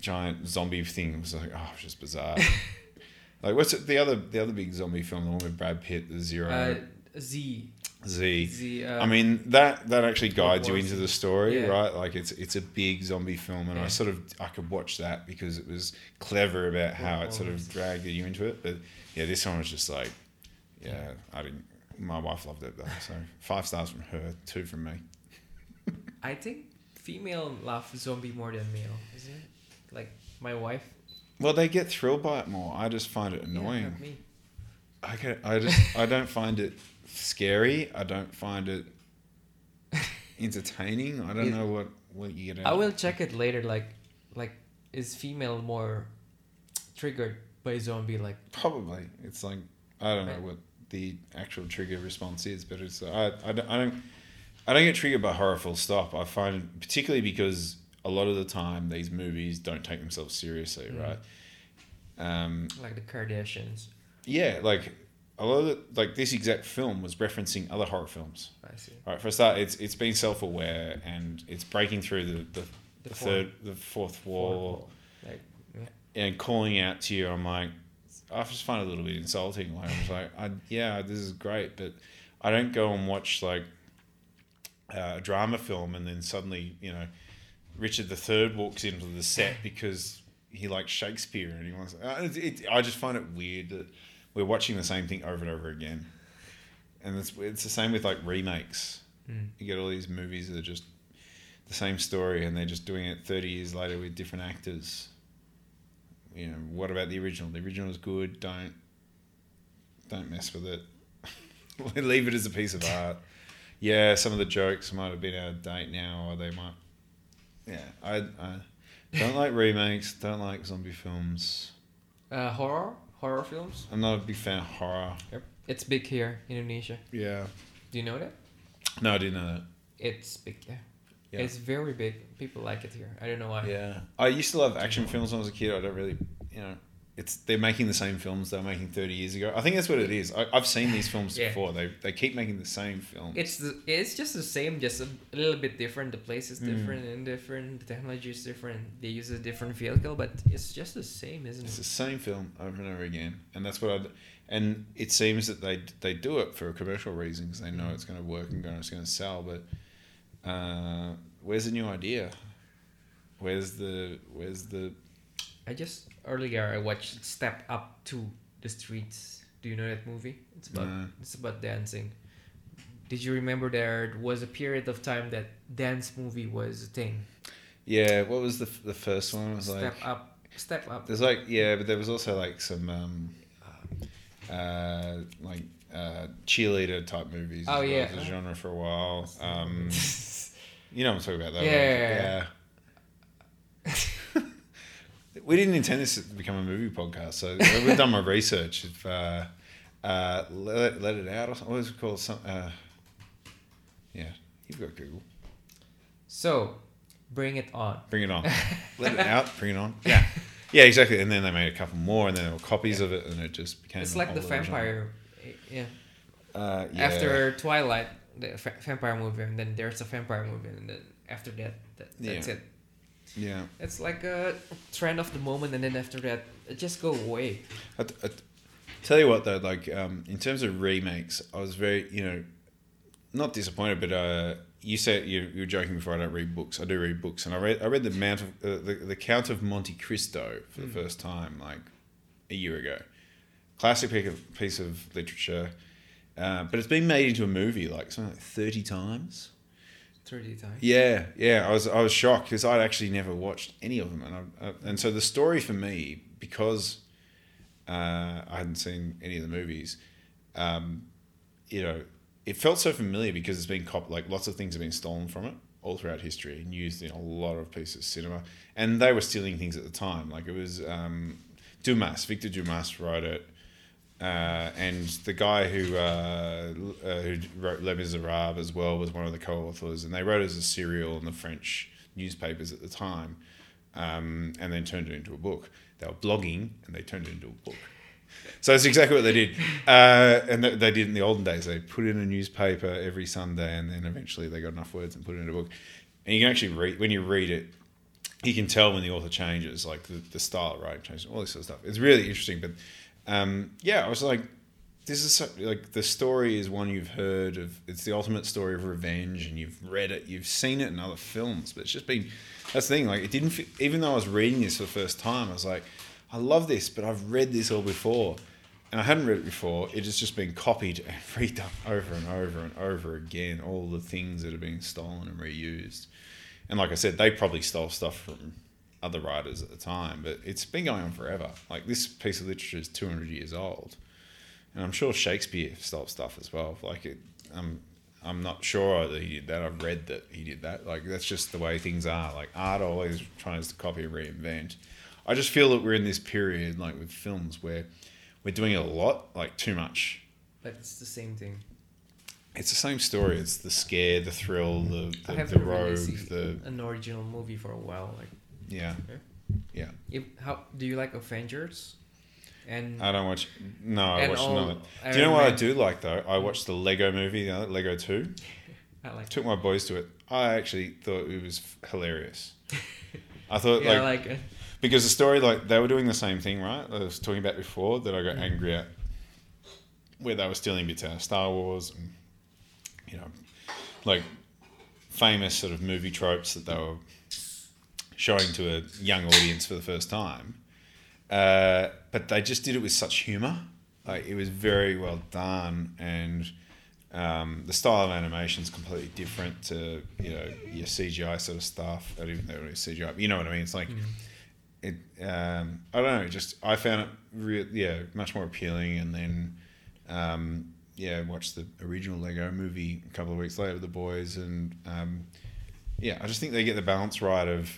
Speaker 1: giant zombie thing was like oh, it's just bizarre. like what's it, the other the other big zombie film, the one with Brad Pitt, the Zero
Speaker 2: Uh, Z.
Speaker 1: Z.
Speaker 2: Z. Uh,
Speaker 1: I mean that that actually guides you into the story,
Speaker 2: Yeah.
Speaker 1: right? Like it's it's a big zombie film, and I sort of I could watch that because it was clever about how it sort of dragged you into it. But yeah, this one was just like, yeah, I didn't. My wife loved it though, so five stars from her, two from me.
Speaker 2: I think female love zombie more than male, isn't it? Like my wife.
Speaker 1: Well, they get thrilled by it more. I just find it annoying.
Speaker 2: me.
Speaker 1: I I just I don't find it scary. I don't find it entertaining. I don't
Speaker 2: It-
Speaker 1: know what what you get.
Speaker 2: I will
Speaker 1: of
Speaker 2: check it later. Like, like is female more triggered by zombie? Like,
Speaker 1: Probably. It's like I don't know what the actual trigger response is, but it's I, I, don't, I don't I don't get triggered by horror full stop. I find particularly because a lot of the time these movies don't take themselves seriously,
Speaker 2: Mm.
Speaker 1: right? Um,
Speaker 2: like the Kardashians.
Speaker 1: yeah, like a lot of the, like this exact film was referencing other horror films.
Speaker 2: I see.
Speaker 1: All right, for a start, it's it's been self aware and it's breaking through the the, the,
Speaker 2: The
Speaker 1: third the fourth wall.
Speaker 2: Like, yeah.
Speaker 1: and calling out to you, I'm like, I just find it a little bit insulting. Like, I was like, I, yeah, this is great, but I don't go and watch like uh, a drama film and then suddenly, you know, Richard III walks into the set because he likes Shakespeare and he wants. Uh, it, it, I just find it weird that we're watching the same thing over and over again, and it's it's the same with like remakes.
Speaker 2: Mm.
Speaker 1: You get all these movies that are just the same story and they're just doing it 30 years later with different actors. You know, what about the original? The original is good. Don't don't mess with it. Leave it as a piece of art. Yeah, some of the jokes might have been out of date now, or they might. Yeah, I, I don't like remakes. Don't like zombie films.
Speaker 2: Uh, horror, horror films.
Speaker 1: I'm not a big fan of horror.
Speaker 2: Yep. It's big here in Indonesia.
Speaker 1: Yeah.
Speaker 2: Do you know that?
Speaker 1: No, I didn't know that.
Speaker 2: It's big. Yeah.
Speaker 1: Yeah.
Speaker 2: It's very big. People like it here. I don't know why.
Speaker 1: Yeah, I used to love action films when I was a kid. I don't really, you know, it's they're making the same films they were making thirty years ago. I think that's what it is. I, I've seen these films
Speaker 2: Yeah.
Speaker 1: before. They they keep making the same films.
Speaker 2: It's the, it's just the same, just a little bit different. The place is
Speaker 1: Mm.
Speaker 2: different and different. The technology is different. They use a different vehicle, but it's just the same, isn't it?
Speaker 1: It's the same film over and over again, and that's what I. And it seems that they they do it for commercial reasons. They know it's going to work and it's going to sell. But uh, where's the new idea? Where's the where's the
Speaker 2: I just earlier I watched Step Up to the Streets. Do you know that movie? It's about
Speaker 1: No.
Speaker 2: it's about dancing. Did you remember there was a period of time that dance movie was a thing?
Speaker 1: yeah? What was the the first one? It was
Speaker 2: Step
Speaker 1: like
Speaker 2: Up, Step Up.
Speaker 1: there's like yeah, but there was also like some um, uh, like uh, cheerleader type movies.
Speaker 2: Oh,
Speaker 1: well
Speaker 2: yeah.
Speaker 1: as a genre for a while. Um, you know what I'm talking about, though.
Speaker 2: Yeah.
Speaker 1: yeah. We didn't intend this to become a movie podcast, so we've done my research. If uh, uh, let, let it out, or something. what is it called? Some, uh, yeah, you've got Google.
Speaker 2: So, bring it on.
Speaker 1: Bring it on. let it out. Bring it on. Yeah, yeah, exactly. And then they made a couple more, and then there were copies of it, and it just became.
Speaker 2: It's like the
Speaker 1: whole other genre.
Speaker 2: vampire. Yeah.
Speaker 1: Uh, yeah.
Speaker 2: After Twilight, the va- vampire movie, and then there's a vampire movie, and then after that, that that's
Speaker 1: Yeah.
Speaker 2: it.
Speaker 1: Yeah.
Speaker 2: It's like a trend of the moment, and then after that, it just go away.
Speaker 1: I, I, tell you what though, like um, in terms of remakes, I was very you know not disappointed, but uh, you said you, you were joking before. I don't read books. I do read books, and I read I read the Mount of uh, the the Count of Monte Cristo for the first time like a year ago. Classic piece of, piece of literature, uh, but it's been made into a movie like something like thirty times.
Speaker 2: 30 times.
Speaker 1: Yeah, yeah, I was I was shocked because I'd actually never watched any of them, and I, and so the story for me because uh, I hadn't seen any of the movies, um, you know, it felt so familiar because it's been cop like lots of things have been stolen from it all throughout history and used in a lot of pieces of cinema, and they were stealing things at the time. Like it was um, Dumas, Victor Dumas wrote it. Uh, and the guy who uh, uh, who wrote Les Miserables as well was one of the co-authors, and they wrote it as a serial in the French newspapers at the time, um, and then turned it into a book. They were blogging, and they turned it into a book. So that's exactly what they did, uh, and th- they did in the olden days. They put in a newspaper every Sunday, and then eventually they got enough words and put it in a book. And you can actually read when you read it, you can tell when the author changes, like the, the style writing changes, all this sort of stuff. It's really interesting. But um, yeah, I was like, this is so, like the story is one you've heard of. It's the ultimate story of revenge, and you've read it, you've seen it in other films. But it's just been that's the thing. Like it didn't. Fit, even though I was reading this for the first time, I was like, I love this, but I've read this all before. And I hadn't read it before. It has just been copied and redone over and over and over again. All the things that are being stolen and reused. And like I said, they probably stole stuff from other writers at the time, but it's been going on forever. Like this piece of literature is 200 years old. And I'm sure Shakespeare stole stuff as well. Like it, I'm, I'm not sure that he did that. I've read that he did that. Like that's just the way things are. Like art always tries to copy and reinvent. I just feel that we're in this period, like with films, where we're doing a lot, like too much.
Speaker 2: But it's the same thing.
Speaker 1: It's the same story. It's the scare, the thrill, the
Speaker 2: I
Speaker 1: the,
Speaker 2: haven't
Speaker 1: the rogue,
Speaker 2: seen
Speaker 1: the
Speaker 2: an original movie for a while. Like,
Speaker 1: yeah, yeah.
Speaker 2: if, how do you like Avengers? And
Speaker 1: I don't watch. No, I
Speaker 2: watch
Speaker 1: none of it. Do you know what I do like though? I watched the Lego movie, the other, Lego Two.
Speaker 2: I like.
Speaker 1: Took my boys to it. I actually thought it was hilarious. I thought
Speaker 2: Yeah, I
Speaker 1: like
Speaker 2: like it.
Speaker 1: because the story like they were doing the same thing, right? I was talking about before that I got mm. angry at, where they were stealing bits out of Star Wars, and you know, like famous sort of movie tropes that they were showing to a young audience for the first time. Uh, but they just did it with such humor. Like it was very well done, and um, the style of animation is completely different to you know your CGI sort of stuff. I didn't know it was CGI. You know what I mean? It's like it. Um, I don't know. Just I found it real, yeah, much more appealing, and then um, yeah, watched the original Lego movie a couple of weeks later with the boys, and um, yeah, I just think they get the balance right of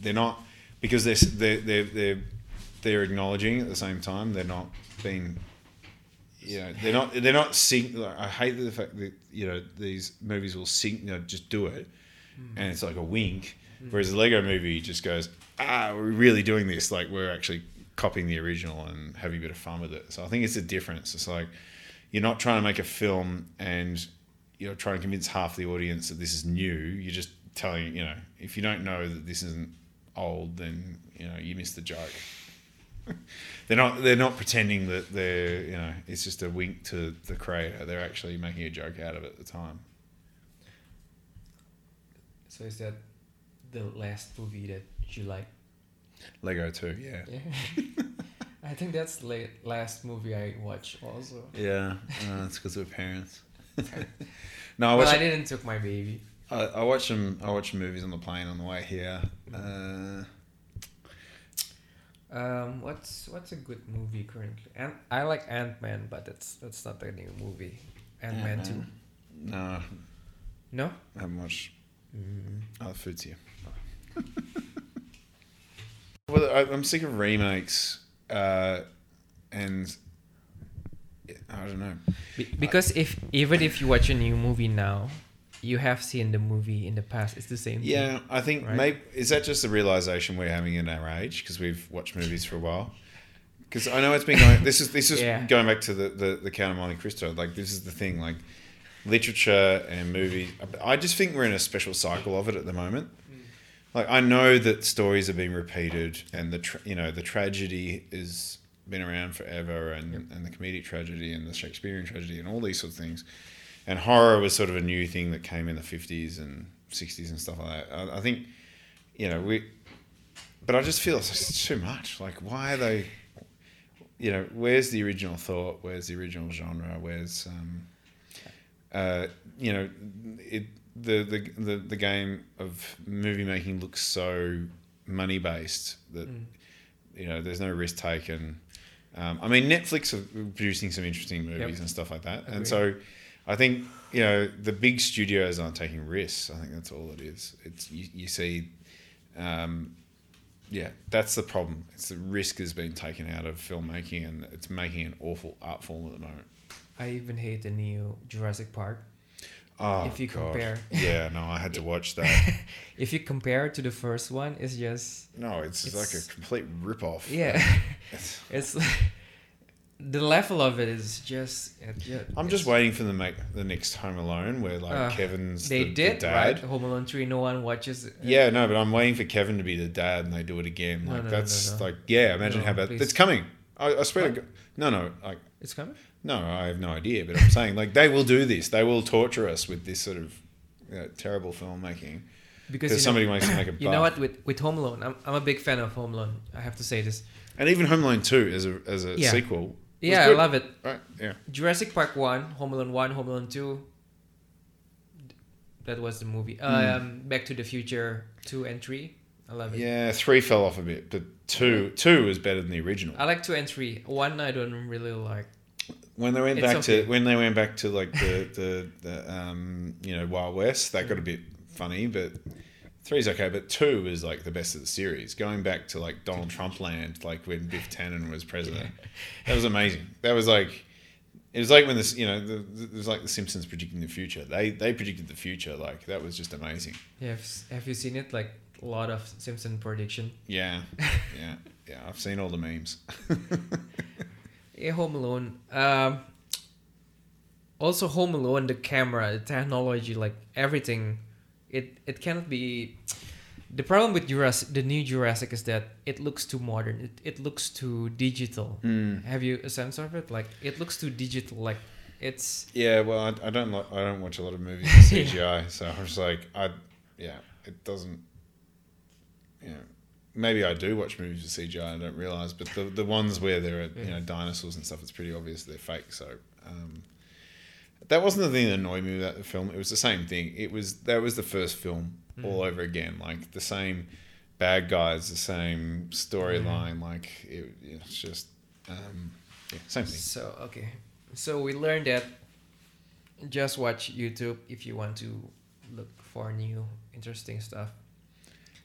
Speaker 1: they're not because they're they're they're, they're they're acknowledging at the same time. They're not being, you know, they're not they're not sync. Like, I hate the fact that you know these movies will sync. You know, just do it, and it's like a wink. Whereas a Lego movie just goes, ah, we're really doing this. Like we're actually copying the original and having a bit of fun with it. So I think it's a difference. It's like you're not trying to make a film and you're trying to convince half the audience that this is new. You're just telling, you know, if you don't know that this isn't old, then you know you missed the joke. they're not they're not pretending that they're you know it's just a wink to the creator. They're actually making a joke out of it at the time.
Speaker 2: So is that the last movie that you like?
Speaker 1: Lego too, yeah.
Speaker 2: Yeah. I think that's the last movie I watched also.
Speaker 1: Yeah, uh, it's because we're parents. no, I
Speaker 2: well. I didn't took my baby.
Speaker 1: I, I watch them. I watch movies on the plane on the way here. Uh,
Speaker 2: Um, what's what's a good movie currently? And I like Ant Man, but that's that's not a new movie. Ant Man two.
Speaker 1: No,
Speaker 2: No.
Speaker 1: I haven't watched
Speaker 2: Mm.
Speaker 1: other foods here. well, I, I'm sick of remakes, uh, and I don't know.
Speaker 2: Be- because if even if you watch a new movie now, you have seen the movie in the past. It's the same. thing.
Speaker 1: Yeah, I think
Speaker 2: Right.
Speaker 1: maybe is that just the realization we're having in our age because we've watched movies for a while. Because I know it's been going. This is this is
Speaker 2: Yeah.
Speaker 1: going back to the, the the Count of Monte Cristo. Like this is the thing. Like literature and movies. I just think we're in a special cycle of it at the moment. Mm. Like I know that stories are being repeated, and the tra- you know the tragedy has been around forever, and and the comedic tragedy and the Shakespearean tragedy and all these sort of things. And horror was sort of a new thing that came in the fifties and sixties and stuff like that. I, I think, you know, we. But I just feel it's too much. Like, why are they? You know, where's the original thought? Where's the original genre? Where's um, uh, you know, it the, the the the game of movie making looks so money based that
Speaker 2: Mm.
Speaker 1: you know there's no risk taken. Um, I mean, Netflix are producing some interesting movies
Speaker 2: Yep.
Speaker 1: and stuff like that, and so I think you know the big studios aren't taking risks. I think that's all it is. It's you, you see, um, yeah, that's the problem. It's the risk has been taken out of filmmaking, and it's making an awful art form at the moment.
Speaker 2: I even hate the new Jurassic Park.
Speaker 1: Oh,
Speaker 2: If you
Speaker 1: God.
Speaker 2: compare-
Speaker 1: yeah, no, I had to watch that.
Speaker 2: If you compare it to the first one, it's just
Speaker 1: No, it's,
Speaker 2: It's-
Speaker 1: like a complete rip off.
Speaker 2: yeah. it's the level of it is just. Ju-
Speaker 1: I'm just waiting for them to make the next Home Alone where like
Speaker 2: Uh,
Speaker 1: Kevin's
Speaker 2: They
Speaker 1: the, the
Speaker 2: did
Speaker 1: dad.
Speaker 2: right. Home Alone three. No one watches. it.
Speaker 1: Yeah, no, but I'm waiting for Kevin to be the dad and they do it again. Like
Speaker 2: no, no,
Speaker 1: that's
Speaker 2: no,
Speaker 1: like yeah, imagine how bad
Speaker 2: please.
Speaker 1: it's coming. I, I swear to God. No, no, like
Speaker 2: It's coming.
Speaker 1: no, I have no idea, but I'm saying like they will do this. They will torture us with this sort of you know, terrible filmmaking
Speaker 2: Because
Speaker 1: because
Speaker 2: you know,
Speaker 1: somebody wants to make a buck.
Speaker 2: you know what with with Home Alone, I'm, I'm a big fan of Home Alone. I have to say this.
Speaker 1: And even Home Alone Two as a as a
Speaker 2: Yeah.
Speaker 1: sequel.
Speaker 2: Yeah, I love it.
Speaker 1: Right. Yeah.
Speaker 2: Jurassic Park one, Home Alone one, Home Alone two. That was the movie.
Speaker 1: Hmm.
Speaker 2: Um, Back to the Future two and three. I love it.
Speaker 1: Yeah, three fell off a bit, but two two was better than the original.
Speaker 2: I like two and three. One I don't really like.
Speaker 1: when they went
Speaker 2: It's
Speaker 1: back
Speaker 2: okay.
Speaker 1: to when they went back to like the the, the um you know Wild West, that got a bit funny, but three's okay. But two is like the best of the series. Going back to like Donald Trump land, like when Biff Tannen was president, that was amazing. That was like. It was like when this, you know, the, the, it was like the Simpsons predicting the future. They they predicted the future. Like that was just amazing.
Speaker 2: Yeah, have, have you seen it? Like a lot of Simpson prediction.
Speaker 1: Yeah, yeah, yeah. I've seen all the memes.
Speaker 2: Yeah, Home Alone. Um, also, Home Alone, the camera, the technology, like everything, it it cannot be. The problem with Jurassic, the new Jurassic, is that it looks too modern. It, it looks too digital.
Speaker 1: Mm.
Speaker 2: Have you a sense of it? Like it looks too digital. Like it's
Speaker 1: Yeah, well, I, I don't like I don't watch a lot of movies with CGI, so I'm just like I, yeah, it doesn't. You know, maybe I do watch movies with CGI. I don't realize, but the the ones where there are you know dinosaurs and stuff, it's pretty obvious they're fake. So. Um, that wasn't the thing that annoyed me about the film. It was the same thing. It was that was the first film all over again. Like the same bad guys, the same storyline. Like it, it's just um, yeah, same thing.
Speaker 2: so okay. So we learned that just watch YouTube if you want to look for new interesting stuff.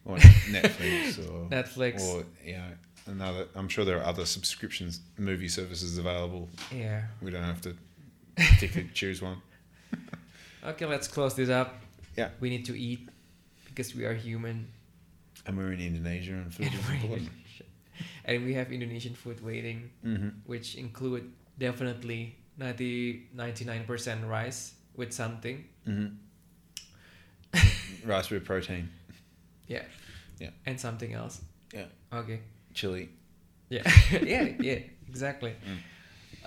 Speaker 1: Or Netflix or
Speaker 2: Netflix.
Speaker 1: or you know another. I'm sure there are other subscriptions movie services available.
Speaker 2: Yeah.
Speaker 1: We don't have to particularly choose one.
Speaker 2: Okay, let's close this up.
Speaker 1: Yeah.
Speaker 2: We need to eat because we are human.
Speaker 1: And we're in Indonesia, and food
Speaker 2: And
Speaker 1: is
Speaker 2: we're in
Speaker 1: important.
Speaker 2: And we have Indonesian food waiting,
Speaker 1: Mm-hmm.
Speaker 2: which include definitely 90, 99% rice with something.
Speaker 1: Mm-hmm. Rice with protein,
Speaker 2: Yeah.
Speaker 1: Yeah.
Speaker 2: And something else.
Speaker 1: Yeah.
Speaker 2: Okay.
Speaker 1: chili.
Speaker 2: Yeah. yeah, yeah, exactly.
Speaker 1: Mm.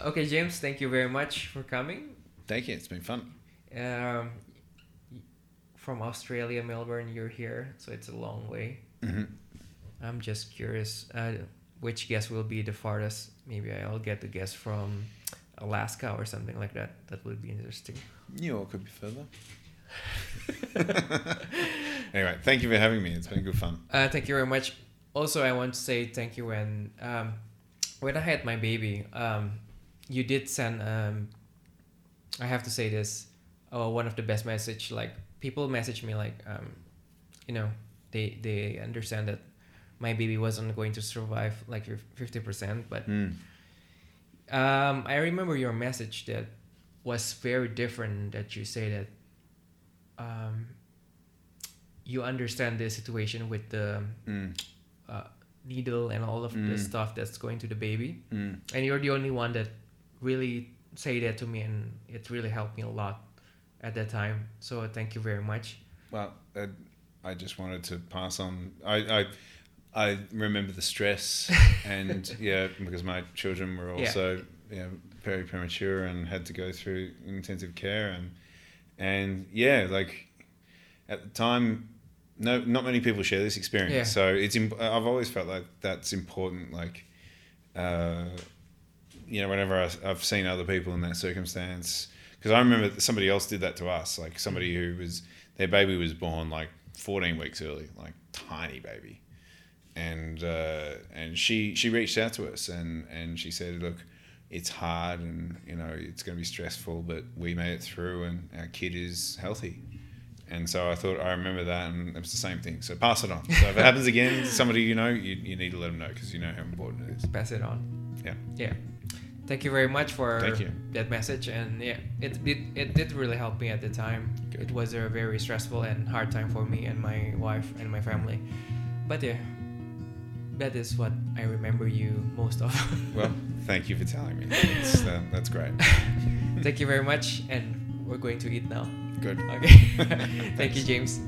Speaker 2: Okay, James, thank you very much for coming.
Speaker 1: Thank you. It's been fun.
Speaker 2: Um, from Australia, Melbourne, you're here, so it's a long way.
Speaker 1: Mm-hmm.
Speaker 2: I'm just curious uh, which guest will be the farthest. Maybe I'll get the guest from Alaska or something like that. That would be interesting.
Speaker 1: New York could be further. anyway, thank you for having me. It's been good fun.
Speaker 2: Uh, thank you very much. Also, I want to say thank you when um, when I had my baby. Um, you did send. Um, I have to say this. Oh, one of the best message. Like people message me like, um, you know, they they understand that my baby wasn't going to survive like fifty percent, but
Speaker 1: Mm.
Speaker 2: Um, I remember your message that was very different. That you say that um, you understand the situation with the
Speaker 1: Mm.
Speaker 2: uh, needle and all of the
Speaker 1: Mm.
Speaker 2: stuff that's going to the baby,
Speaker 1: Mm.
Speaker 2: and you're the only one that really say that to me, and it really helped me a lot at that time. So thank you very much.
Speaker 1: Well, uh, I just wanted to pass on. I, I, I remember the stress, and yeah, because my children were
Speaker 2: Yeah.
Speaker 1: also yeah, very premature and had to go through intensive care, and and yeah, like at the time, no, not many people share this experience.
Speaker 2: Yeah.
Speaker 1: So it's imp- I've always felt like that's important. Like, uh, you know, whenever I, I've seen other people in that circumstance, because I remember somebody else did that to us. Like somebody who was their baby was born like 14 weeks early, like tiny baby, and uh, and she she reached out to us and and she said, look. It's hard and you know it's going to be stressful, but we made it through, and our kid is healthy. And so I thought I remember that, and it was the same thing. So pass it on. So if it happens again, to somebody you know, you, you need to let them know because you know how important it is.
Speaker 2: Pass it on.
Speaker 1: Yeah.
Speaker 2: Yeah. Thank you very much for
Speaker 1: Thank you.
Speaker 2: that message, and yeah, it did it did really help me at the time.
Speaker 1: Good.
Speaker 2: It was a very stressful and hard time for me and my wife and my family, but yeah, that is what I remember you most of.
Speaker 1: Well, thank you for telling me. That's, uh, that's great.
Speaker 2: Thank you very much, and we're going to eat now.
Speaker 1: Good.
Speaker 2: Okay. Thank you, James.